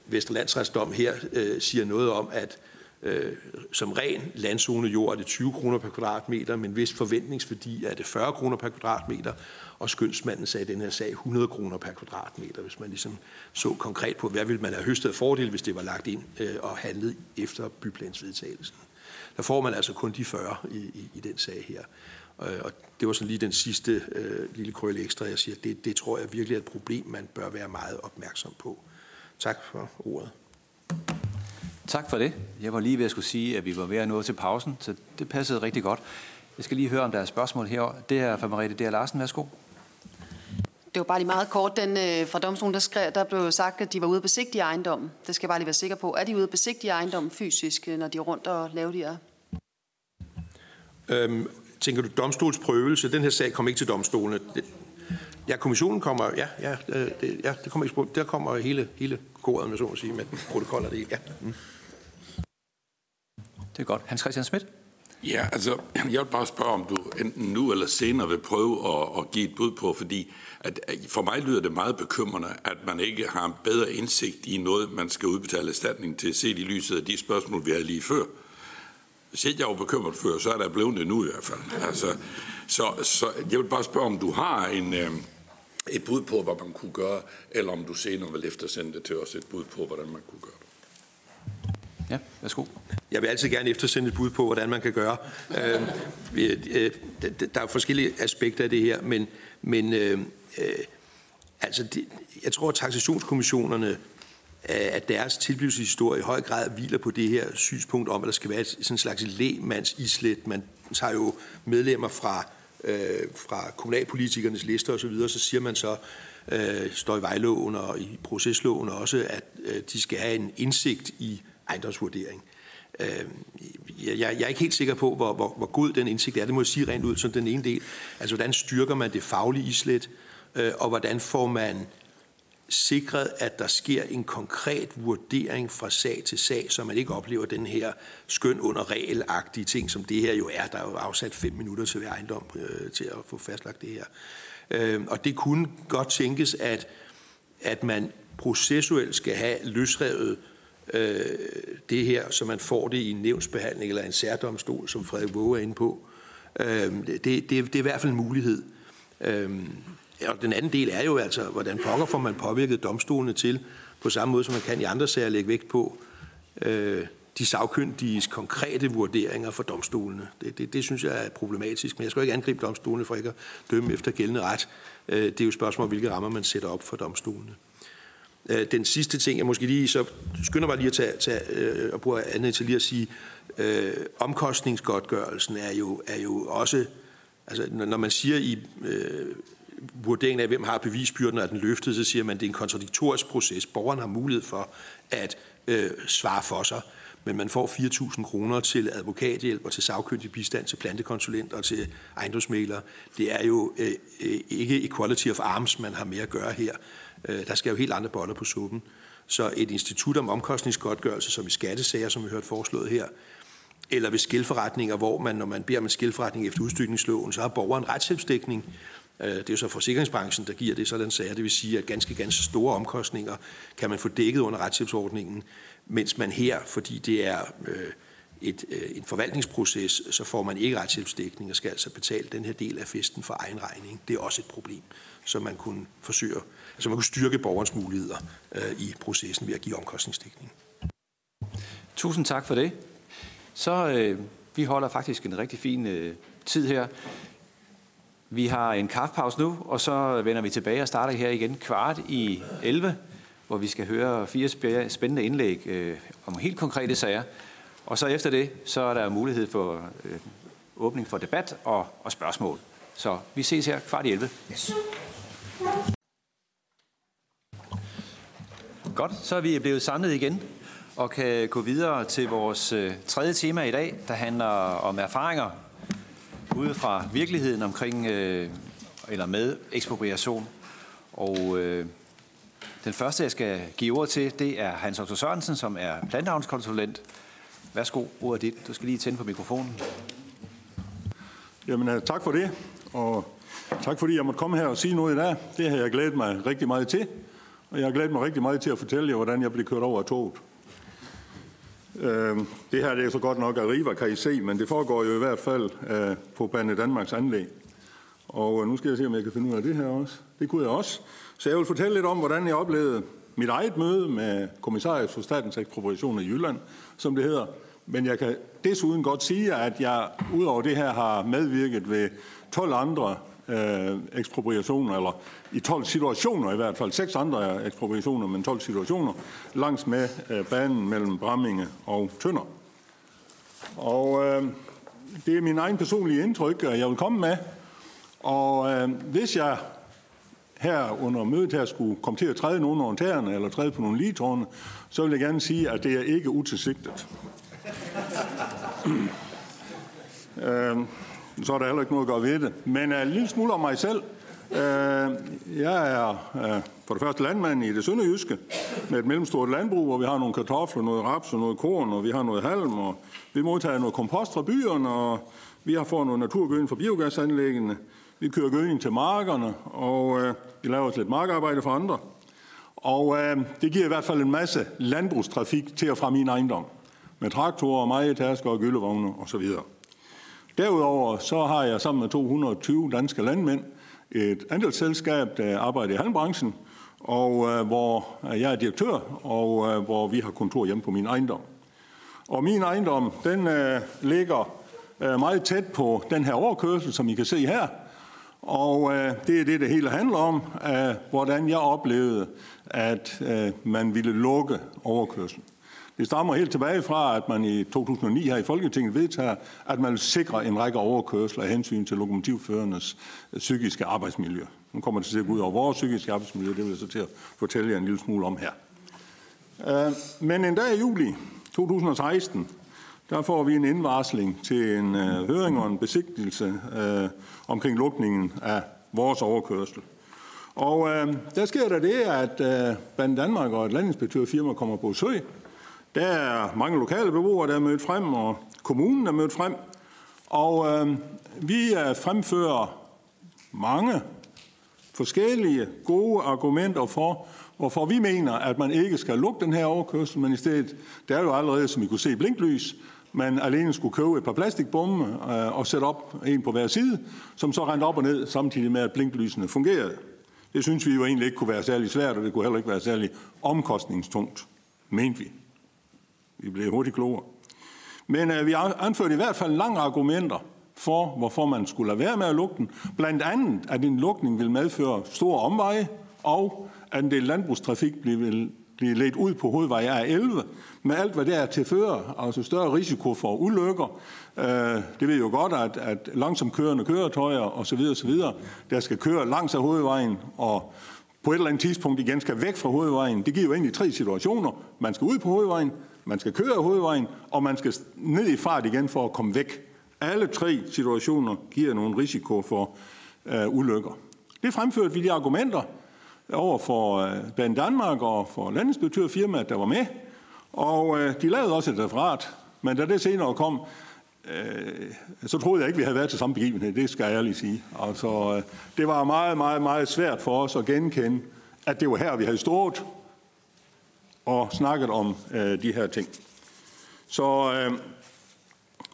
Vesterlandsretsdom her øh, siger noget om, at øh, som ren landzonejord er det 20 kroner per kvadratmeter, men hvis forventningsværdi er det 40 kroner per kvadratmeter, og skønsmanden sagde i den her sag 100 kroner per kvadratmeter, hvis man ligesom så konkret på, hvad ville man have høstet af fordel, hvis det var lagt ind øh, og handlet efter byplansvedtagelsen. Der får man altså kun de 40 i, i, i den sag her. Øh, og det var sådan lige den sidste øh, lille krølle ekstra, jeg siger, det, det tror jeg virkelig er et problem, man bør være meget opmærksom på. Tak for ordet. Tak for det. Jeg var lige ved at skulle sige, at vi var ved at nå til pausen, så det passede rigtig godt. Jeg skal lige høre, om der er spørgsmål herovre. Det er fra Mariette D. Larsen. Værsgo. Det var bare lige meget kort. Den, øh, fra domstolen, der, skrev, der blev sagt, at de var ude at besigtige ejendommen. Det skal jeg bare lige være sikker på. Er de ude at besigtige ejendommen fysisk, øh, når de er rundt og laver de her? Øhm, tænker du domstolsprøvelse? Den her sag kommer ikke til domstolene. Ja, kommissionen kommer, ja, ja, øh, det, ja det kommer ikke, der kommer hele, hele koret, med så at sige, med protokoller det, ja. Mm. Det er godt. Hans Christian Schmidt? Ja, altså, jeg vil bare spørge, om du enten nu eller senere vil prøve at, at give et bud på, fordi at for mig lyder det meget bekymrende, at man ikke har en bedre indsigt i noget, man skal udbetale erstatning til, set i lyset af de spørgsmål, vi havde lige før. Hvis ikke jeg var bekymret før, så er der blevet det nu i hvert fald. Altså, så, så jeg vil bare spørge, om du har en, øh, et bud på, hvad man kunne gøre, eller om du senere vil eftersende det til os et bud på, hvordan man kunne gøre. Ja, værsgo. Jeg vil altid gerne eftersende et bud på, hvordan man kan gøre. Øhm, øh, øh, der er forskellige aspekter af det her, men, men øh, øh, altså det, jeg tror, at taxationskommissionerne øh, at deres tilblivelseshistorie i høj grad hviler på det her synspunkt om, at der skal være sådan en slags lægmands islet. Man tager jo medlemmer fra, øh, fra kommunalpolitikernes lister osv., så, videre, så siger man så, øh, står i vejloven og i procesloven også, at øh, de skal have en indsigt i ejendomsvurdering. Øh, jeg, jeg er ikke helt sikker på, hvor, hvor, hvor god den indsigt er. Det må jeg sige rent ud som den ene del. Altså, hvordan styrker man det faglige islet, øh, og hvordan får man sikret, at der sker en konkret vurdering fra sag til sag, så man ikke oplever den her skøn under regelagtige ting, som det her jo er. Der er jo afsat fem minutter til hver ejendom øh, til at få fastlagt det her. Øh, og det kunne godt tænkes, at, at man processuelt skal have løsrevet øh, Øh, det her, så man får det i en nævnsbehandling eller en særdomstol, som Frederik Våge er inde på. Øh, det, det, det er i hvert fald en mulighed. Øh, og den anden del er jo altså, hvordan pokker får man påvirket domstolene til, på samme måde som man kan i andre sager lægge vægt på, øh, de sagkyndiges konkrete vurderinger for domstolene. Det, det, det synes jeg er problematisk, men jeg skal ikke angribe domstolene for ikke at dømme efter gældende ret. Øh, det er jo et spørgsmål, hvilke rammer man sætter op for domstolene. Øh, den sidste ting, jeg måske lige så skynder mig lige at tage, tage øh, og bruge andet til lige at sige, øh, omkostningsgodtgørelsen er jo, er jo også, altså når man siger i øh, vurderingen af, hvem har bevisbyrden, og er den løftet, så siger man, at det er en kontradiktorisk proces. Borgeren har mulighed for at øh, svare for sig men man får 4.000 kroner til advokathjælp og til sagkyndig bistand, til plantekonsulent og til ejendomsmæler. Det er jo øh, øh, ikke equality of arms, man har med at gøre her. Øh, der skal jo helt andre boller på suppen. Så et institut om omkostningsgodtgørelse, som i skattesager, som vi har hørt foreslået her, eller ved skilforretninger, hvor man, når man beder om en skilforretning efter udstykningsloven, så har borgeren retshjælpsdækning. Øh, det er jo så forsikringsbranchen, der giver det sådan sager. Det vil sige, at ganske, ganske store omkostninger kan man få dækket under retshjælpsordningen mens man her, fordi det er øh, et, øh, en forvaltningsproces, så får man ikke retshjælpsdækning og skal altså betale den her del af festen for egen regning. Det er også et problem, som man kunne forsøge, altså man kunne styrke borgerens muligheder øh, i processen ved at give omkostningsdækning. Tusind tak for det. Så øh, vi holder faktisk en rigtig fin øh, tid her. Vi har en kaffepause nu, og så vender vi tilbage og starter her igen kvart i 11 hvor vi skal høre fire spændende indlæg øh, om helt konkrete sager. Og så efter det, så er der mulighed for øh, åbning for debat og, og spørgsmål. Så vi ses her kvart i 11. Yes. Godt, så er vi blevet samlet igen og kan gå videre til vores øh, tredje tema i dag, der handler om erfaringer ude fra virkeligheden omkring øh, eller med ekspropriation. Og øh, den første, jeg skal give ord til, det er Hans Otto Sørensen, som er planteavnskonsulent. Værsgo, ordet dit. Du skal lige tænde på mikrofonen. Jamen, øh, tak for det, og tak fordi jeg måtte komme her og sige noget i dag. Det har jeg glædet mig rigtig meget til, og jeg har glædet mig rigtig meget til at fortælle jer, hvordan jeg blev kørt over af toget. Øh, det her det er så godt nok Arriva, kan I se, men det foregår jo i hvert fald øh, på Bane Danmarks anlæg. Og øh, nu skal jeg se, om jeg kan finde ud af det her også. Det kunne jeg også. Så jeg vil fortælle lidt om, hvordan jeg oplevede mit eget møde med kommissariet for statens ekspropriation i Jylland, som det hedder. Men jeg kan desuden godt sige, at jeg udover det her har medvirket ved 12 andre øh, ekspropriationer, eller i 12 situationer i hvert fald, seks andre ekspropriationer, men 12 situationer, langs med øh, banen mellem Bramminge og Tønder. Og øh, det er min egen personlige indtryk, jeg vil komme med. Og øh, hvis jeg her under mødet her skulle komme til at træde nogen over tæerne, eller træde på nogle ligetårne, så vil jeg gerne sige, at det er ikke utilsigtet. *clears throat* øh, så er der heller ikke noget at gøre ved det. Men øh, en lille smule om mig selv. Uh, jeg er uh, for det første landmand i det sønderjyske, med et mellemstort landbrug, hvor vi har nogle kartofler, noget raps og noget korn, og vi har noget halm, og vi modtager noget kompost fra byerne, og vi har fået noget naturgødning fra biogasanlæggene. Vi kører gødning til markerne, og øh, vi laver også lidt markarbejde for andre. Og øh, det giver i hvert fald en masse landbrugstrafik til og fra min ejendom. Med traktorer, majetasker og gyllevogne osv. Derudover så har jeg sammen med 220 danske landmænd et andelsselskab, der arbejder i halmbranchen, og øh, hvor jeg er direktør, og øh, hvor vi har kontor hjemme på min ejendom. Og min ejendom, den øh, ligger øh, meget tæt på den her overkørsel, som I kan se her, og øh, det er det, det hele handler om, øh, hvordan jeg oplevede, at øh, man ville lukke overkørslen. Det stammer helt tilbage fra, at man i 2009 her i Folketinget vedtager, at man vil sikre en række overkørsler af hensyn til lokomotivførernes øh, psykiske arbejdsmiljø. Nu kommer det til at gå ud over vores psykiske arbejdsmiljø, det vil jeg så til at fortælle jer en lille smule om her. Øh, men en dag i juli 2016, der får vi en indvarsling til en øh, høring og en besigtigelse øh, omkring lukningen af vores overkørsel. Og øh, der sker der det, at øh, Band Danmark og et landinspektørfirma kommer på søg. Der er mange lokale beboere, der er mødt frem, og kommunen er mødt frem. Og øh, vi øh, fremfører mange forskellige gode argumenter for, hvorfor vi mener, at man ikke skal lukke den her overkørsel, men i stedet, der er jo allerede, som I kunne se, blinklys, man alene skulle købe et par plastikbomme øh, og sætte op en på hver side, som så rendte op og ned, samtidig med at blinklysene fungerede. Det synes vi jo egentlig ikke kunne være særlig svært, og det kunne heller ikke være særlig omkostningstungt, mente vi. Vi blev hurtigt klogere. Men øh, vi anførte i hvert fald lange argumenter for, hvorfor man skulle lade være med at lukke den. Blandt andet, at en lukning vil medføre store omveje, og at en del landbrugstrafik vil blive ledt ud på hovedvej A11, med alt, hvad det er til føre, altså større risiko for ulykker. Øh, det ved jo godt, at, at langsomt kørende køretøjer osv. osv., der skal køre langs af hovedvejen, og på et eller andet tidspunkt igen skal væk fra hovedvejen. Det giver jo egentlig tre situationer. Man skal ud på hovedvejen, man skal køre af hovedvejen, og man skal ned i fart igen for at komme væk. Alle tre situationer giver nogle risiko for øh, ulykker. Det fremførte vi de argumenter over for øh, Band Danmark og for landinspektørfirmaet, der var med. Og øh, de lavede også et referat, men da det senere kom, øh, så troede jeg ikke, vi havde været til samme begivenhed. Det skal jeg ærligt sige. Altså, øh, det var meget, meget, meget svært for os at genkende, at det var her, vi havde stået og snakket om øh, de her ting. Så, øh,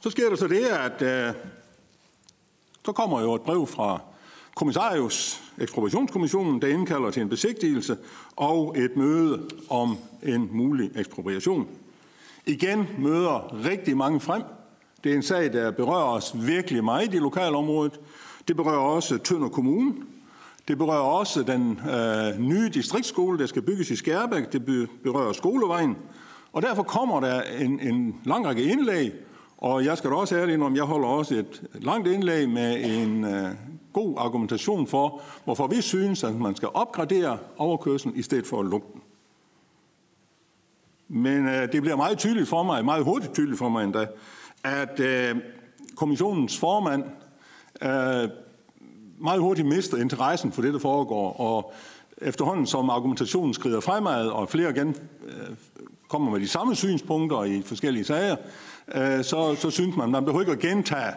så sker der så det, at øh, så kommer jo et brev fra kommissarius, ekspropriationskommissionen, der indkalder til en besigtigelse og et møde om en mulig ekspropriation. Igen møder rigtig mange frem. Det er en sag, der berører os virkelig meget i lokalområdet. Det berører også Tønder Kommune. Det berører også den øh, nye distriktsskole, der skal bygges i Skærbæk. Det berører skolevejen. Og derfor kommer der en, en lang række indlæg, og jeg skal da også ærligt om, jeg holder også et langt indlæg med en øh, god argumentation for, hvorfor vi synes, at man skal opgradere overkørslen i stedet for at lukke den. Men øh, det bliver meget tydeligt for mig, meget hurtigt tydeligt for mig endda, at øh, kommissionens formand øh, meget hurtigt mister interessen for det, der foregår, og efterhånden som argumentationen skrider fremad, og flere igen øh, kommer med de samme synspunkter i forskellige sager, øh, så, så synes man, at man behøver ikke at gentage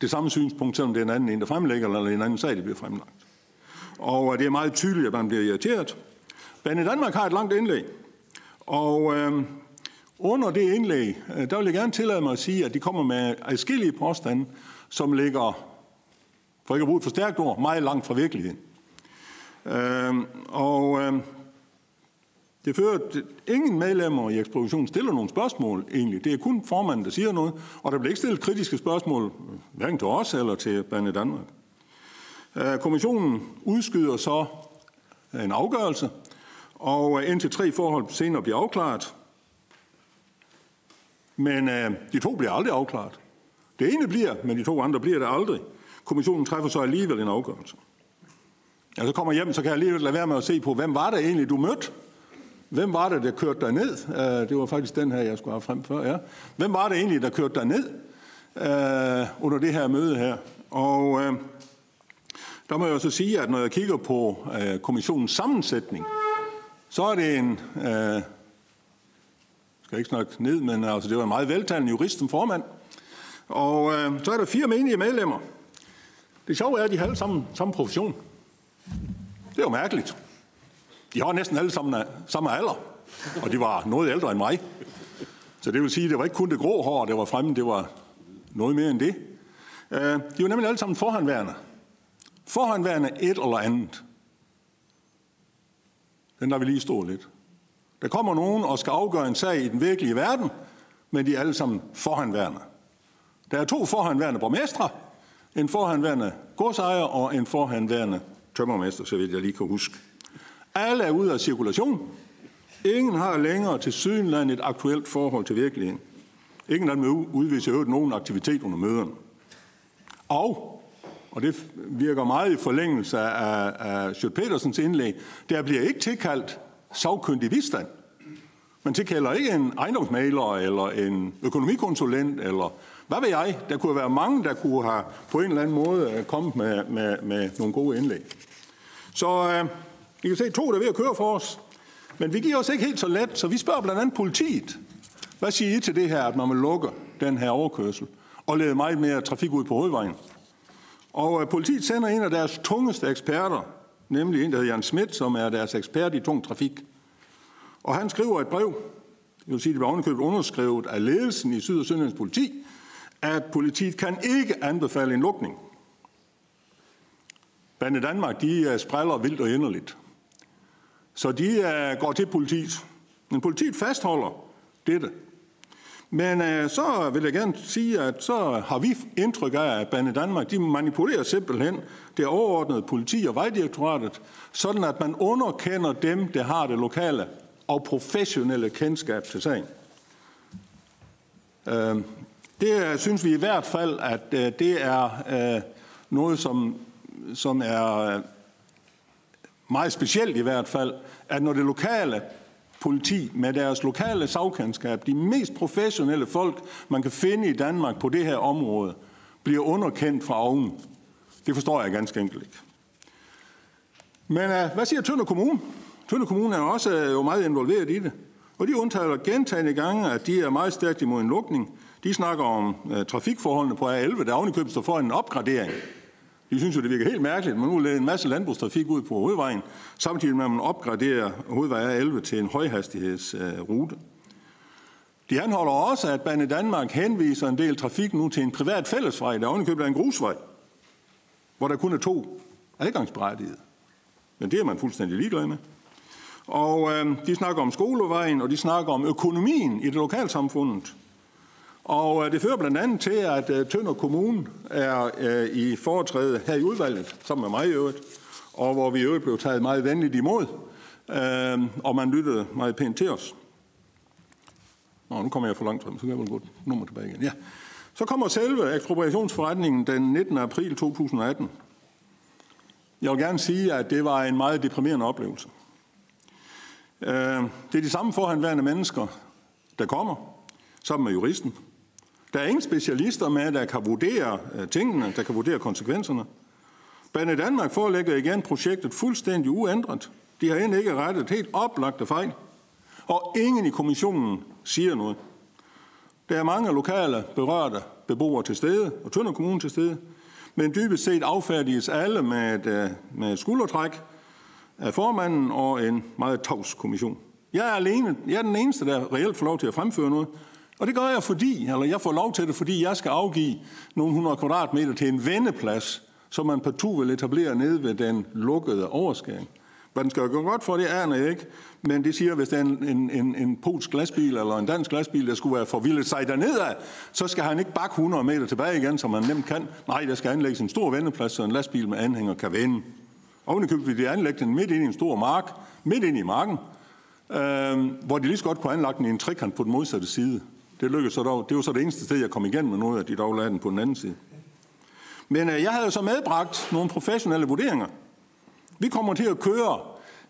det samme synspunkt, selvom det er en anden en, der fremlægger, eller en anden sag, der bliver fremlagt. Og øh, det er meget tydeligt, at man bliver irriteret. Bane Danmark har et langt indlæg, og øh, under det indlæg, øh, der vil jeg gerne tillade mig at sige, at de kommer med adskillige påstande, som ligger, for ikke at bruge et for stærkt ord, meget langt fra virkeligheden. Øh, og øh, det fører, at ingen medlemmer i ekspropriationen stiller nogle spørgsmål egentlig. Det er kun formanden, der siger noget, og der bliver ikke stillet kritiske spørgsmål, hverken til os eller til Bane Danmark. Øh, kommissionen udskyder så en afgørelse, og øh, indtil tre forhold senere bliver afklaret. Men øh, de to bliver aldrig afklaret. Det ene bliver, men de to andre bliver det aldrig. Kommissionen træffer så alligevel en afgørelse. Ja, så kommer hjem, så kan jeg alligevel lade være med at se på, hvem var det egentlig, du mødte? Hvem var det, der kørte dig ned? Uh, det var faktisk den her, jeg skulle have frem før. Ja. Hvem var det egentlig, der kørte dig ned uh, under det her møde her? Og uh, der må jeg så sige, at når jeg kigger på uh, kommissionens sammensætning, så er det en, uh, skal ikke snakke ned, men altså, det var en meget veltalende jurist som formand. Og øh, så er der fire menige medlemmer. Det sjove er, at de har alle sammen samme profession. Det er jo mærkeligt. De har næsten alle sammen øh, samme alder, og de var noget ældre end mig. Så det vil sige, at det var ikke kun det grå hår, der var fremme, det var noget mere end det. Øh, de var nemlig alle sammen forhandværende. Forhandværende et eller andet. Den der vi lige stået lidt. Der kommer nogen og skal afgøre en sag i den virkelige verden, men de er alle sammen forhandværende. Der er to forhandværende borgmestre, en forhandværende godsejer og en forhandværende tømmermester, så vidt jeg lige kan huske. Alle er ude af cirkulation. Ingen har længere til sydenland et aktuelt forhold til virkeligheden. Ingen af dem udviser øvrigt nogen aktivitet under møderne. Og, og det virker meget i forlængelse af, af Sjøt Petersens indlæg, der bliver ikke tilkaldt savkyndig bistand. Man tilkalder ikke en ejendomsmaler eller en økonomikonsulent eller hvad ved jeg. Der kunne være mange, der kunne have på en eller anden måde øh, kommet med, med, med nogle gode indlæg. Så øh, I kan se to, der er ved at køre for os. Men vi giver os ikke helt så let, så vi spørger blandt andet politiet. Hvad siger I til det her, at man vil lukke den her overkørsel og lede meget mere trafik ud på hovedvejen? Og øh, politiet sender en af deres tungeste eksperter, nemlig en, der hedder Jan Schmidt, som er deres ekspert i tung trafik. Og han skriver et brev, det vil sige, det var ovenikøbet underskrevet af ledelsen i Syd- og Sønderjyllands politi, at politiet kan ikke anbefale en lukning. Bande Danmark, de øh, spræller vildt og inderligt. Så de uh, går til politiet. Men politiet fastholder, dette. Men øh, så vil jeg gerne sige, at så har vi indtryk af, at Bane Danmark de manipulerer simpelthen det overordnede politi og vejdirektoratet, sådan at man underkender dem, der har det lokale og professionelle kendskab til sagen. Øh, det øh, synes vi i hvert fald, at øh, det er øh, noget, som, som er meget specielt i hvert fald, at når det lokale politi med deres lokale sagkendskab, de mest professionelle folk, man kan finde i Danmark på det her område, bliver underkendt fra oven. Det forstår jeg ganske enkelt ikke. Men uh, hvad siger Tønder Kommune? Tønder Kommune er også uh, jo meget involveret i det. Og de undtaler gentagende gange, at de er meget stærkt imod en lukning. De snakker om øh, trafikforholdene på A11, der ovenikøbet står for en opgradering. De synes jo, det virker helt mærkeligt, at man nu lægger en masse landbrugstrafik ud på hovedvejen, samtidig med, at man opgraderer hovedvej 11 til en højhastighedsrute. De anholder også, at Bane Danmark henviser en del trafik nu til en privat fællesvej, der ovenikøbet er en grusvej, hvor der kun er to adgangsberettigede. Men det er man fuldstændig ligeglad med. Og øh, de snakker om skolevejen, og de snakker om økonomien i det lokalsamfundet. Og øh, det fører blandt andet til, at øh, Tønder Kommune er øh, i foretræde her i udvalget, sammen med mig i øvrigt, og hvor vi i øvrigt blev taget meget venligt imod, øhm, og man lyttede meget pænt til os. Nå, nu kommer jeg for langt frem, så kan jeg vel gå nummer tilbage igen. Ja. Så kommer selve ekspropriationsforretningen den 19. april 2018. Jeg vil gerne sige, at det var en meget deprimerende oplevelse. Øhm, det er de samme forhandværende mennesker, der kommer, sammen med juristen, der er ingen specialister med, der kan vurdere øh, tingene, der kan vurdere konsekvenserne. Bane Danmark forelægger igen projektet fuldstændig uændret. De har end ikke rettet helt oplagte fejl. Og ingen i kommissionen siger noget. Der er mange lokale berørte beboere til stede, og Tønder Kommune til stede, men dybest set affærdiges alle med et, med et skuldertræk af formanden og en meget tavs kommission. Jeg er alene. Jeg er den eneste, der reelt får lov til at fremføre noget, og det gør jeg fordi, eller jeg får lov til det, fordi jeg skal afgive nogle 100 kvadratmeter til en vendeplads, som man partout vil etablere nede ved den lukkede overskæring. Hvad den skal gå godt for, det aner jeg ikke. Men det siger, at hvis det er en, en, en, en polsk glasbil eller en dansk glasbil, der skulle være forvildet sig derned så skal han ikke bakke 100 meter tilbage igen, som man nemt kan. Nej, der skal anlægges en stor vendeplads, så en lastbil med anhænger kan vende. Oven i vi vil de anlægge den midt ind i en stor mark, midt ind i marken, øh, hvor de lige så godt kunne anlægge den i en trekant på den modsatte side. Det lykkedes så dog. Det var så det eneste sted, jeg kom igennem med noget, at de dog lagde den på den anden side. Men øh, jeg havde så medbragt nogle professionelle vurderinger. Vi kommer til at køre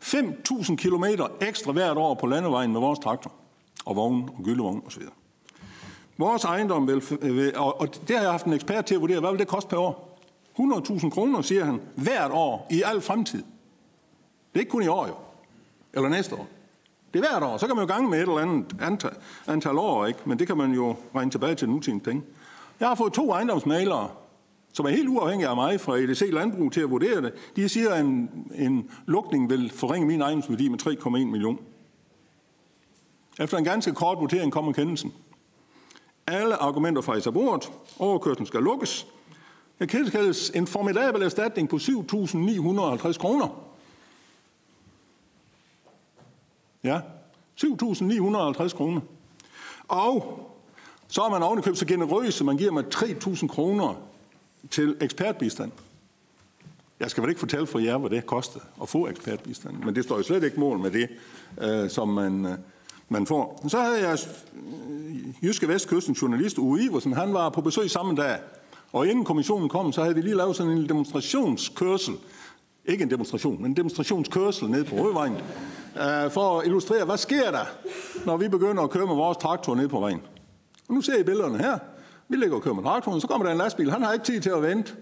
5.000 km ekstra hvert år på landevejen med vores traktor og vogn og gyldevogn osv. Vores ejendom øh, vil, og, og det har jeg haft en ekspert til at vurdere, hvad vil det koste per år? 100.000 kroner, siger han, hvert år i al fremtid. Det er ikke kun i år jo, eller næste år. Det er hvert år. Så kan man jo gange med et eller andet antal, antal år, ikke? men det kan man jo regne tilbage til nutidens penge. Jeg har fået to ejendomsmalere, som er helt uafhængige af mig fra EDC Landbrug til at vurdere det. De siger, at en, en lukning vil forringe min ejendomsværdi med 3,1 million. Efter en ganske kort vurdering kommer kendelsen. Alle argumenter fra bordet. Overkørslen skal lukkes. Jeg kaldes en formidabel erstatning på 7.950 kroner. Ja, 7.950 kroner. Og så er man ovenikøbt så generøs, at man giver mig 3.000 kroner til ekspertbistand. Jeg skal vel ikke fortælle for jer, hvad det kostede at få ekspertbistand, men det står jo slet ikke mål med det, øh, som man, øh, man får. Så havde jeg øh, Jyske Vestkystens journalist Uwe Iversen, han var på besøg samme dag, og inden kommissionen kom, så havde vi lige lavet sådan en demonstrationskørsel ikke en demonstration, men en demonstrationskørsel ned på Rødvejen, øh, for at illustrere, hvad sker der, når vi begynder at køre med vores traktor ned på vejen. Og nu ser I billederne her. Vi ligger og kører med traktoren, så kommer der en lastbil. Han har ikke tid til at vente,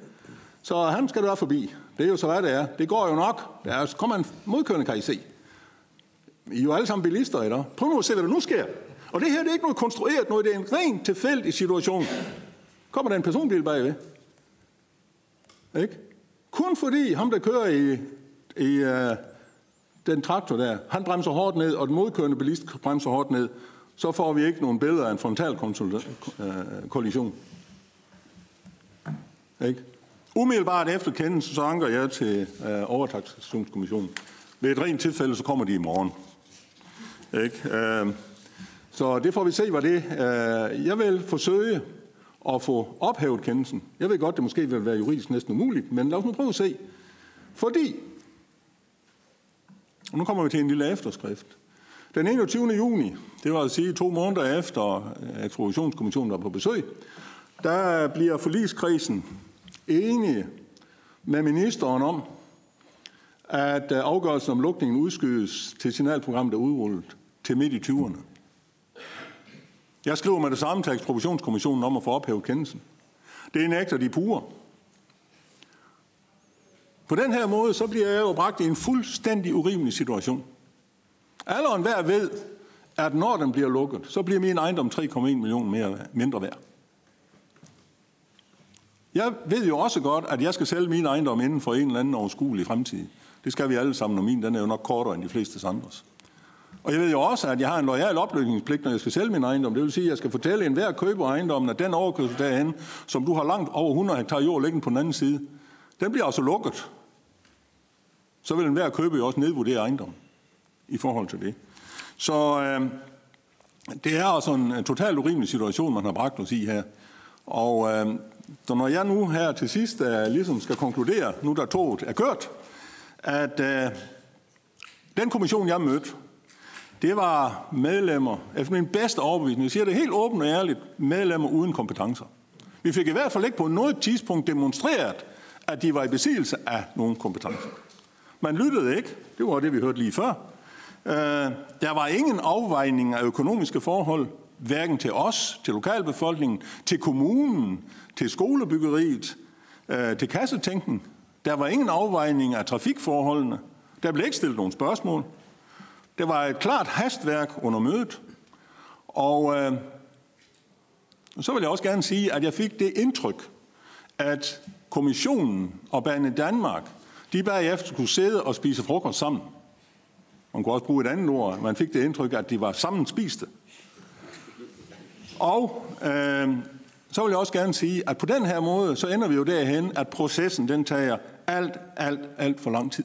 så han skal være forbi. Det er jo så, hvad det er. Det går jo nok. Der kommer en modkørende, kan I se. I er jo alle sammen bilister i. Prøv nu at se, hvad der nu sker. Og det her det er ikke noget konstrueret noget, det er en rent tilfældig situation. Kommer der en personbil bagved? Ikke? Kun fordi ham, der kører i, i uh, den traktor der, han bremser hårdt ned, og den modkørende bilist bremser hårdt ned, så får vi ikke nogen billeder af en frontal øh, kollision. Ikke? Umiddelbart efter kendelsen, så anker jeg til øh, uh, overtaksationskommissionen. Ved et rent tilfælde, så kommer de i morgen. Ikke? Uh, Så det får vi se, hvad det er. Jeg vil forsøge at få ophævet kendelsen. Jeg ved godt, det måske vil være juridisk næsten umuligt, men lad os nu prøve at se. Fordi, og nu kommer vi til en lille efterskrift. Den 21. juni, det var at altså sige to måneder efter, at Provisionskommissionen var på besøg, der bliver forligskredsen enige med ministeren om, at øh, afgørelsen om lukningen udskydes til signalprogrammet er udrullet til midt i 20'erne. Jeg skriver med det samme til ekspropriationskommissionen om at få ophævet kendelsen. Det nægter de pure. På den her måde, så bliver jeg jo bragt i en fuldstændig urimelig situation. Alle og enhver ved, at når den bliver lukket, så bliver min ejendom 3,1 millioner mere, mindre værd. Jeg ved jo også godt, at jeg skal sælge min ejendom inden for en eller anden overskuelig fremtid. Det skal vi alle sammen, og min den er jo nok kortere end de fleste andres. Og jeg ved jo også, at jeg har en lojal opløsningspligt, når jeg skal sælge min ejendom. Det vil sige, at jeg skal fortælle enhver køber ejendommen, at den overkørsel derhen, som du har langt over 100 hektar jord liggende på den anden side, den bliver altså lukket. Så vil enhver køber jo også nedvurdere ejendommen i forhold til det. Så øh, det er altså en totalt urimelig situation, man har bragt os i her. Og øh, så når jeg nu her til sidst øh, ligesom skal konkludere, nu der toget er kørt, at øh, den kommission, jeg mødte, det var medlemmer, efter min bedste overbevisning, jeg siger det helt åbent og ærligt, medlemmer uden kompetencer. Vi fik i hvert fald ikke på noget tidspunkt demonstreret, at de var i besiddelse af nogen kompetencer. Man lyttede ikke. Det var det, vi hørte lige før. Øh, der var ingen afvejning af økonomiske forhold, hverken til os, til lokalbefolkningen, til kommunen, til skolebyggeriet, øh, til kassetænken. Der var ingen afvejning af trafikforholdene. Der blev ikke stillet nogen spørgsmål. Det var et klart hastværk under mødet. Og øh, så vil jeg også gerne sige, at jeg fik det indtryk, at kommissionen og Bane Danmark, de bagefter kunne sidde og spise frokost sammen. Man kunne også bruge et andet ord. Man fik det indtryk, at de var sammen spiste. Og øh, så vil jeg også gerne sige, at på den her måde, så ender vi jo derhen, at processen den tager alt, alt, alt for lang tid.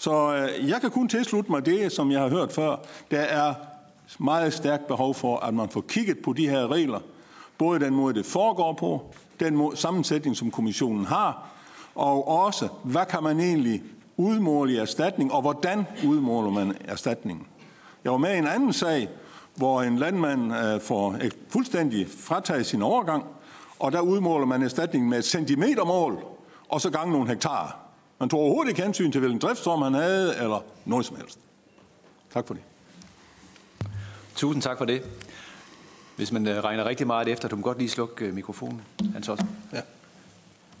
Så øh, jeg kan kun tilslutte mig det, som jeg har hørt før. Der er meget stærkt behov for, at man får kigget på de her regler. Både den måde, det foregår på, den måde, sammensætning, som kommissionen har, og også, hvad kan man egentlig udmåle i erstatning, og hvordan udmåler man erstatningen. Jeg var med i en anden sag, hvor en landmand øh, får fuldstændig frataget sin overgang, og der udmåler man erstatningen med et centimetermål, og så gange nogle hektar. Man tog overhovedet ikke hensyn til, hvilken driftsform han havde, eller noget som helst. Tak for det. Tusind tak for det. Hvis man øh, regner rigtig meget efter, du må godt lige slukke øh, mikrofonen, Hans også. Ja.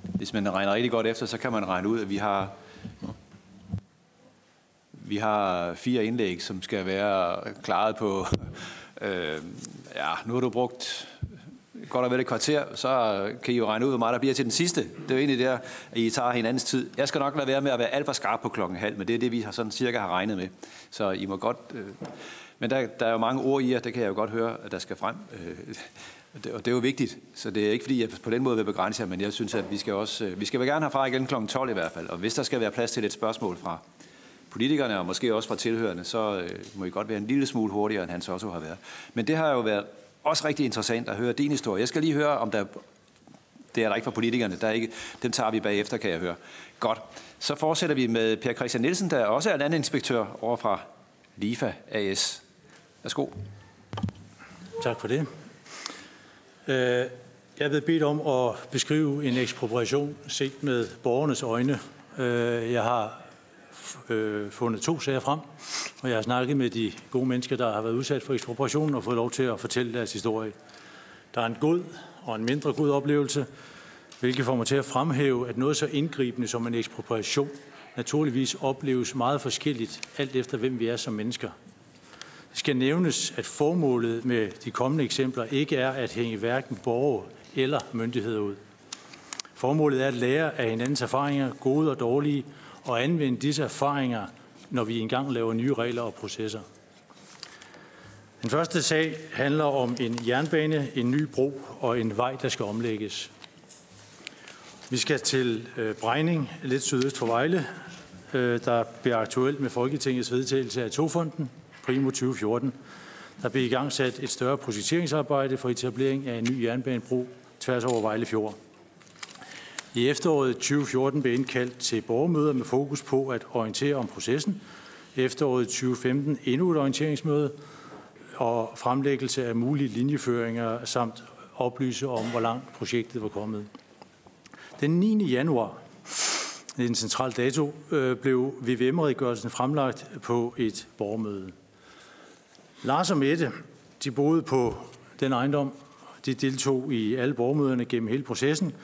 Hvis man regner rigtig godt efter, så kan man regne ud, at vi har vi har fire indlæg, som skal være klaret på, *laughs* øh, ja, nu har du brugt godt og vel et kvarter, så kan I jo regne ud, hvor meget der bliver til den sidste. Det er jo egentlig der, at I tager hinandens tid. Jeg skal nok lade være med at være alt for skarp på klokken halv, men det er det, vi har sådan cirka har regnet med. Så I må godt... Øh, men der, der er jo mange ord i jer, det kan jeg jo godt høre, at der skal frem. Øh, og det er jo vigtigt, så det er ikke fordi, jeg på den måde vil begrænse jer, men jeg synes, at vi skal også, øh, vi skal vel gerne herfra igen kl. 12 i hvert fald, og hvis der skal være plads til et spørgsmål fra politikerne, og måske også fra tilhørende, så øh, må I godt være en lille smule hurtigere, end Hans også har været. Men det har jo været også rigtig interessant at høre din historie. Jeg skal lige høre, om der... Det er der ikke for politikerne. Der er ikke, dem tager vi bagefter, kan jeg høre. Godt. Så fortsætter vi med Per Christian Nielsen, der også er landinspektør over fra LIFA AS. Værsgo. Tak for det. Øh, jeg er blevet bedt om at beskrive en ekspropriation set med borgernes øjne. Øh, jeg har øh, fundet to sager frem, og jeg har snakket med de gode mennesker, der har været udsat for ekspropriation og fået lov til at fortælle deres historie. Der er en god og en mindre god oplevelse, hvilket får mig til at fremhæve, at noget så indgribende som en ekspropriation naturligvis opleves meget forskelligt, alt efter hvem vi er som mennesker. Det skal nævnes, at formålet med de kommende eksempler ikke er at hænge hverken borgere eller myndigheder ud. Formålet er at lære af hinandens erfaringer, gode og dårlige, og anvende disse erfaringer, når vi engang laver nye regler og processer. Den første sag handler om en jernbane, en ny bro og en vej, der skal omlægges. Vi skal til øh, Brejning, lidt sydøst for Vejle, øh, der bliver aktuelt med Folketingets vedtagelse af Togfonden, primo 2014. Der blev i gang sat et større projekteringsarbejde for etablering af en ny jernbanebro tværs over Vejle Fjord. I efteråret 2014 blev indkaldt til borgermøder med fokus på at orientere om processen. Efteråret 2015 endnu et orienteringsmøde og fremlæggelse af mulige linjeføringer samt oplyse om, hvor langt projektet var kommet. Den 9. januar, en central dato, øh, blev VVM-redegørelsen fremlagt på et borgermøde. Lars og Mette, de boede på den ejendom. De deltog i alle borgermøderne gennem hele processen,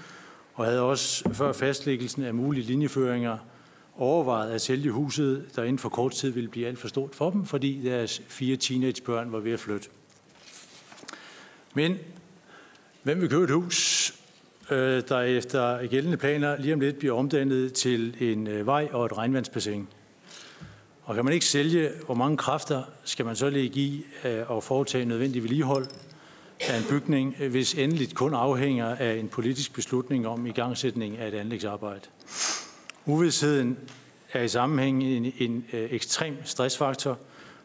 og havde også før fastlæggelsen af mulige linjeføringer overvejet at sælge huset, der inden for kort tid ville blive alt for stort for dem, fordi deres fire teenagebørn var ved at flytte. Men hvem vil købe et hus, øh, der efter gældende planer lige om lidt bliver omdannet til en øh, vej og et regnvandsbassin? Og kan man ikke sælge, hvor mange kræfter skal man så lægge i øh, at foretage nødvendig vedligehold af en bygning, øh, hvis endeligt kun afhænger af en politisk beslutning om igangsætning af et anlægsarbejde. Uvidsheden er i sammenhæng en, en, en ekstrem stressfaktor,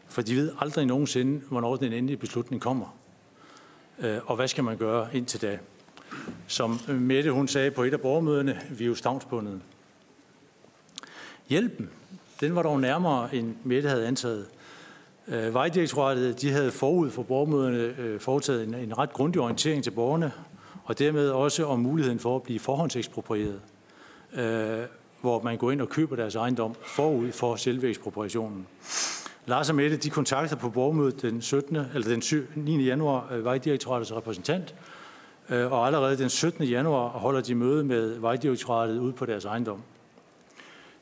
for de ved aldrig nogensinde, hvornår den endelige beslutning kommer. Øh, og hvad skal man gøre indtil da? Som Mette hun sagde på et af borgermøderne, vi er jo stavnsbundet. Hjælpen, den var dog nærmere, end Mette havde antaget. Øh, Vejdirektoratet de havde forud for borgermøderne øh, foretaget en, en ret grundig orientering til borgerne, og dermed også om muligheden for at blive forhåndseksproprieret, øh, hvor man går ind og køber deres ejendom forud for selve ekspropriationen. Lars og Mette de kontakter på borgermødet den 17. eller den 9. januar øh, Vejdirektoratets repræsentant, øh, og allerede den 17. januar holder de møde med Vejdirektoratet ude på deres ejendom.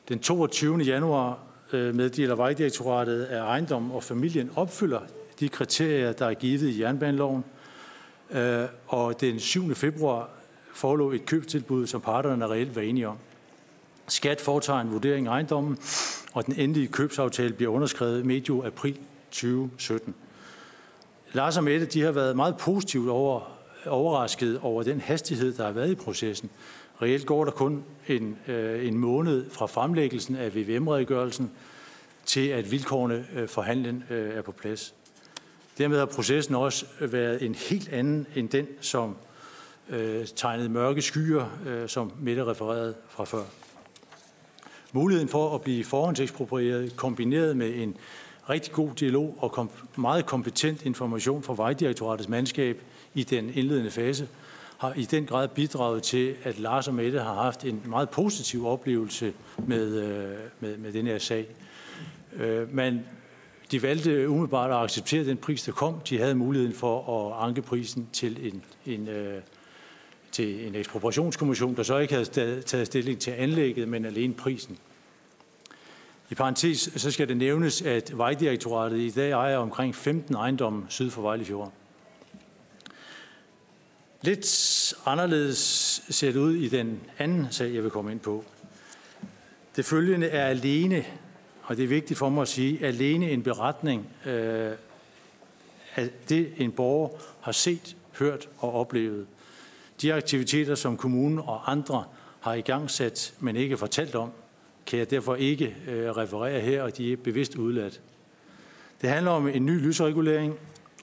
Den 22. januar Øh, meddeler Vejdirektoratet, at ejendom og familien opfylder de kriterier, der er givet i jernbaneloven. Øh, og den 7. februar forelå et købstilbud, som parterne reelt var enige om. Skat foretager en vurdering af ejendommen, og den endelige købsaftale bliver underskrevet medio april 2017. Lars og Mette de har været meget positivt over, overrasket over den hastighed, der har været i processen. Reelt går der kun en, øh, en måned fra fremlæggelsen af VVM-redegørelsen til, at vilkårene øh, for handlen øh, er på plads. Dermed har processen også været en helt anden end den, som øh, tegnede mørke skyer, øh, som Mette refererede fra før. Muligheden for at blive forhåndseksproprieret kombineret med en rigtig god dialog og kom, meget kompetent information fra Vejdirektoratets mandskab i den indledende fase – har i den grad bidraget til, at Lars og Mette har haft en meget positiv oplevelse med, øh, med, med den her sag. Øh, men de valgte umiddelbart at acceptere den pris, der kom. De havde muligheden for at anke prisen til en, en, øh, til en ekspropriationskommission, der så ikke havde taget stilling til anlægget, men alene prisen. I parentes så skal det nævnes, at Vejdirektoratet i dag ejer omkring 15 ejendomme syd for Vejlefjord. Lidt anderledes ser det ud i den anden sag, jeg vil komme ind på. Det følgende er alene, og det er vigtigt for mig at sige, alene en beretning øh, af det, en borger har set, hørt og oplevet. De aktiviteter, som kommunen og andre har i gang sat, men ikke fortalt om, kan jeg derfor ikke øh, referere her, og de er bevidst udladt. Det handler om en ny lysregulering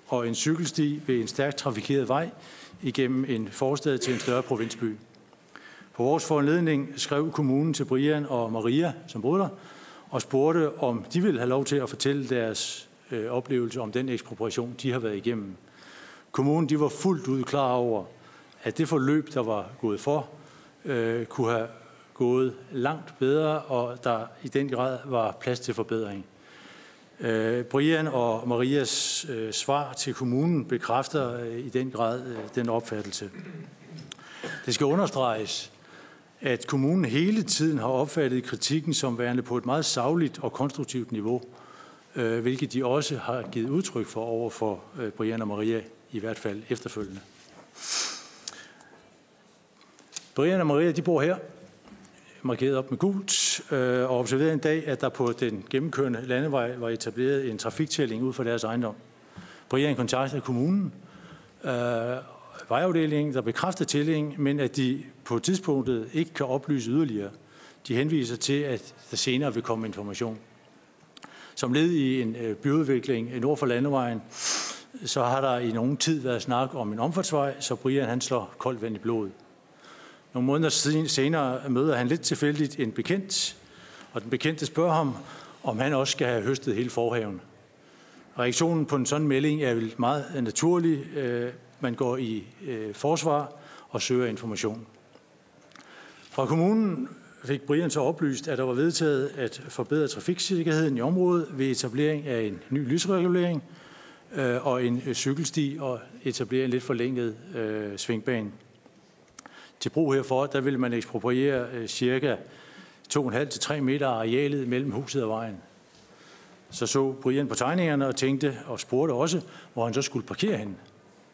og en cykelsti ved en stærkt trafikeret vej igennem en forstad til en større provinsby. På vores foranledning skrev kommunen til Brian og Maria, som boede der, og spurgte, om de ville have lov til at fortælle deres øh, oplevelse om den ekspropriation, de har været igennem. Kommunen de var fuldt ud klar over, at det forløb, der var gået for, øh, kunne have gået langt bedre, og der i den grad var plads til forbedring. Øh, Brian og Marias øh, svar til kommunen bekræfter øh, i den grad den opfattelse. Det skal understreges, at kommunen hele tiden har opfattet kritikken som værende på et meget savligt og konstruktivt niveau, hvilket de også har givet udtryk for over for Brian og Maria, i hvert fald efterfølgende. Brian og Maria, de bor her markeret op med gult, øh, og observerede en dag, at der på den gennemkørende landevej var etableret en trafiktælling ud for deres ejendom. Brian kontaktede kommunen, øh, vejafdelingen, der bekræftede tællingen, men at de på tidspunktet ikke kan oplyse yderligere. De henviser til, at der senere vil komme information. Som led i en øh, byudvikling nord for landevejen, så har der i nogen tid været snak om en omfartsvej, så Brian han slår koldt vand i blodet. Nogle måneder senere møder han lidt tilfældigt en bekendt, og den bekendte spørger ham, om han også skal have høstet hele forhaven. Reaktionen på en sådan melding er vel meget naturlig. Øh, man går i øh, forsvar og søger information. Fra kommunen fik Brian så oplyst, at der var vedtaget at forbedre trafiksikkerheden i området ved etablering af en ny lysregulering øh, og en cykelsti og etablere en lidt forlænget svingbane. Til brug herfor, der vil man ekspropriere øh, cirka 2,5-3 meter arealet mellem huset og vejen. Så så Brian på tegningerne og tænkte og spurgte også, hvor han så skulle parkere henne.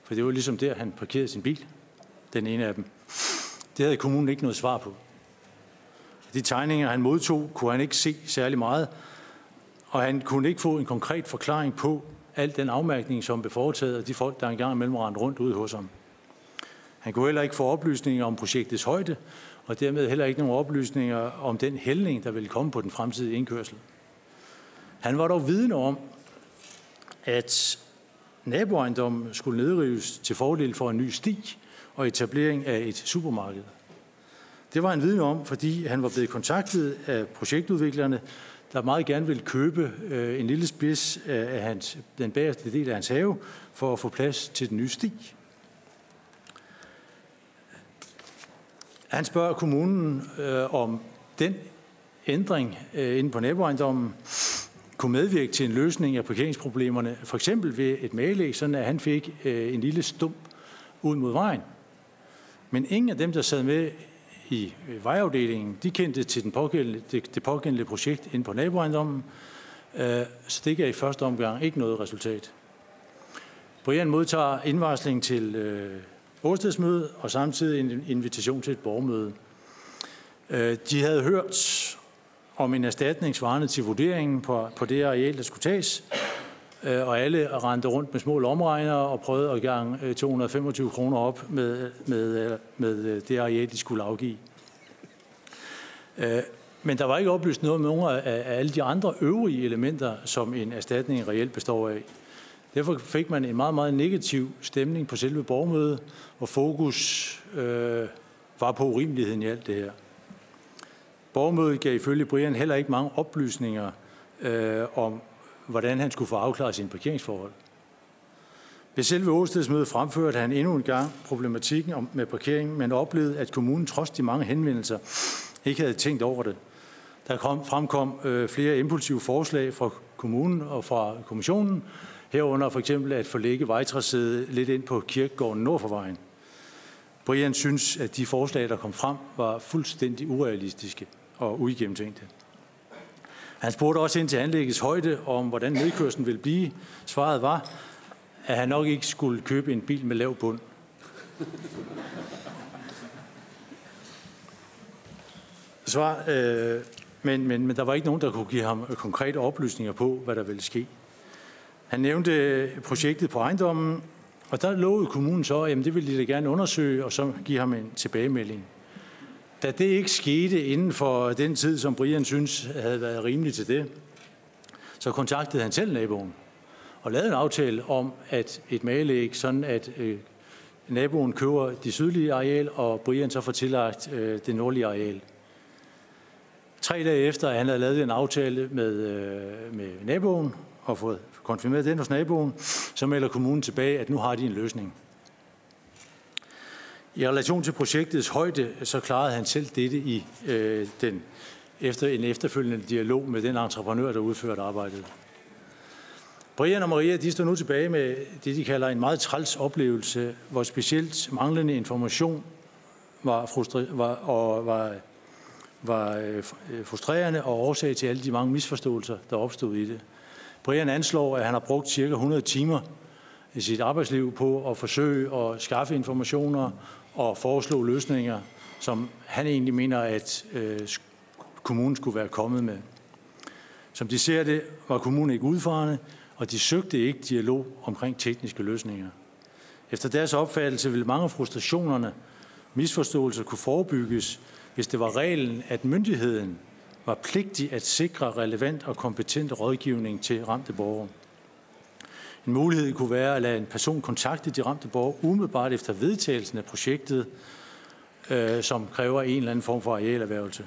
For det var ligesom der, han parkerede sin bil. Den ene af dem. Det havde kommunen ikke noget svar på. De tegninger, han modtog, kunne han ikke se særlig meget, og han kunne ikke få en konkret forklaring på al den afmærkning, som blev foretaget af de folk, der engang imellem rendte rundt ude hos ham. Han kunne heller ikke få oplysninger om projektets højde, og dermed heller ikke nogen oplysninger om den hældning, der ville komme på den fremtidige indkørsel. Han var dog vidne om, at naboejendommen skulle nedrives til fordel for en ny sti og etablering af et supermarked. Det var han vidne om, fordi han var blevet kontaktet af projektudviklerne, der meget gerne ville købe øh, en lille spids øh, af hans, den bagerste del af hans have for at få plads til den nye sti. Han spørger kommunen øh, om den ændring øh, inde på naboejendommen kunne medvirke til en løsning af parkeringsproblemerne, for eksempel ved et malæg, sådan at han fik øh, en lille stump ud mod vejen. Men ingen af dem, der sad med i øh, vejafdelingen, de kendte til den pågældende, det, det pågældende projekt inde på naboejendommen, øh, så det gav i første omgang ikke noget resultat. Brian modtager indvarsling til øh, årstedsmøde og samtidig en invitation til et borgermøde. Øh, de havde hørt om en erstatning svarende til vurderingen på, på det areal, der skulle tages, øh, og alle rendte rundt med små lomregner og prøvede at gange øh, 225 kroner op med, med, med det areal, de skulle afgive. Men der var ikke oplyst noget om nogle af alle de andre øvrige elementer, som en erstatning reelt består af. Derfor fik man en meget, meget negativ stemning på selve borgermødet, hvor fokus øh, var på urimeligheden i alt det her. Borgermødet gav ifølge Brian heller ikke mange oplysninger øh, om, hvordan han skulle få afklaret sin parkeringsforhold. Ved selve åstedsmødet fremførte han endnu en gang problematikken om, med parkering, men oplevede, at kommunen trods de mange henvendelser ikke havde tænkt over det. Der kom, fremkom øh, flere impulsive forslag fra kommunen og fra kommissionen, Herunder for eksempel at forlægge vejtracéet lidt ind på kirkegården nord for vejen. Brian synes, at de forslag, der kom frem, var fuldstændig urealistiske og uigennemtænkte. Han spurgte også ind til anlæggets højde om, hvordan nedkørslen ville blive. Svaret var, at han nok ikke skulle købe en bil med lav bund. Svar, øh, men, men, men der var ikke nogen, der kunne give ham konkrete oplysninger på, hvad der ville ske. Han nævnte øh, projektet på ejendommen, og der lovede kommunen så, at det ville de da gerne undersøge, og så give ham en tilbagemelding. Da det ikke skete inden for den tid, som Brian synes havde været rimelig til det, så kontaktede han selv naboen og lavede en aftale om, at et magelæg, sådan at øh, naboen køber de sydlige areal, og Brian så får tillagt øh, det nordlige areal. Tre dage efter, at han havde lavet en aftale med, øh, med naboen og fået konfirmeret den hos naboen, så melder kommunen tilbage, at nu har de en løsning. I relation til projektets højde, så klarede han selv dette i øh, den, efter en efterfølgende dialog med den entreprenør, der udførte arbejdet. Brian og Maria de står nu tilbage med det, de kalder en meget træls oplevelse, hvor specielt manglende information var, frustre, var, og var, var øh, frustrerende og årsag til alle de mange misforståelser, der opstod i det. Brian anslår, at han har brugt cirka 100 timer i sit arbejdsliv på at forsøge at skaffe informationer og foreslå løsninger, som han egentlig mener, at øh, kommunen skulle være kommet med. Som de ser det, var kommunen ikke udfarende, og de søgte ikke dialog omkring tekniske løsninger. Efter deres opfattelse ville mange af frustrationerne, misforståelser kunne forebygges, hvis det var reglen, at myndigheden var pligtig at sikre relevant og kompetent rådgivning til ramte borgere. En mulighed kunne være at lade en person kontakte de ramte borgere umiddelbart efter vedtagelsen af projektet, øh, som kræver en eller anden form for arealerhvervelse.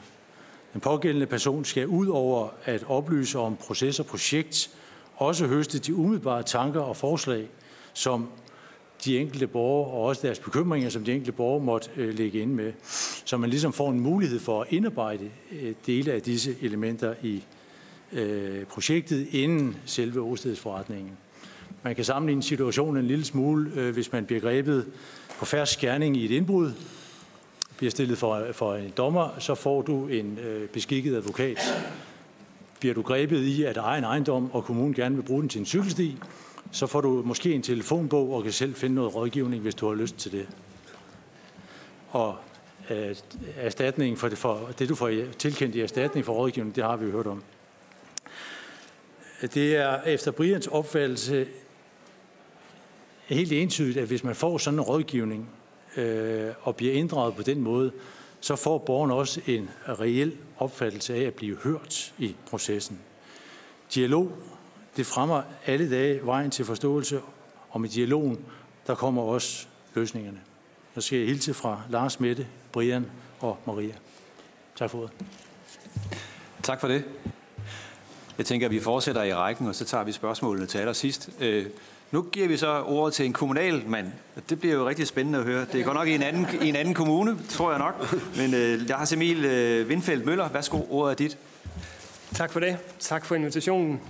Den pågældende person skal ud over at oplyse om proces og projekt, også høste de umiddelbare tanker og forslag, som de enkelte borgere og også deres bekymringer, som de enkelte borgere måtte øh, lægge ind med. Så man ligesom får en mulighed for at indarbejde øh, dele af disse elementer i øh, projektet inden selve åstedsforretningen. Man kan sammenligne situationen en lille smule, øh, hvis man bliver grebet på færre skærning i et indbrud, bliver stillet for, for en dommer, så får du en øh, beskikket advokat. Bliver du grebet i at eje en ejendom, og kommunen gerne vil bruge den til en cykelsti, så får du måske en telefonbog og kan selv finde noget rådgivning, hvis du har lyst til det. Og øh, erstatningen for det, for det, du får tilkendt i erstatning for rådgivning, det har vi jo hørt om. Det er efter Brians opfattelse helt entydigt, at hvis man får sådan en rådgivning øh, og bliver inddraget på den måde, så får borgerne også en reel opfattelse af at blive hørt i processen. Dialog, det fremmer alle dage vejen til forståelse, og med dialogen, der kommer også løsningerne. Jeg skal hilse fra Lars Mette, Brian og Maria. Tak for ordet. Tak for det. Jeg tænker, at vi fortsætter i rækken, og så tager vi spørgsmålene til allersidst. Øh, nu giver vi så ordet til en kommunal mand. Det bliver jo rigtig spændende at høre. Det er godt nok i en anden, i en anden kommune, tror jeg nok. Men øh, Lars Emil øh, Vindfeldt Møller, værsgo, ordet er dit. Tak for det. Tak for invitationen.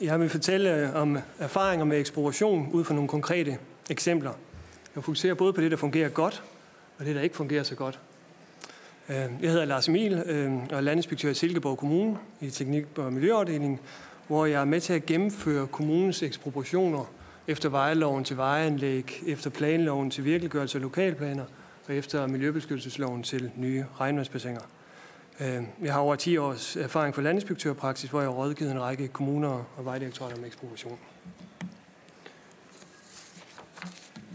Jeg vil fortælle øh, om erfaringer med ekspropriation ud fra nogle konkrete eksempler. Jeg fokuserer både på det, der fungerer godt, og det, der ikke fungerer så godt. Øh, jeg hedder Lars Emil øh, og er landinspektør i Silkeborg Kommune i Teknik- og Miljøafdelingen, hvor jeg er med til at gennemføre kommunens ekspropriationer efter vejloven til vejanlæg, efter planloven til virkeliggørelse af lokalplaner og efter miljøbeskyttelsesloven til nye regnvandsbassiner. Øh, jeg har over 10 års erfaring fra landinspektørpraksis, hvor jeg har rådgivet en række kommuner og vejdirektorater om ekspropriation.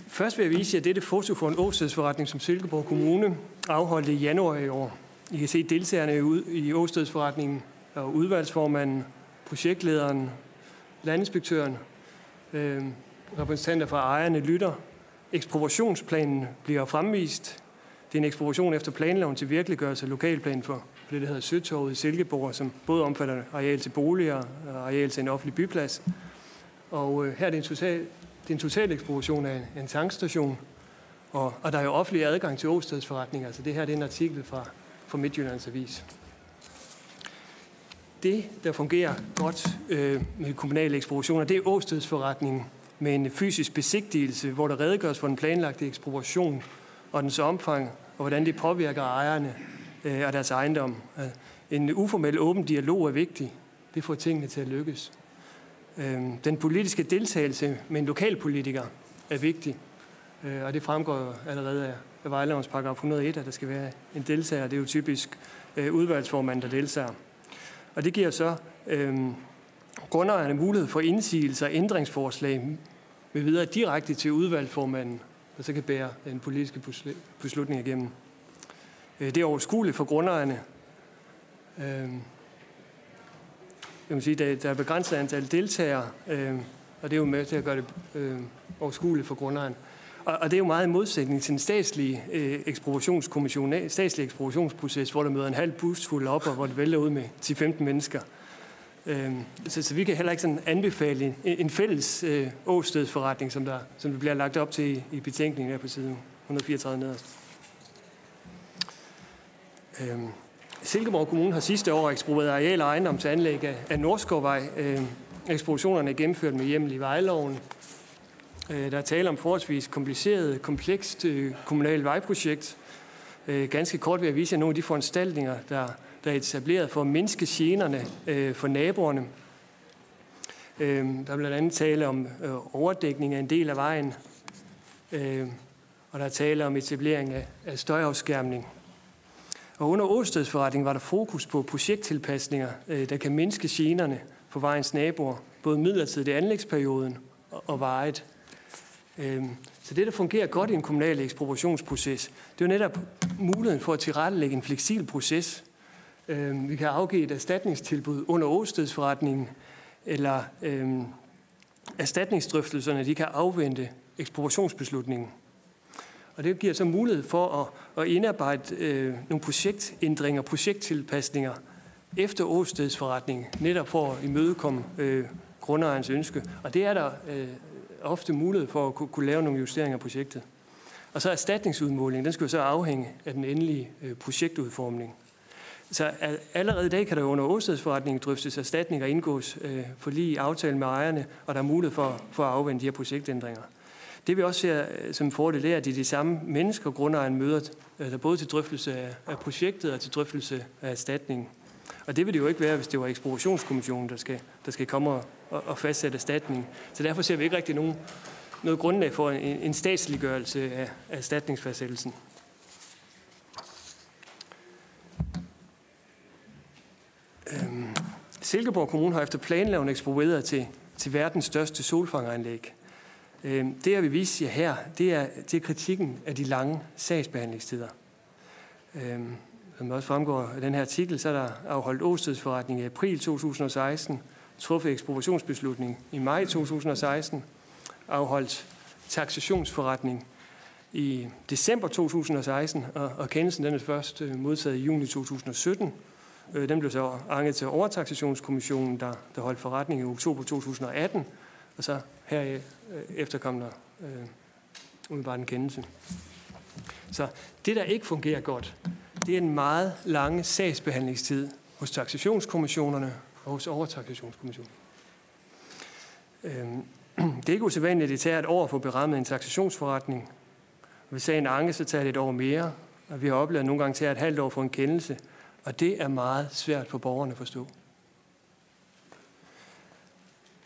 Først vil jeg vise jer dette foto for en åstedsforretning, som Silkeborg Kommune afholdte i januar i år. I kan se deltagerne i åstedsforretningen og udvalgsformanden, projektlederen, landinspektøren, øh, repræsentanter fra ejerne lytter. Ekspropriationsplanen bliver fremvist. Det er en ekspropriation efter planloven til virkeliggørelse af lokalplanen for, for det, der hedder Søtorvet i Silkeborg, som både omfatter areal til boliger og areal til en offentlig byplads. Og øh, her er det en total, det er en total ekspropriation af en, en tankstation, og, og der er jo offentlig adgang til åstedsforretninger. Altså det her det er en artikel fra, fra Midtjyllands Avis det, der fungerer godt øh, med kommunale ekspropriationer, det er åstedsforretningen med en fysisk besigtigelse, hvor der redegøres for den planlagte ekspropriation og dens omfang, og hvordan det påvirker ejerne øh, og deres ejendom. Øh, en uformel åben dialog er vigtig. Det får tingene til at lykkes. Øh, den politiske deltagelse med en lokalpolitiker er vigtig, øh, og det fremgår allerede af, vejlovens paragraf 101, at der skal være en deltager. Det er jo typisk øh, udvalgsformanden, der deltager. Og det giver så øh, grundejerne mulighed for indsigelser og ændringsforslag med videre direkte til udvalgsformanden, der så kan bære en politiske beslutning igennem. Øh, det er overskueligt for grundejerne. Øh, jeg vil sige, der, der er begrænset antal deltagere, øh, og det er jo med til at gøre det øh, overskueligt for grundejerne. Og, og det er jo meget i modsætning til en statslig øh, ekspropriationskommission, statslig ekspropriationsproces, hvor der møder en halv bus fuld op, og hvor det vælter ud med 10-15 mennesker. Øh, så, så vi kan heller ikke sådan anbefale en, fælles øh, åstedsforretning, som der, som det bliver lagt op til i, i betænkningen her på side 134 nederst. Øhm, Silkeborg Kommune har sidste år eksproprieret areal og ejendom til anlæg af, Nordskovvej. Øh, ekspropriationerne er gennemført med hjemmel i vejloven, øh, der er tale om forholdsvis kompliceret, komplekst øh, kommunalt vejprojekt. Øh, ganske kort vil jeg vise jer nogle af de foranstaltninger, der, der er etableret for at mindske generne for naboerne. Øhm, der er blandt andet tale om overdækning af en del af vejen, øhm, og der er tale om etablering af støjafskærmning. Og under åstedsforretningen var der fokus på projekttilpasninger, øh, der kan mindske generne for vejens naboer, både midlertidigt i anlægsperioden og vejet. Øhm, så det, der fungerer godt i en kommunal ekspropriationsproces, det er jo netop muligheden for at tilrettelægge en fleksibel proces. Øhm, vi kan afgive et erstatningstilbud under åstedsforretningen, eller øhm, erstatningsdrøftelserne de kan afvente ekspropriationsbeslutningen. Og det giver så mulighed for at, at indarbejde øh, nogle projektændringer, projekttilpasninger efter åstedsforretningen, netop for at imødekomme øh, grundejerens ønske. Og det er der øh, ofte mulighed for at kunne, kunne lave nogle justeringer af projektet. Og så erstatningsudmålingen, den skal jo så afhænge af den endelige øh, projektudformning. Så allerede i dag kan der under åstedsforretningen drøftes erstatning og indgås øh, for lige aftale med ejerne, og der er mulighed for, for at afvende de her projektændringer. Det vi også ser øh, som en fordel er, at det er de samme mennesker, grundejeren møder, altså både til drøftelse af, projektet og til drøftelse af erstatningen. Og det vil det jo ikke være, hvis det var ekspropriationskommissionen, der skal, der skal komme og, og fastsætte erstatning. Så derfor ser vi ikke rigtig nogen, noget grundlag for en, en statsliggørelse af, af erstatningsfastsættelsen. Øhm, Silkeborg Kommune har efter planloven eksproprieret til, til verdens største solfangeranlæg. Øhm, det, jeg vil vise jer her, det er, det er kritikken af de lange sagsbehandlingstider. Øhm, som også fremgår af den her artikel, så er der afholdt åstedsforretning i april 2016, truffet ekspropriationsbeslutning i maj 2016, afholdt taxationsforretning i december 2016, og, og kendelsen den er først øh, modtaget i juni 2017. Øh, den blev så anket til overtaxationskommissionen, der, der holdt forretning i oktober 2018, og så her Øh, efterkom der øh, umiddelbart en kendelse. Så det, der ikke fungerer godt, det er en meget lange sagsbehandlingstid hos taxationskommissionerne og hos overtaxationskommissionen. Øh, det er ikke usædvanligt, at det tager et år for at berammet en taxationsforretning. Hvis sagen anke, så tager det et år mere, og vi har oplevet nogle gange tager et halvt år for en kendelse, og det er meget svært for borgerne at forstå.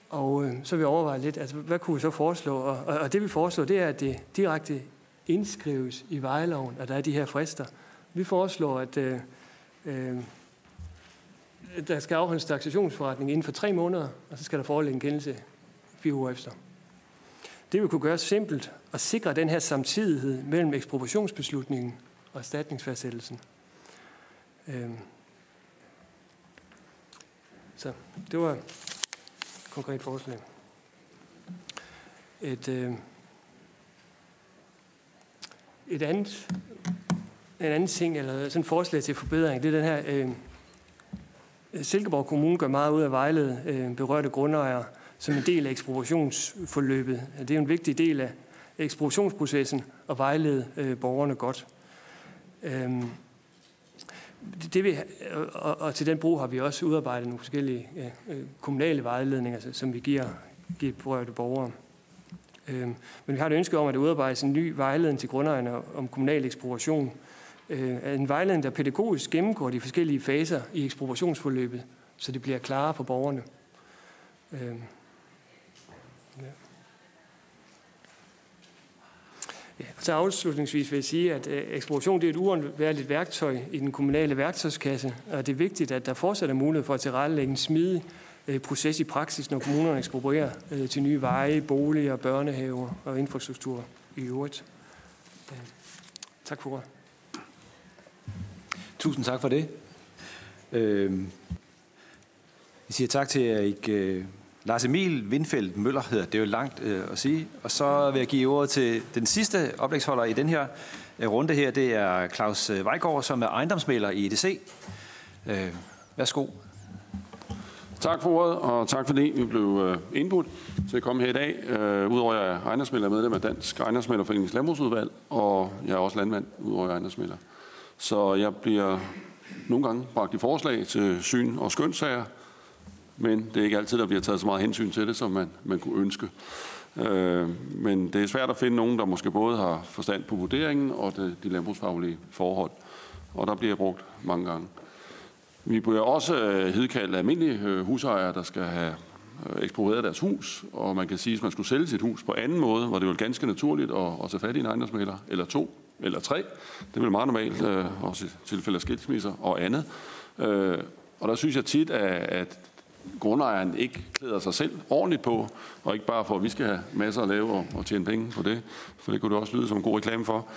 Og øh, så vil jeg overveje lidt, altså, hvad kunne vi så foreslå? Og, og, og det vi foreslår, det er, at det direkte indskrives i vejloven, at der er de her frister. Vi foreslår, at øh, øh, der skal afholdes taxationsforretning inden for tre måneder, og så skal der foreligge en kendelse fire uger efter. Det vil kunne gøre simpelt og sikre den her samtidighed mellem ekspropriationsbeslutningen og erstatningsfastsættelsen. Øh, så det var konkret forslag. Et, øh, et andet en anden ting, eller sådan et forslag til forbedring, det er den her... Øh, Silkeborg Kommune gør meget ud af at vejlede øh, berørte grundejere som en del af ekspropriationsforløbet. Det er jo en vigtig del af ekspropriationsprocessen at vejlede øh, borgerne godt. Øh, det vi, og, og til den brug har vi også udarbejdet nogle forskellige øh, øh kommunale vejledninger, som vi giver, giver berørte borgere. Øh, men vi har et ønske om, at der udarbejdes en ny vejledning til grundejerne om kommunal ekspropriation, øh, en vejledning, der pædagogisk gennemgår de forskellige faser i ekspropriationsforløbet, så det bliver klarere for borgerne. Øh, Ja, så afslutningsvis vil jeg sige, at øh, ekspropriation det er et uundværligt værktøj i den kommunale værktøjskasse, og det er vigtigt, at der fortsat er mulighed for at tilrettelægge en smidig øh, proces i praksis, når kommunerne eksproprierer øh, til nye veje, boliger, børnehaver og infrastruktur i øvrigt. Tak for ordet. Tusind tak for det. Jeg siger tak til Erik Lars Emil Windfeldt Møller, hedder det er jo langt øh, at sige. Og så vil jeg give ordet til den sidste oplægsholder i den her øh, runde her. Det er Claus øh, Vejgaard, som er ejendomsmæler i EDC. Øh, værsgo. Tak for ordet, og tak fordi vi blev øh, indbudt til at komme her i dag. Øh, Udover at jeg er ejendomsmælder, medlem af Dansk Ejendomsmælderforeningens Landbrugsudvalg, og jeg er også landmand, udover at jeg er ejendomsmælder. Så jeg bliver nogle gange bragt i forslag til syn- og skønsager, men det er ikke altid, der bliver taget så meget hensyn til det, som man, man kunne ønske. Øh, men det er svært at finde nogen, der måske både har forstand på vurderingen og det, de landbrugsfaglige forhold. Og der bliver brugt mange gange. Vi bliver også øh, hedkaldt almindelige øh, husejere, der skal have øh, eksproprieret deres hus, og man kan sige, at hvis man skulle sælge sit hus på anden måde, var det jo ganske naturligt at, at tage fat i en ejendomsmælder, eller to, eller tre. Det er meget normalt, øh, også i tilfælde af skilsmisser og andet. Øh, og der synes jeg tit, at, at grundejeren ikke klæder sig selv ordentligt på, og ikke bare for, at vi skal have masser at lave og, og tjene penge på det, for det kunne det også lyde som en god reklame for.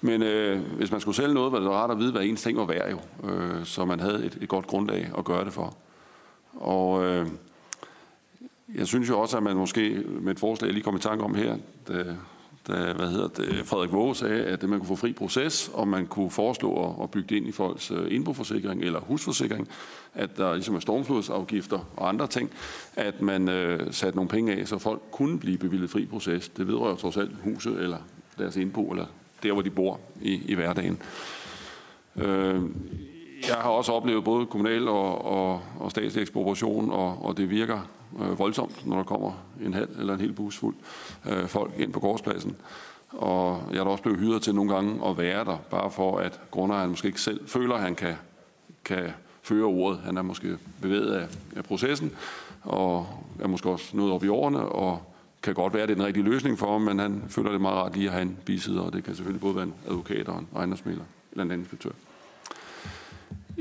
Men øh, hvis man skulle sælge noget, var det rart at vide, hvad ens ting var værd jo, øh, så man havde et, et godt grundlag at gøre det for. Og øh, jeg synes jo også, at man måske med et forslag, jeg lige kom i tanke om her, da, da øh, hvad hedder det, Frederik Våge sagde, at man kunne få fri proces, og man kunne foreslå at, bygge det ind i folks øh, indboforsikring eller husforsikring, at der ligesom er stormflodsafgifter og andre ting, at man øh, satte nogle penge af, så folk kunne blive bevillet fri proces. Det vedrører trods alt huset eller deres indbo, eller der, hvor de bor i, i hverdagen. Øh, jeg har også oplevet både kommunal og, og, og statslig ekspropriation, og, og det virker øh, voldsomt, når der kommer en halv eller en hel bus fuld øh, folk ind på gårdspladsen. Og jeg er da også blevet hyret til nogle gange at være der, bare for at grundejeren måske ikke selv føler, at han kan, kan føre ordet. Han er måske bevæget af, af processen, og er måske også noget op i årene, og kan godt være, at det er den rigtige løsning for ham, men han føler det meget rart lige at have en bisider, og det kan selvfølgelig både være en advokat og en ejendomsmæler eller en anden inspektør.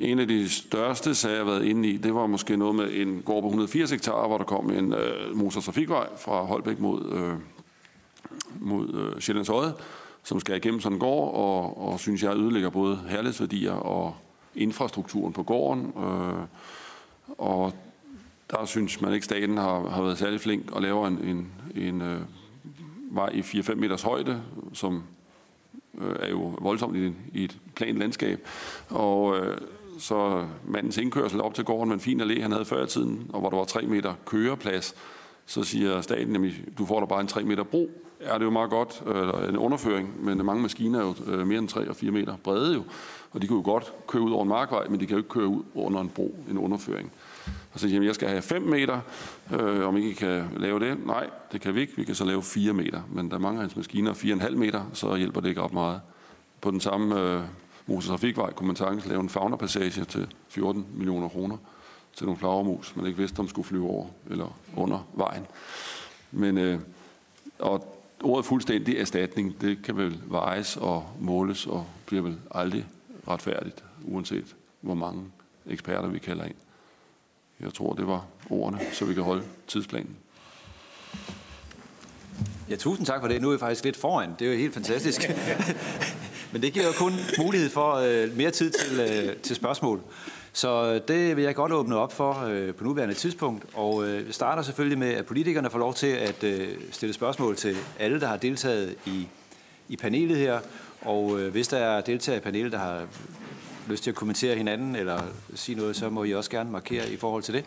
En af de største sager, jeg har været inde i, det var måske noget med en gård på 180 hektar, hvor der kom en øh, motortrafikvej fra Holbæk mod, øh, mod øh, Sjællands Øje, som skal igennem sådan en gård, og, og synes jeg ødelægger både herlighedsværdier og infrastrukturen på gården. Øh, og der synes man ikke, staten har, har været særlig flink og laver en, en, en øh, vej i 4-5 meters højde, som øh, er jo voldsomt i, i et plan landskab. Og øh, så mandens indkørsel op til gården med en fin allé, han havde før i tiden, og hvor der var 3 meter køreplads, så siger staten, at du får der bare en 3 meter bro. Ja, det er jo meget godt, øh, en underføring, men mange maskiner er jo øh, mere end 3 og 4 meter brede jo, og de kan jo godt køre ud over en markvej, men de kan jo ikke køre ud under en bro, en underføring. Og så siger jeg, jeg skal have 5 meter, øh, om ikke I kan lave det. Nej, det kan vi ikke. Vi kan så lave 4 meter. Men der mangler mange af hans maskiner 4,5 meter, så hjælper det ikke op meget. På den samme øh, motortrafikvej kunne man sagtens lave en faunapassage til 14 millioner kroner til nogle flagermus, man ikke vidste, om skulle flyve over eller under vejen. Men, øh, og ordet fuldstændig erstatning, det kan vel vejes og måles og bliver vel aldrig retfærdigt, uanset hvor mange eksperter vi kalder ind. Jeg tror, det var ordene, så vi kan holde tidsplanen. Ja, tusind tak for det. Nu er vi faktisk lidt foran. Det er jo helt fantastisk. *laughs* Men det giver jo kun mulighed for øh, mere tid til, øh, til spørgsmål. Så øh, det vil jeg godt åbne op for øh, på nuværende tidspunkt. Og øh, vi starter selvfølgelig med, at politikerne får lov til at øh, stille spørgsmål til alle, der har deltaget i, i panelet her. Og øh, hvis der er deltagere i panelet, der har lyst til at kommentere hinanden eller sige noget, så må I også gerne markere i forhold til det.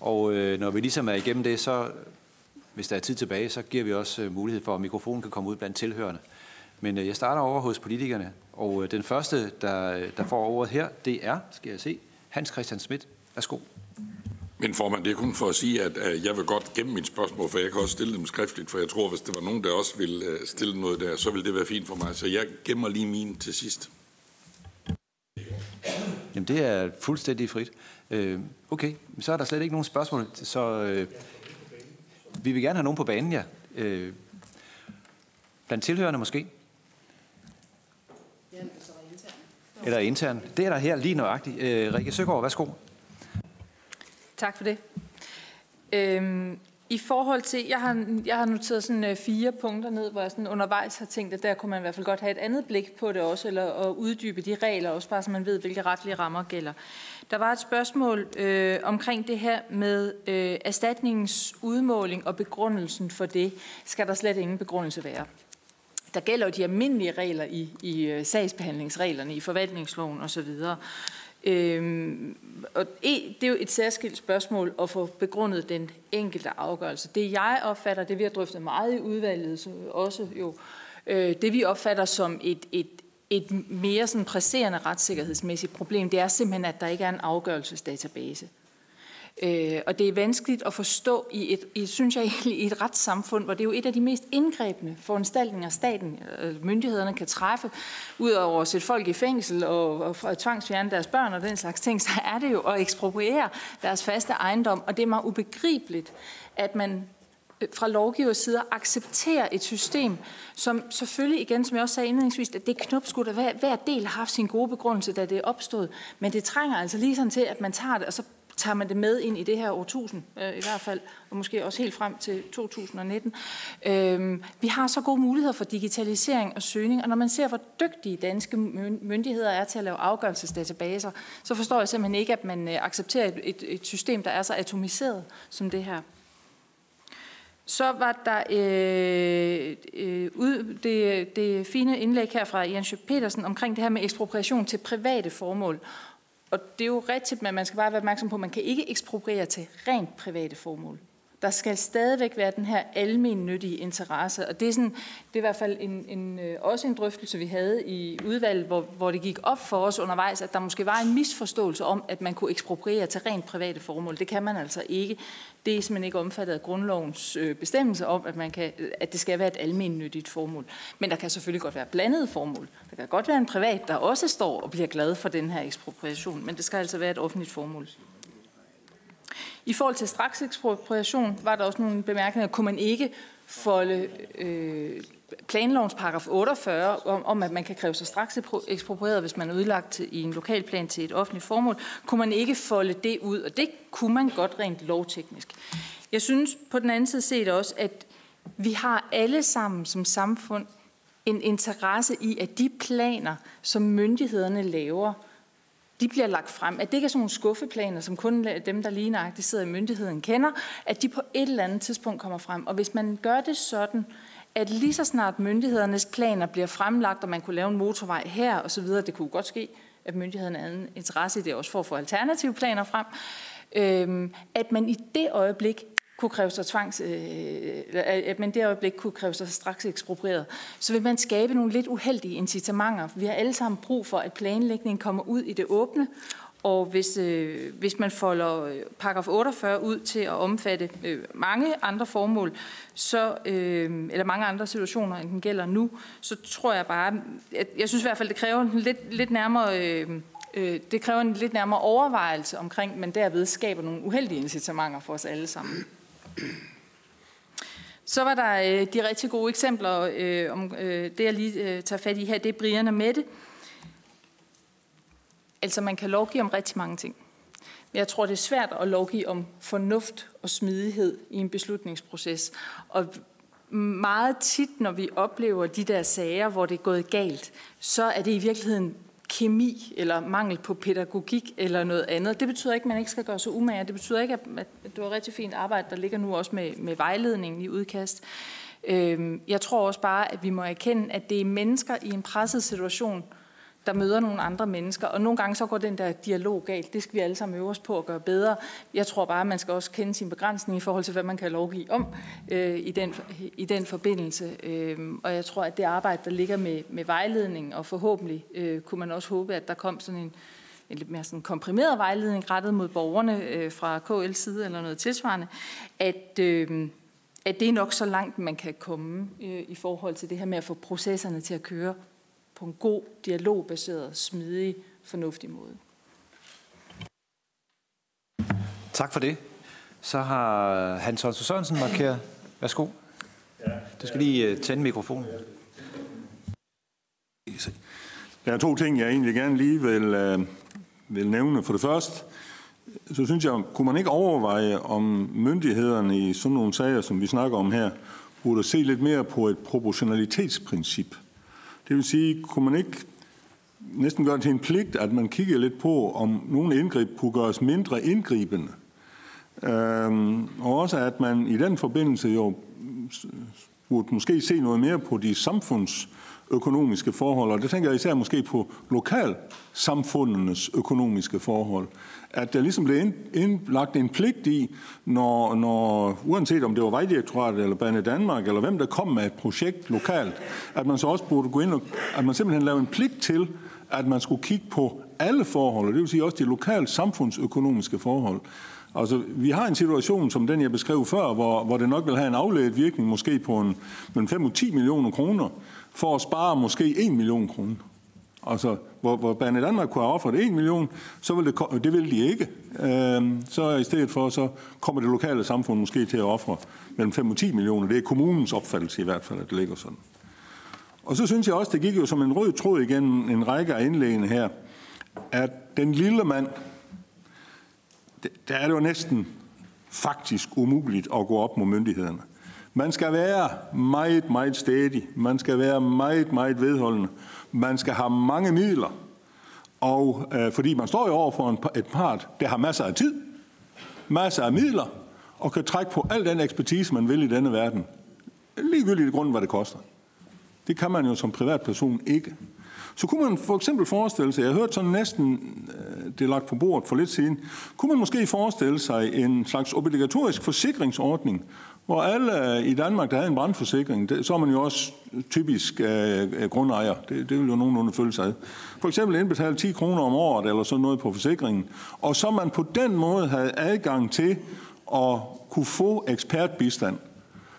Og øh, når vi ligesom er igennem det, så hvis der er tid tilbage, så giver vi også øh, mulighed for, at mikrofonen kan komme ud blandt tilhørende. Men øh, jeg starter over hos politikerne, og øh, den første, der, der får ordet her, det er, skal jeg se, Hans Christian Schmidt. Værsgo. Men formand, det er kun for at sige, at jeg vil godt gemme mit spørgsmål, for jeg kan også stille dem skriftligt, for jeg tror, hvis der var nogen, der også ville stille noget der, så ville det være fint for mig. Så jeg gemmer lige mine til sidst. Jamen, det er fuldstændig frit. Øh, okay, så er der slet ikke nogen spørgsmål, så øh, vi vil gerne have nogen på banen, ja. Øh, blandt tilhørende måske? Eller intern. Det er der her lige nøjagtigt. Øh, Rikke Søgaard, værsgo. Tak for det. Øhm, i forhold til, jeg har, jeg har noteret sådan øh, fire punkter ned, hvor jeg sådan undervejs har tænkt, at der kunne man i hvert fald godt have et andet blik på det også, eller at uddybe de regler også, bare så man ved, hvilke retlige rammer gælder. Der var et spørgsmål øh, omkring det her med øh, erstatningens udmåling og begrundelsen for det. Skal der slet ingen begrundelse være? Der gælder jo de almindelige regler i, i øh, sagsbehandlingsreglerne, i forvaltningsloven osv. Øhm, og e, det er jo et særskilt spørgsmål at få begrundet den enkelte afgørelse. Det jeg opfatter, det vi har drøftet meget i udvalget, så også jo, øh, det vi opfatter som et, et, et mere sådan presserende retssikkerhedsmæssigt problem, det er simpelthen, at der ikke er en afgørelsesdatabase. Øh, og det er vanskeligt at forstå i et, i, synes jeg *laughs* egentlig, i et retssamfund, hvor det er jo et af de mest indgrebende foranstaltninger, staten, øh, myndighederne kan træffe, udover at sætte folk i fængsel og, og, og tvangsfjerne deres børn og den slags ting, så er det jo at ekspropriere deres faste ejendom. Og det er meget ubegribeligt, at man øh, fra lovgivers side accepterer et system, som selvfølgelig igen, som jeg også sagde indledningsvis, at det knopskud, der at hver, hver del har haft sin gode begrundelse, da det er opstået. Men det trænger altså lige sådan til, at man tager det, og så tager man det med ind i det her årtusind, øh, i hvert fald, og måske også helt frem til 2019. Øh, vi har så gode muligheder for digitalisering og søgning, og når man ser, hvor dygtige danske myndigheder er til at lave afgørelsesdatabaser, så forstår jeg simpelthen ikke, at man øh, accepterer et, et, et system, der er så atomiseret som det her. Så var der øh, øh, ud, det, det fine indlæg her fra Jens Schøp Petersen omkring det her med ekspropriation til private formål. Og det er jo rigtigt, men man skal bare være opmærksom på, at man kan ikke ekspropriere til rent private formål. Der skal stadigvæk være den her almennyttige interesse, og det er, sådan, det er i hvert fald en, en, øh, også en drøftelse, vi havde i udvalget, hvor, hvor det gik op for os undervejs, at der måske var en misforståelse om, at man kunne ekspropriere til rent private formål. Det kan man altså ikke. Det er simpelthen ikke omfattet af grundlovens øh, bestemmelse om, at, man kan, øh, at det skal være et almennyttigt formål. Men der kan selvfølgelig godt være blandede formål. Der kan godt være en privat, der også står og bliver glad for den her ekspropriation, men det skal altså være et offentligt formål. I forhold til straksekspropriation var der også nogle bemærkninger. Kunne man ikke folde øh, planlovens paragraf 48 om, om, at man kan kræve sig straks eksproprieret, hvis man er udlagt til, i en lokalplan til et offentligt formål, kunne man ikke folde det ud, og det kunne man godt rent lovteknisk. Jeg synes på den anden side set også, at vi har alle sammen som samfund en interesse i, at de planer, som myndighederne laver, de bliver lagt frem, at det ikke er sådan nogle skuffeplaner, som kun dem, der lige nøjagtigt sidder i myndigheden, kender, at de på et eller andet tidspunkt kommer frem. Og hvis man gør det sådan, at lige så snart myndighedernes planer bliver fremlagt, og man kunne lave en motorvej her og så videre, det kunne godt ske, at myndighederne havde en interesse i det også for at få alternative planer frem, øhm, at man i det øjeblik kunne kræve sig tvangs, øh, øh at man det øjeblik kunne kræve sig straks eksproprieret, så vil man skabe nogle lidt uheldige incitamenter. Vi har alle sammen brug for, at planlægningen kommer ud i det åbne, og hvis, øh, hvis man folder øh, paragraf 48 ud til at omfatte øh, mange andre formål, så, øh, eller mange andre situationer, end den gælder nu, så tror jeg bare, at jeg synes i hvert fald, det kræver en lidt, lidt nærmere... Øh, øh, det kræver en lidt nærmere overvejelse omkring, men derved skaber nogle uheldige incitamenter for os alle sammen. Så var der øh, de rigtig gode eksempler øh, om øh, det, jeg lige øh, tager fat i her, det er Brian og Mette. Altså man kan lovgive om rigtig mange ting. Men jeg tror, det er svært at lovgive om fornuft og smidighed i en beslutningsproces. Og meget tit, når vi oplever de der sager, hvor det er gået galt, så er det i virkeligheden kemi eller mangel på pædagogik eller noget andet. Det betyder ikke, at man ikke skal gøre sig umage. Det betyder ikke, at det var rigtig fint arbejde, der ligger nu også med, med vejledningen i udkast. Øhm, jeg tror også bare, at vi må erkende, at det er mennesker i en presset situation, der møder nogle andre mennesker. Og nogle gange så går den der dialog galt. Det skal vi alle sammen øve os på at gøre bedre. Jeg tror bare, at man skal også kende sin begrænsning i forhold til, hvad man kan lovgive om øh, i, den, i den forbindelse. Øh, og jeg tror, at det arbejde, der ligger med, med vejledning, og forhåbentlig øh, kunne man også håbe, at der kom sådan en, en lidt mere sådan komprimeret vejledning rettet mod borgerne øh, fra KL's side eller noget tilsvarende, at, øh, at det er nok så langt, man kan komme øh, i forhold til det her med at få processerne til at køre på en god, dialogbaseret, smidig, fornuftig måde. Tak for det. Så har Hans Holst Sørensen markeret. Værsgo. Du skal lige uh, tænde mikrofonen. Der er to ting, jeg egentlig gerne lige vil, uh, vil nævne. For det første, så synes jeg, kunne man ikke overveje, om myndighederne i sådan nogle sager, som vi snakker om her, burde se lidt mere på et proportionalitetsprincip. Det vil sige, kunne man ikke næsten gøre det til en pligt, at man kigger lidt på, om nogle indgreb kunne gøres mindre indgribende. Øhm, og også at man i den forbindelse jo burde måske se noget mere på de samfundsøkonomiske forhold, og det tænker jeg især måske på lokalsamfundenes økonomiske forhold at der ligesom blev indlagt en pligt i, når, når, uanset om det var Vejdirektoratet eller Bane Danmark, eller hvem der kom med et projekt lokalt, at man så også burde gå ind og, at man simpelthen lavede en pligt til, at man skulle kigge på alle forhold, det vil sige også de lokale samfundsøkonomiske forhold. Altså, vi har en situation, som den jeg beskrev før, hvor, hvor det nok vil have en afledt virkning, måske på en, mellem 5 og 10 millioner kroner, for at spare måske 1 million kroner. Altså, hvor, hvor Bane Danmark kunne have offeret 1 million, så vil det, det vil de ikke. Øhm, så i stedet for, så kommer det lokale samfund måske til at ofre mellem 5 og 10 millioner. Det er kommunens opfattelse i hvert fald, at det ligger sådan. Og så synes jeg også, det gik jo som en rød tråd igennem en række af indlægene her, at den lille mand, der er det jo næsten faktisk umuligt at gå op mod myndighederne. Man skal være meget, meget stedig. Man skal være meget, meget vedholdende. Man skal have mange midler. Og øh, fordi man står jo over for en, et part, der har masser af tid, masser af midler, og kan trække på al den ekspertise, man vil i denne verden. Ligegyldigt i grunden, hvad det koster. Det kan man jo som privatperson ikke. Så kunne man for eksempel forestille sig, jeg hørte sådan næsten, øh, det er lagt på bordet for lidt siden, kunne man måske forestille sig en slags obligatorisk forsikringsordning, hvor alle øh, i Danmark, der havde en brandforsikring, så er man jo også typisk øh, øh, grundejer. Det, det vil jo nogenlunde følge sig For eksempel indbetale 10 kroner om året eller sådan noget på forsikringen. Og så man på den måde havde adgang til at kunne få ekspertbistand.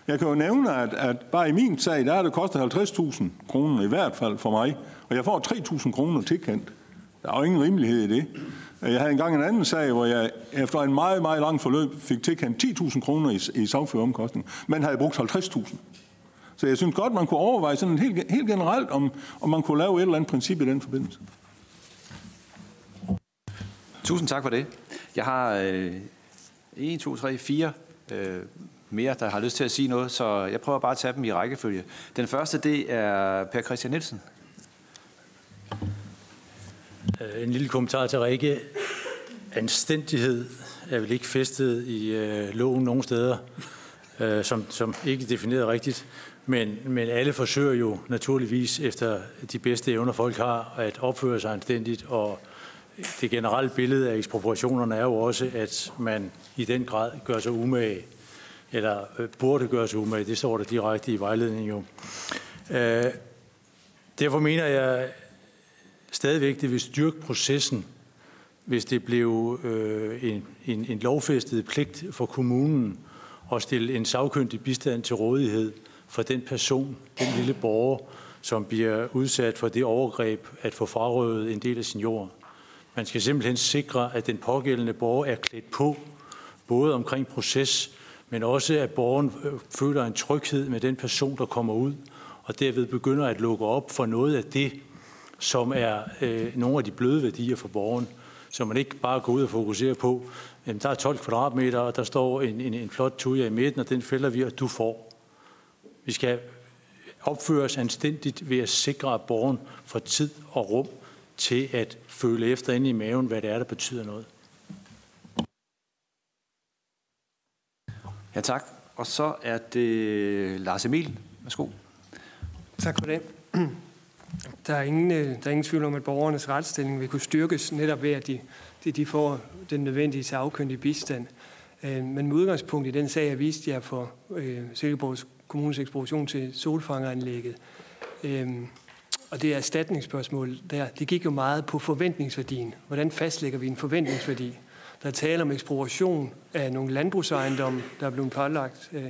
Jeg kan jo nævne, at, at bare i min sag, der er det kostet 50.000 kroner i hvert fald for mig, og jeg får 3.000 kroner tilkendt. Der er jo ingen rimelighed i det. Jeg havde engang en anden sag, hvor jeg efter en meget, meget lang forløb fik tilkendt 10.000 kroner i, i sagføreromkostning, men havde brugt 50.000. Så jeg synes godt, man kunne overveje sådan helt, helt generelt, om, om man kunne lave et eller andet princip i den forbindelse. Tusind tak for det. Jeg har øh, 1, 2, 3, 4 øh, mere, der har lyst til at sige noget, så jeg prøver bare at tage dem i rækkefølge. Den første, det er Per Christian Nielsen. Øh, en lille kommentar til Rikke. Anstændighed er vel ikke festet i øh, loven nogen steder, øh, som, som ikke er defineret rigtigt. Men, men alle forsøger jo naturligvis efter de bedste evner, folk har, at opføre sig anstændigt. Og det generelle billede af ekspropriationerne er jo også, at man i den grad gør sig umage, eller øh, burde gøre sig umage. Det står der direkte i vejledningen jo. Øh, derfor mener jeg, stadigvæk det vil styrke processen, hvis det blev øh, en, en, en lovfæstet pligt for kommunen at stille en sagkyndig bistand til rådighed for den person, den lille borger, som bliver udsat for det overgreb at få frarøvet en del af sin jord. Man skal simpelthen sikre, at den pågældende borger er klædt på, både omkring proces, men også at borgeren øh, føler en tryghed med den person, der kommer ud, og derved begynder at lukke op for noget af det, som er øh, nogle af de bløde værdier for borgeren, så man ikke bare går ud og fokuserer på, at der er 12 kvadratmeter, og der står en, en, en flot tuja i midten, og den fælder vi, og du får. Vi skal opføre os anstændigt ved at sikre, at borgeren får tid og rum til at føle efter inde i maven, hvad det er, der betyder noget. Ja, tak. Og så er det Lars Emil. Værsgo. Tak for det. Der er, ingen, øh, der er ingen tvivl om, at borgernes retsstilling vil kunne styrkes netop ved, at de, de får den nødvendige sagkyndige bistand. Øh, men med udgangspunkt i den sag, jeg viste jer for øh, Silkeborgs Kommunes ekspropriation til solfangeranlægget, øh, og det er erstatningsspørgsmål der, det gik jo meget på forventningsværdien. Hvordan fastlægger vi en forventningsværdi? Der er tale om ekspropriation af nogle landbrugsejendomme, der er blevet pålagt øh,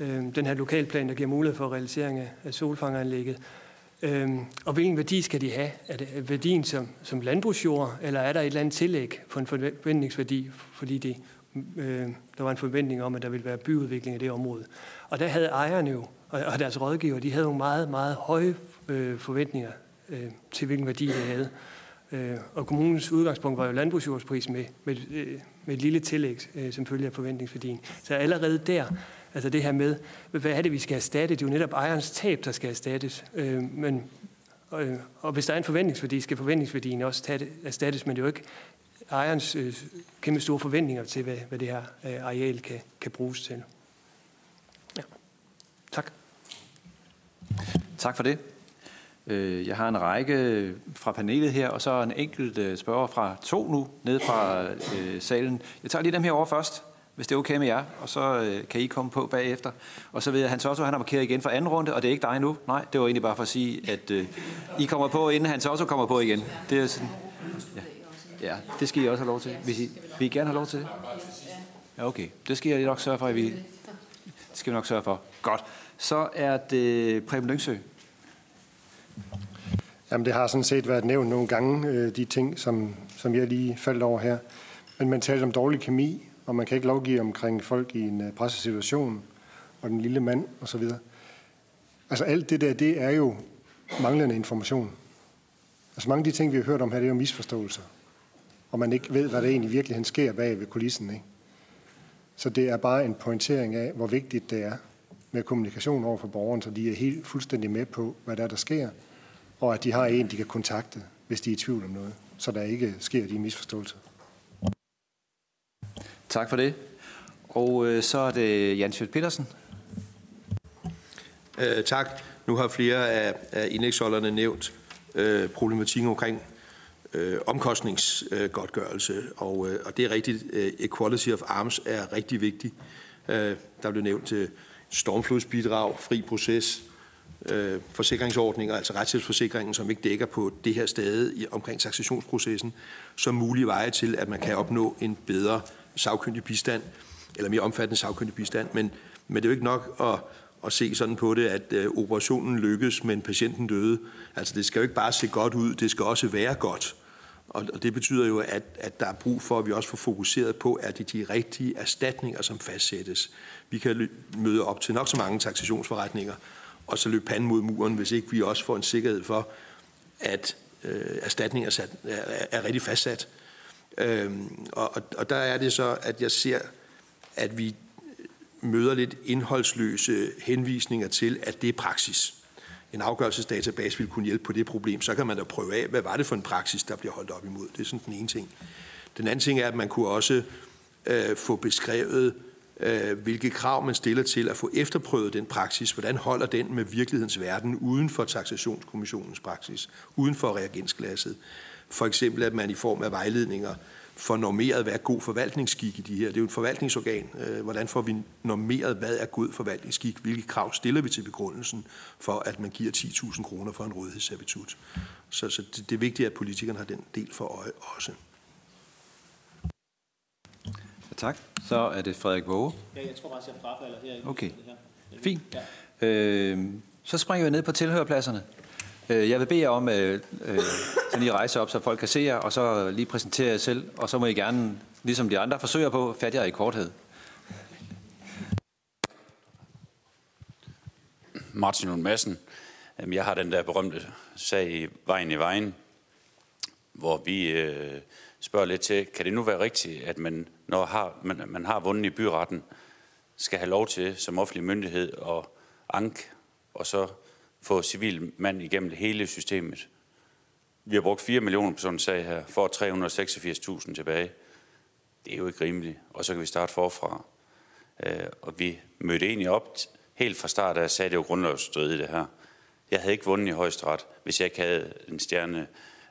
øh, den her lokalplan, der giver mulighed for realisering af solfangeranlægget. Øhm, og hvilken værdi skal de have? Er det værdien som, som landbrugsjord, eller er der et eller andet tillæg for en forventningsværdi, fordi det, øh, der var en forventning om, at der ville være byudvikling i det område? Og der havde ejerne jo, og, og deres rådgiver, de havde nogle meget, meget høje øh, forventninger øh, til, hvilken værdi det havde. Øh, og kommunens udgangspunkt var jo landbrugsjordsprisen med, med, øh, med et lille tillæg, øh, som følger af forventningsværdien. Så allerede der Altså det her med, hvad er det, vi skal erstatte? Det er jo netop ejerens tab, der skal erstattes. Øh, men, øh, og hvis der er en forventningsværdi, skal forventningsværdien også tage, erstattes, men det er jo ikke ejerens øh, kæmpe store forventninger til, hvad, hvad det her øh, areal kan, kan bruges til. Ja. Tak. Tak for det. Øh, jeg har en række fra panelet her, og så en enkelt øh, spørger fra to nu, nede fra øh, salen. Jeg tager lige dem her over først hvis det er okay med jer, og så øh, kan I komme på bagefter. Og så ved jeg, Hans Otto han har markeret igen for anden runde, og det er ikke dig nu. Nej, det var egentlig bare for at sige, at øh, I kommer på, inden Hans Otto kommer på igen. Det er sådan, ja. ja, det skal I også have lov til. Hvis I, vil I gerne have lov til det? Ja, okay. Det skal jeg nok sørge for, at vi... Det skal vi nok sørge for. Godt. Så er det Preben Lyngsø. Jamen, det har sådan set været nævnt nogle gange, øh, de ting, som, som jeg lige faldt over her. Men man talte om dårlig kemi, og man kan ikke lovgive omkring folk i en øh, pressesituation, og den lille mand osv. Altså alt det der, det er jo manglende information. Altså mange af de ting, vi har hørt om her, det er jo misforståelser. Og man ikke ved, hvad der egentlig virkelig sker bag ved kulissen. Ikke? Så det er bare en pointering af, hvor vigtigt det er med kommunikation over for borgeren, så de er helt fuldstændig med på, hvad der er, der sker, og at de har en, de kan kontakte, hvis de er i tvivl om noget, så der ikke sker de misforståelser. Tak for det. Og øh, så er det Jan Sjøt Petersen. Øh, tak. Nu har flere af, af indlægsholderne nævnt øh, problematikken omkring øh, omkostningsgodtgørelse, og, øh, og det er rigtigt. Øh, equality of arms er rigtig vigtigt. Øh, der blev nævnt øh, stormflodsbidrag, fri proces, øh, forsikringsordninger, altså retshjælpsforsikringen, som ikke dækker på det her sted i, omkring taxationsprocessen, som mulige veje til, at man kan opnå en bedre sagkyndig bistand, eller mere omfattende sagkyndig bistand. Men, men det er jo ikke nok at, at se sådan på det, at øh, operationen lykkes, men patienten døde. Altså det skal jo ikke bare se godt ud, det skal også være godt. Og, og det betyder jo, at, at der er brug for, at vi også får fokuseret på, at det er de rigtige erstatninger, som fastsættes. Vi kan møde op til nok så mange taxationsforretninger, og så løbe panden mod muren, hvis ikke vi også får en sikkerhed for, at øh, erstatninger er, er, er rigtig fastsat. Øhm, og, og og der er det så, at jeg ser, at vi møder lidt indholdsløse henvisninger til, at det er praksis. En afgørelsesdatabase vil kunne hjælpe på det problem. Så kan man da prøve af, hvad var det for en praksis, der bliver holdt op imod. Det er sådan den ene ting. Den anden ting er, at man kunne også øh, få beskrevet, øh, hvilke krav man stiller til at få efterprøvet den praksis. Hvordan holder den med virkelighedens verden uden for taxationskommissionens praksis, uden for reagensglasset. For eksempel, at man i form af vejledninger får normeret, hvad er god forvaltningsskik i de her. Det er jo et forvaltningsorgan. Øh, hvordan får vi normeret, hvad er god forvaltningsskik? Hvilke krav stiller vi til begrundelsen for, at man giver 10.000 kroner for en rådighedsservitut? Så, så det, det er vigtigt, at politikerne har den del for øje også. Ja, tak. Så er det Frederik Våge. Ja, jeg tror bare, jeg frafalder her. Okay. Fint. Ja. Øh, så springer vi ned på tilhørpladserne. Øh, jeg vil bede jer om øh, øh, at øh, så lige rejse op, så folk kan se jer, og så lige præsentere jer selv, og så må I gerne, ligesom de andre forsøger på, fatte jer i korthed. Martin Lund Madsen. Jeg har den der berømte sag i Vejen i Vejen, hvor vi øh, spørger lidt til, kan det nu være rigtigt, at man, når har, man, man har vundet i byretten, skal have lov til som offentlig myndighed at anke, og så få civil mand igennem hele systemet. Vi har brugt 4 millioner på sådan en sag her, for 386.000 tilbage. Det er jo ikke rimeligt, og så kan vi starte forfra. Øh, og vi mødte egentlig op helt fra start af, sagde det jo grundlovsstridigt det her. Jeg havde ikke vundet i højesteret, hvis jeg ikke havde en stjerne,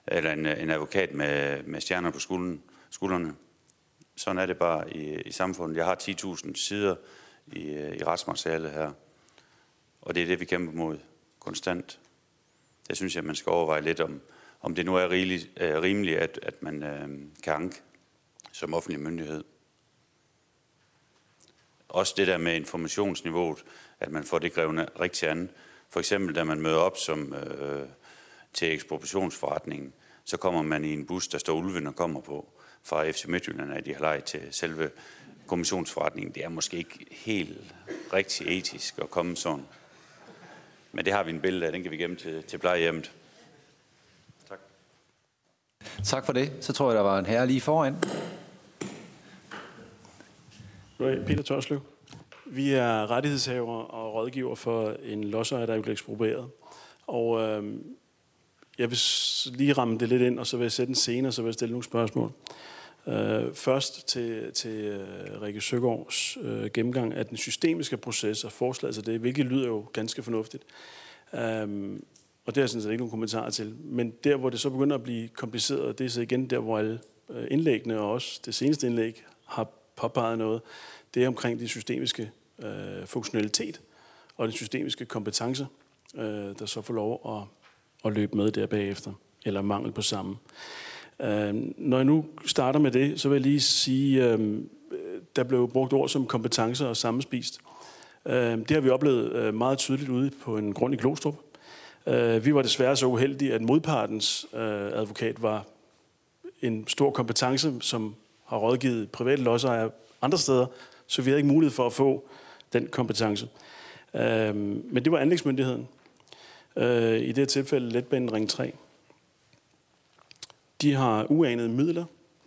eller en, en advokat med, med stjerner på skulderen, skuldrene. Sådan er det bare i, i samfundet. Jeg har 10.000 sider i, i retsmaterialet her. Og det er det, vi kæmper mod konstant. Det synes jeg, man skal overveje lidt om, om det nu er rigeligt, øh, rimeligt, at, at man øh, kan anke som offentlig myndighed. Også det der med informationsniveauet, at man får det grevne rigtig an. For eksempel, da man møder op som, øh, til ekspropriationsforretningen, så kommer man i en bus, der står ulven og kommer på fra FC Midtjylland, at de har lejet til selve kommissionsforretningen. Det er måske ikke helt rigtig etisk at komme sådan. Men det har vi en billede af, den kan vi gemme til, til plejehjemmet. Tak. Tak for det. Så tror jeg, der var en herre lige foran. Peter Torslev. Vi er rettighedshaver og rådgiver for en lodsejer, der er blevet eksproprieret. Og øh, jeg vil lige ramme det lidt ind, og så vil jeg sætte en scene, og så vil jeg stille nogle spørgsmål. Øh, først til, til uh, Rikke Søgaards uh, gennemgang af den systemiske proces og forslaget til det, hvilket lyder jo ganske fornuftigt. Um, og det er sådan set ikke nogen kommentarer til. Men der, hvor det så begynder at blive kompliceret, det er så igen der, hvor alle øh, indlæggene og også det seneste indlæg har påpeget noget, det er omkring den systemiske uh, funktionalitet og den systemiske kompetence, uh, der så får lov at, at løbe med der bagefter, eller mangel på samme. Øh, når jeg nu starter med det, så vil jeg lige sige, øh, der blev brugt ord som kompetencer og sammenspist. Øh, det har vi oplevet øh, meget tydeligt ude på en grund i Glostrup. Øh, vi var desværre så uheldige, at modpartens øh, advokat var en stor kompetence, som har rådgivet private lodsejere andre steder, så vi havde ikke mulighed for at få den kompetence. Øh, men det var anlægsmyndigheden. Øh, I det tilfælde letbanen Ring 3. De har uanede midler.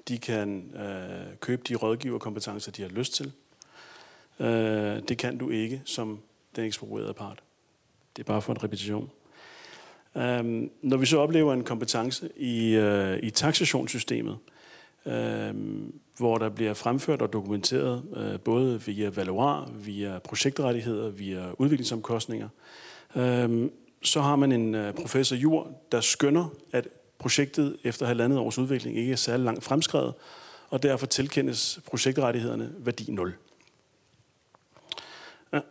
De kan øh, købe de rådgiverkompetencer, de har lyst til. Øh, det kan du ikke som den eksproprierede part. Det er bare for en repetition. Øh, når vi så oplever en kompetence i, øh, i taxationssystemet, øh, hvor der bliver fremført og dokumenteret øh, både via valuar, via projektrettigheder, via udviklingsomkostninger. Øh, så har man en øh, professor Jur, der skønner, at projektet efter halvandet års udvikling ikke er særlig langt fremskrevet, og derfor tilkendes projektrettighederne værdi 0. *coughs*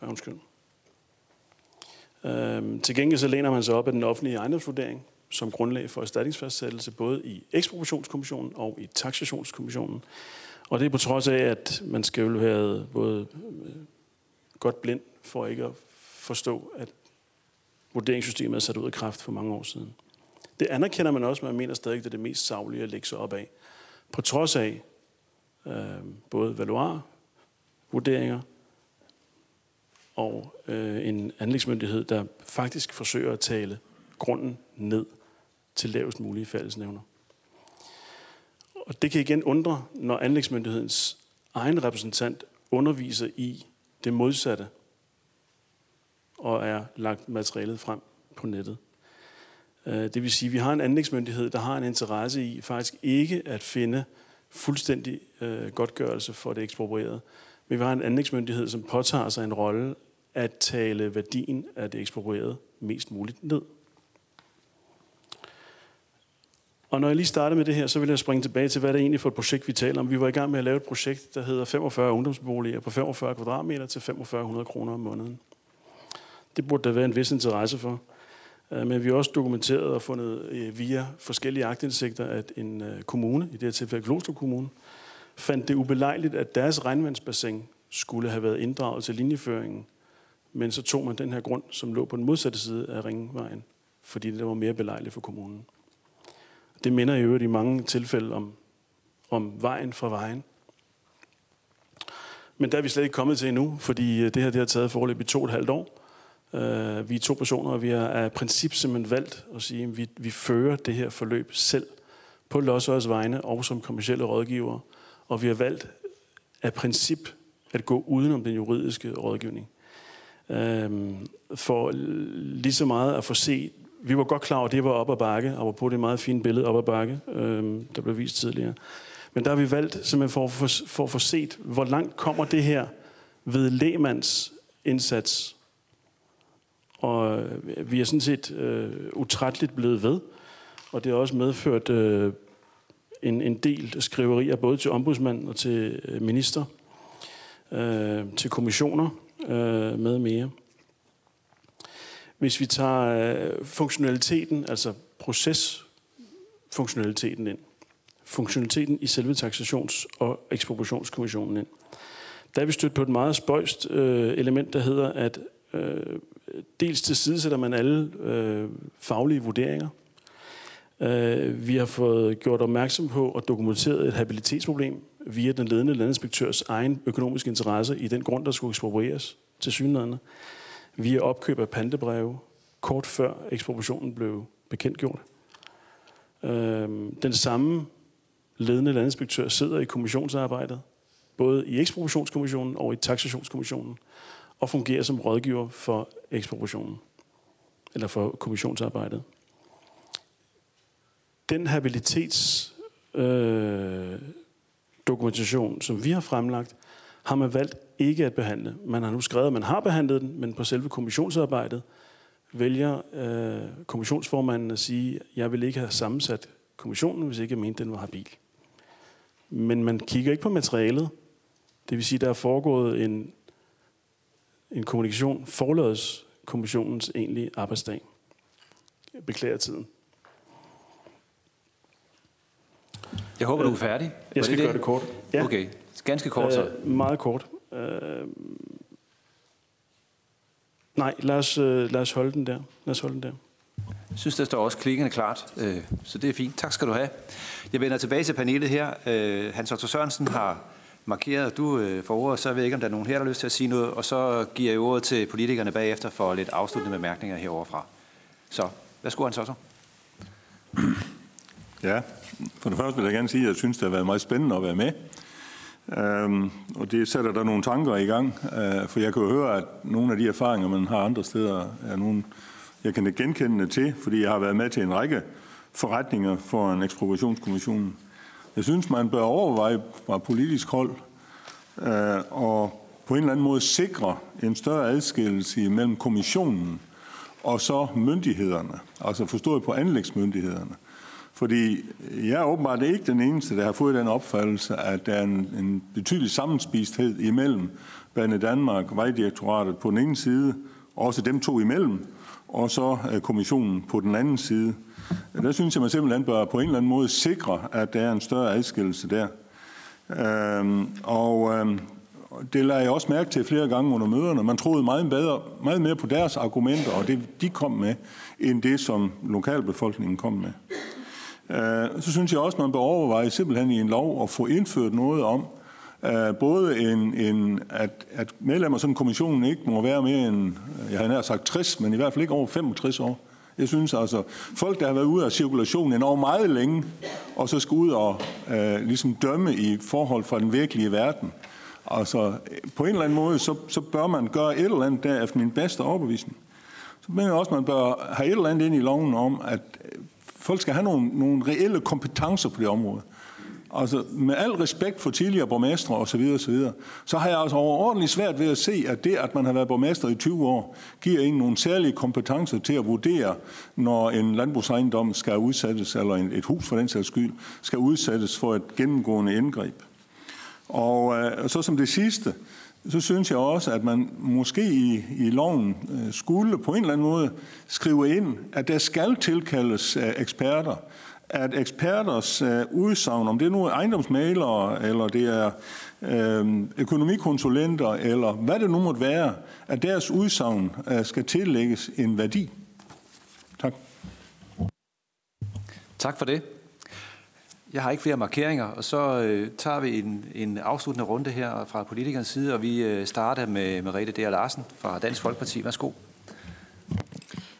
Undskyld. Øhm, til gengæld så læner man sig op af den offentlige ejendomsvurdering som grundlag for erstatningsfastsættelse både i ekspropriationskommissionen og i taxationskommissionen. Og det er på trods af, at man skal jo have både øh, godt blind for ikke at forstå, at vurderingssystemet er sat ud af kraft for mange år siden. Det anerkender man også, men man mener stadig, at det er det mest savlige at lægge sig op af. På trods af øh, både valuar, vurderinger og øh, en anlægsmyndighed, der faktisk forsøger at tale grunden ned til lavest mulige fællesnævner. Og det kan igen undre, når anlægsmyndighedens egen repræsentant underviser i det modsatte og er lagt materialet frem på nettet. Øh, det vil sige, at vi har en anlægsmyndighed, der har en interesse i faktisk ikke at finde fuldstændig øh, godtgørelse for det eksproprierede. Men vi har en anlægsmyndighed, som påtager sig en rolle at tale værdien af det eksproprierede mest muligt ned. Og når jeg lige starter med det her, så vil jeg springe tilbage til, hvad det er egentlig for et projekt, vi taler om. Vi var i gang med at lave et projekt, der hedder 45 ungdomsboliger på 45 kvadratmeter til 4500 kroner om måneden. Det burde der være en vis interesse for. Øh, men vi har også dokumenteret og fundet øh, via forskellige agtindsigter, at en øh, kommune, i det her tilfælde Glostrup Kommune, fandt det ubelejligt, at deres regnvandsbassin skulle have været inddraget til linjeføringen. Men så tog man den her grund, som lå på den modsatte side af Ringvejen, fordi det var mere belejligt for kommunen. Det minder i øvrigt i mange tilfælde om, om vejen fra vejen. Men der er vi slet ikke kommet til endnu, fordi øh, det her det har taget forløb i to og et halvt år. Uh, vi er to personer, og vi har af princip simpelthen valgt at sige, at vi, vi fører det her forløb selv på Lodsøjers vegne og som kommersielle rådgiver. Og vi har valgt af princip at gå udenom den juridiske rådgivning. Uh, for lige så meget at få set, vi var godt klar over, at det var op ad bakke, og på det meget fine billede op ad bakke, uh, der blev vist tidligere. Men der har vi valgt simpelthen for, for, for at få set, hvor langt kommer det her ved lægemands indsats og vi er sådan set øh, utrætteligt blevet ved. Og det har også medført øh, en, en del skriverier, både til ombudsmanden og til øh, minister, øh, til kommissioner øh, med mere. Hvis vi tager øh, funktionaliteten, altså procesfunktionaliteten ind, funktionaliteten i selve taxations- og ekspropriationskommissionen ind, der er vi stødt på et meget spøjst øh, element, der hedder, at øh, dels tilsidesætter man alle øh, faglige vurderinger. Øh, vi har fået gjort opmærksom på og dokumenteret et habilitetsproblem via den ledende landinspektørs egen økonomiske interesse i den grund, der skulle eksproprieres til synlædende. Via opkøb af pantebreve, kort før ekspropriationen blev bekendtgjort. Øh, den samme ledende landinspektør sidder i kommissionsarbejdet, både i ekspropriationskommissionen og i taxationskommissionen og fungerer som rådgiver for ekspropriationen, eller for kommissionsarbejdet. Den habilitets øh, dokumentation, som vi har fremlagt, har man valgt ikke at behandle. Man har nu skrevet, at man har behandlet den, men på selve kommissionsarbejdet vælger øh, kommissionsformanden at sige, at jeg vil ikke have sammensat kommissionen, hvis ikke jeg mente, den var habil. Men man kigger ikke på materialet. Det vil sige, at der er foregået en en kommunikation forlades kommissionens egentlige arbejdsdag. Jeg beklager tiden. Jeg håber, du er færdig. Jeg skal det gøre det kort. Ja. Okay, ganske kort så. Uh, meget kort. Uh, nej, lad os, uh, lad os holde den der. Lad os holde den der. Jeg synes, der står også klikkende klart, så det er fint. Tak skal du have. Jeg vender tilbage til panelet her. Hans Otto Sørensen har markeret, du øh, får ordet, så jeg ved ikke, om der er nogen her, der har lyst til at sige noget, og så giver jeg ordet til politikerne bagefter for lidt afsluttende bemærkninger heroverfra. Så, værsgo, Hans Otto. *clears throat* Ja, for det første vil jeg gerne sige, at jeg synes, det har været meget spændende at være med. Øhm, og det sætter der nogle tanker i gang, øh, for jeg kan jo høre, at nogle af de erfaringer, man har andre steder, er nogle, jeg kan genkende til, fordi jeg har været med til en række forretninger for en ekspropriationskommission. Jeg synes, man bør overveje fra politisk hold øh, og på en eller anden måde sikre en større adskillelse mellem kommissionen og så myndighederne, altså forstået på anlægsmyndighederne. Fordi jeg er åbenbart ikke den eneste, der har fået den opfattelse, at der er en, en betydelig sammenspisthed imellem Bane Danmark, Vejdirektoratet på den ene side, og også dem to imellem, og så øh, kommissionen på den anden side. Der synes jeg, man simpelthen bør på en eller anden måde sikre, at der er en større adskillelse der. Øhm, og øhm, det lader jeg også mærke til flere gange under møderne. Man troede meget, bedre, meget mere på deres argumenter, og det de kom med, end det, som lokalbefolkningen kom med. Øh, så synes jeg også, man bør overveje simpelthen i en lov at få indført noget om, øh, både en, en, at, at medlemmer af sådan en kommission ikke må være mere end, øh, jeg har nær sagt 60, men i hvert fald ikke over 65 år. Jeg synes altså, folk, der har været ude af cirkulationen enormt meget længe, og så skal ud og øh, ligesom dømme i forhold fra den virkelige verden. Altså, på en eller anden måde, så, så bør man gøre et eller andet der efter min bedste overbevisning. Så mener jeg også, at man bør have et eller andet ind i loven om, at øh, folk skal have nogle, nogle reelle kompetencer på det område. Altså med al respekt for tidligere borgmestre osv., osv., så, så har jeg altså overordentligt svært ved at se, at det, at man har været borgmester i 20 år, giver ingen nogen særlige kompetencer til at vurdere, når en landbrugsejendom skal udsættes, eller et hus for den sags skyld, skal udsættes for et gennemgående indgreb. Og øh, så som det sidste, så synes jeg også, at man måske i, i loven øh, skulle på en eller anden måde skrive ind, at der skal tilkaldes øh, eksperter, at eksperters øh, udsagn, om det nu er ejendomsmalere, eller det er øh, økonomikonsulenter, eller hvad det nu måtte være, at deres udsagn øh, skal tillægges en værdi. Tak. Tak for det. Jeg har ikke flere markeringer, og så øh, tager vi en, en afsluttende runde her fra politikernes side, og vi øh, starter med Merete D. Larsen fra Dansk Folkeparti. Værsgo.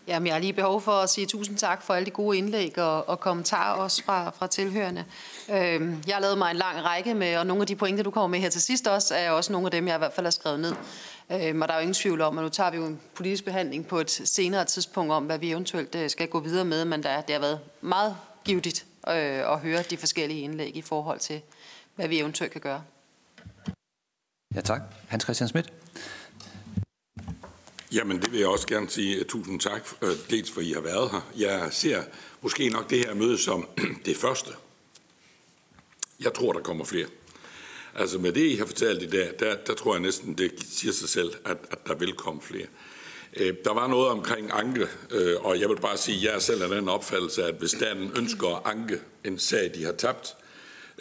Jamen, jeg har lige behov for at sige tusind tak for alle de gode indlæg og, og kommentarer også fra, fra tilhørende. Øhm, jeg har lavet mig en lang række med, og nogle af de pointer, du kommer med her til sidst også, er også nogle af dem, jeg i hvert fald har skrevet ned. Øhm, og der er jo ingen tvivl om, at nu tager vi jo en politisk behandling på et senere tidspunkt om, hvad vi eventuelt øh, skal gå videre med, men der, det har været meget givetigt øh, at høre de forskellige indlæg i forhold til, hvad vi eventuelt kan gøre. Ja, tak. Hans Christian Schmidt. Jamen, det vil jeg også gerne sige tusind tak, øh, dels for, at I har været her. Jeg ser måske nok det her møde som *clears throat* det første. Jeg tror, der kommer flere. Altså med det, I har fortalt i dag, der, der tror jeg næsten, det siger sig selv, at, at der vil komme flere. Øh, der var noget omkring anke, øh, og jeg vil bare sige, at jeg er selv af den opfattelse, at hvis staten ønsker at anke en sag, de har tabt,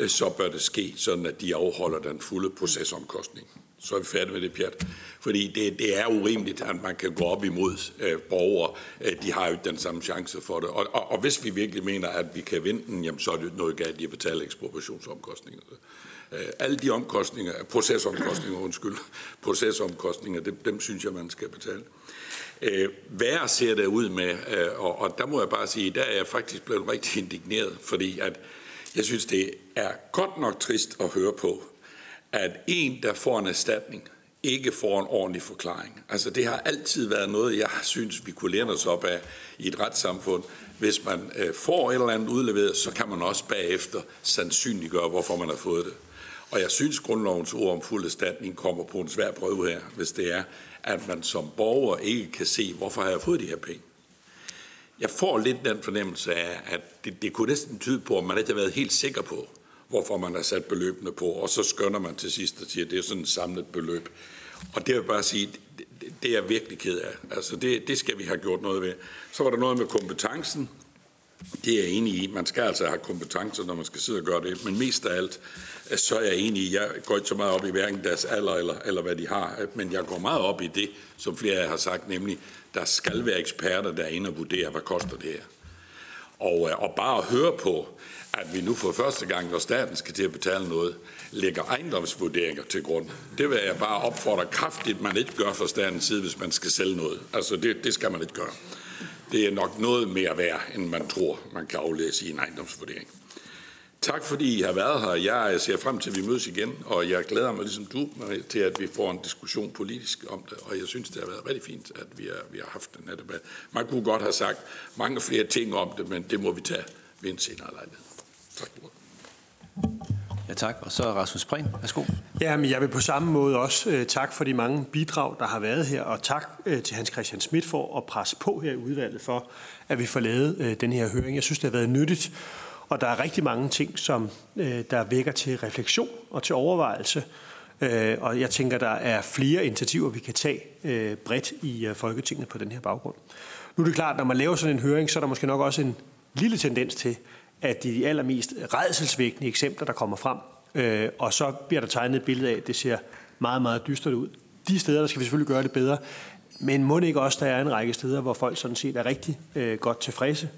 så bør det ske, sådan at de afholder den fulde procesomkostning så er vi færdige med det pjat. Fordi det, det er urimeligt, at man kan gå op imod øh, borgere. Øh, de har jo ikke den samme chance for det. Og, og, og hvis vi virkelig mener, at vi kan vinde den, jamen, så er det noget galt i at betale ekspropriationsomkostninger. Øh, alle de omkostninger, procesomkostninger, undskyld, *laughs* procesomkostninger, dem, dem synes jeg, man skal betale. Øh, værre ser det ud med, øh, og, og der må jeg bare sige, der er jeg faktisk blevet rigtig indigneret, fordi at jeg synes, det er godt nok trist at høre på, at en, der får en erstatning, ikke får en ordentlig forklaring. Altså det har altid været noget, jeg synes, vi kunne lære os op af i et retssamfund. Hvis man øh, får et eller andet udleveret, så kan man også bagefter sandsynliggøre, hvorfor man har fået det. Og jeg synes, grundlovens ord om fuld erstatning kommer på en svær prøve her, hvis det er, at man som borger ikke kan se, hvorfor har jeg fået de her penge. Jeg får lidt den fornemmelse af, at det, det kunne næsten tyde på, at man ikke har været helt sikker på, hvorfor man har sat beløbene på, og så skønner man til sidst og siger, at det er sådan et samlet beløb. Og det vil jeg bare sige, det, det er jeg virkelig ked af. Altså det, det skal vi have gjort noget ved. Så var der noget med kompetencen. Det er jeg enig i. Man skal altså have kompetencer, når man skal sidde og gøre det. Men mest af alt, øh, så er jeg enig i, jeg går ikke så meget op i hverken deres alder eller, eller hvad de har, øh, men jeg går meget op i det, som flere af jer har sagt, nemlig, der skal være eksperter, der er inde og vurdere, hvad koster det her. Og, øh, og bare at høre på, at vi nu for første gang, når staten skal til at betale noget, lægger ejendomsvurderinger til grund. Det vil jeg bare opfordre kraftigt, man ikke gør fra statens side, hvis man skal sælge noget. Altså det, det skal man ikke gøre. Det er nok noget mere værd, end man tror, man kan aflæse i en ejendomsvurdering. Tak fordi I har været her. Jeg ser frem til, at vi mødes igen, og jeg glæder mig ligesom du til, at vi får en diskussion politisk om det. Og jeg synes, det har været rigtig fint, at vi har, vi har haft den her debat. Man kunne godt have sagt mange flere ting om det, men det må vi tage ved en senere lejlighed. Tak Ja, tak. Og så Rasmus Prehn. Værsgo. Ja, men jeg vil på samme måde også øh, tak for de mange bidrag, der har været her, og tak øh, til Hans Christian Schmidt for at presse på her i udvalget for, at vi får lavet øh, den her høring. Jeg synes, det har været nyttigt, og der er rigtig mange ting, som øh, der vækker til refleksion og til overvejelse. Øh, og jeg tænker, der er flere initiativer, vi kan tage øh, bredt i øh, Folketinget på den her baggrund. Nu er det klart, når man laver sådan en høring, så er der måske nok også en lille tendens til, af de allermest redselsvækkende eksempler, der kommer frem, øh, og så bliver der tegnet et billede af, at det ser meget, meget dystert ud. De steder, der skal vi selvfølgelig gøre det bedre, men må ikke også, der er en række steder, hvor folk sådan set er rigtig øh, godt tilfredse,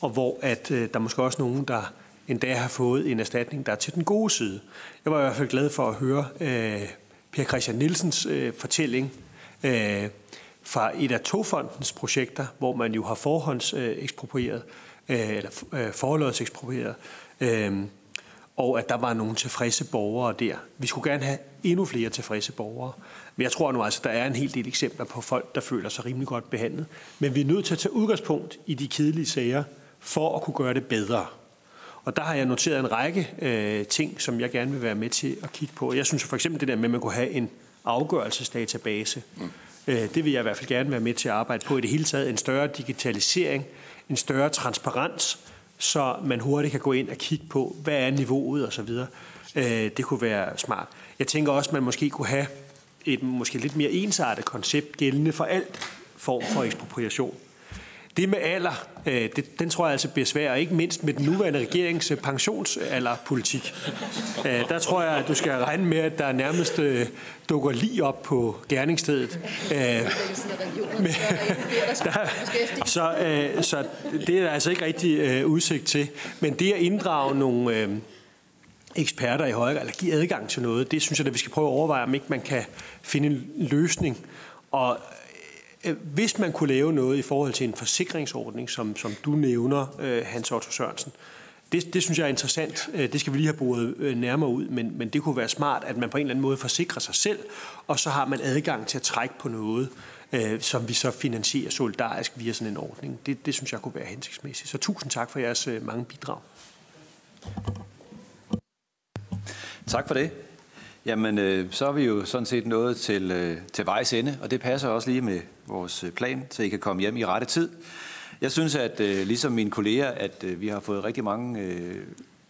og hvor at øh, der måske også nogen, der endda har fået en erstatning, der er til den gode side. Jeg var i hvert fald glad for at høre øh, Per Christian Nielsens øh, fortælling øh, fra et af Togfondens projekter, hvor man jo har forhånds øh, eksproprieret Øh, eller øh, forlodseksproprieret, øh, og at der var nogle tilfredse borgere der. Vi skulle gerne have endnu flere tilfredse borgere. Men jeg tror nu altså, der er en hel del eksempler på folk, der føler sig rimelig godt behandlet. Men vi er nødt til at tage udgangspunkt i de kedelige sager, for at kunne gøre det bedre. Og der har jeg noteret en række øh, ting, som jeg gerne vil være med til at kigge på. Jeg synes for eksempel det der med, at man kunne have en afgørelsesdatabase. Mm. Øh, det vil jeg i hvert fald gerne være med til at arbejde på. I det hele taget en større digitalisering en større transparens, så man hurtigt kan gå ind og kigge på, hvad er niveauet osv. Øh, det kunne være smart. Jeg tænker også, at man måske kunne have et måske lidt mere ensartet koncept gældende for alt form for ekspropriation. Det med alder, øh, det, den tror jeg altså bliver svær, ikke mindst med den nuværende regerings pensionsalderpolitik. Øh, der tror jeg, at du skal regne med, at der nærmest øh, dukker lige op på gerningsstedet. Men, der, *laughs* så, så det er der altså ikke rigtig udsigt til. Men det at inddrage nogle eksperter i højere eller give adgang til noget, det synes jeg, at vi skal prøve at overveje, om ikke man kan finde en løsning. Og Øh, Øh, hvis man kunne lave noget i forhold til en forsikringsordning, som, som du nævner, øh, Hans Otto Sørensen, det, det synes jeg er interessant. Øh, det skal vi lige have boret nærmere ud, men, men det kunne være smart, at man på en eller anden måde forsikrer sig selv, og så har man adgang til at trække på noget, øh, som vi så finansierer solidarisk via sådan en ordning. Det, det synes jeg kunne være hensigtsmæssigt. Så tusind tak for jeres mange bidrag. Tak for det. Jamen, øh, så er vi jo sådan set nået til, øh, til vejs ende, og det passer også lige med vores øh, plan, så I kan komme hjem i rette tid. Jeg synes, at øh, ligesom mine kolleger, at øh, vi har fået rigtig mange øh,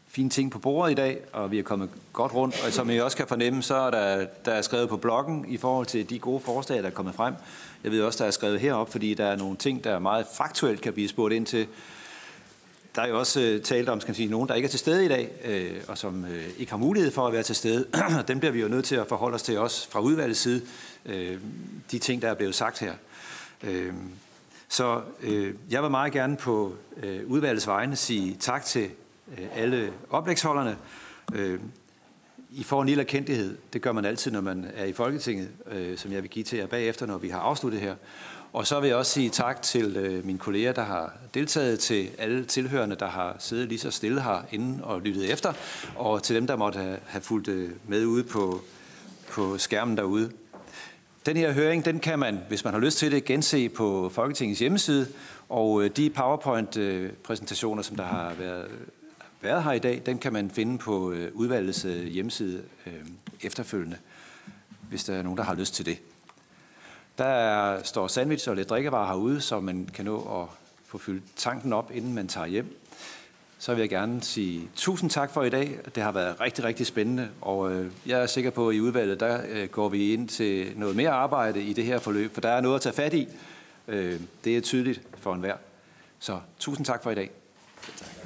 fine ting på bordet i dag, og vi er kommet godt rundt. Og som I også kan fornemme, så er der, der er skrevet på bloggen i forhold til de gode forslag, der er kommet frem. Jeg ved også, der er skrevet herop, fordi der er nogle ting, der meget faktuelt kan blive spurgt ind til. Der er jo også øh, talt om, skal man sige, nogen, der ikke er til stede i dag, øh, og som øh, ikke har mulighed for at være til stede. *clears throat* Dem bliver vi jo nødt til at forholde os til også fra udvalgets side, øh, de ting, der er blevet sagt her. Øh, så øh, jeg vil meget gerne på øh, udvalgets vegne sige tak til øh, alle oplægsholderne. Øh, I får en lille erkendelighed. Det gør man altid, når man er i Folketinget, øh, som jeg vil give til jer bagefter, når vi har afsluttet her. Og så vil jeg også sige tak til øh, mine kolleger, der har deltaget, til alle tilhørende, der har siddet lige så stille her inden og lyttet efter, og til dem, der måtte have, have fulgt øh, med ude på, på skærmen derude. Den her høring, den kan man, hvis man har lyst til det, gense på Folketingets hjemmeside, og øh, de PowerPoint-præsentationer, øh, som der har været, været her i dag, den kan man finde på øh, udvalgets hjemmeside øh, efterfølgende, hvis der er nogen, der har lyst til det. Der er, står sandwich og lidt drikkevarer herude, så man kan nå at få fyldt tanken op, inden man tager hjem. Så vil jeg gerne sige tusind tak for i dag. Det har været rigtig, rigtig spændende, og øh, jeg er sikker på, at i udvalget, der øh, går vi ind til noget mere arbejde i det her forløb, for der er noget at tage fat i. Øh, det er tydeligt for enhver. Så tusind tak for i dag. Tak.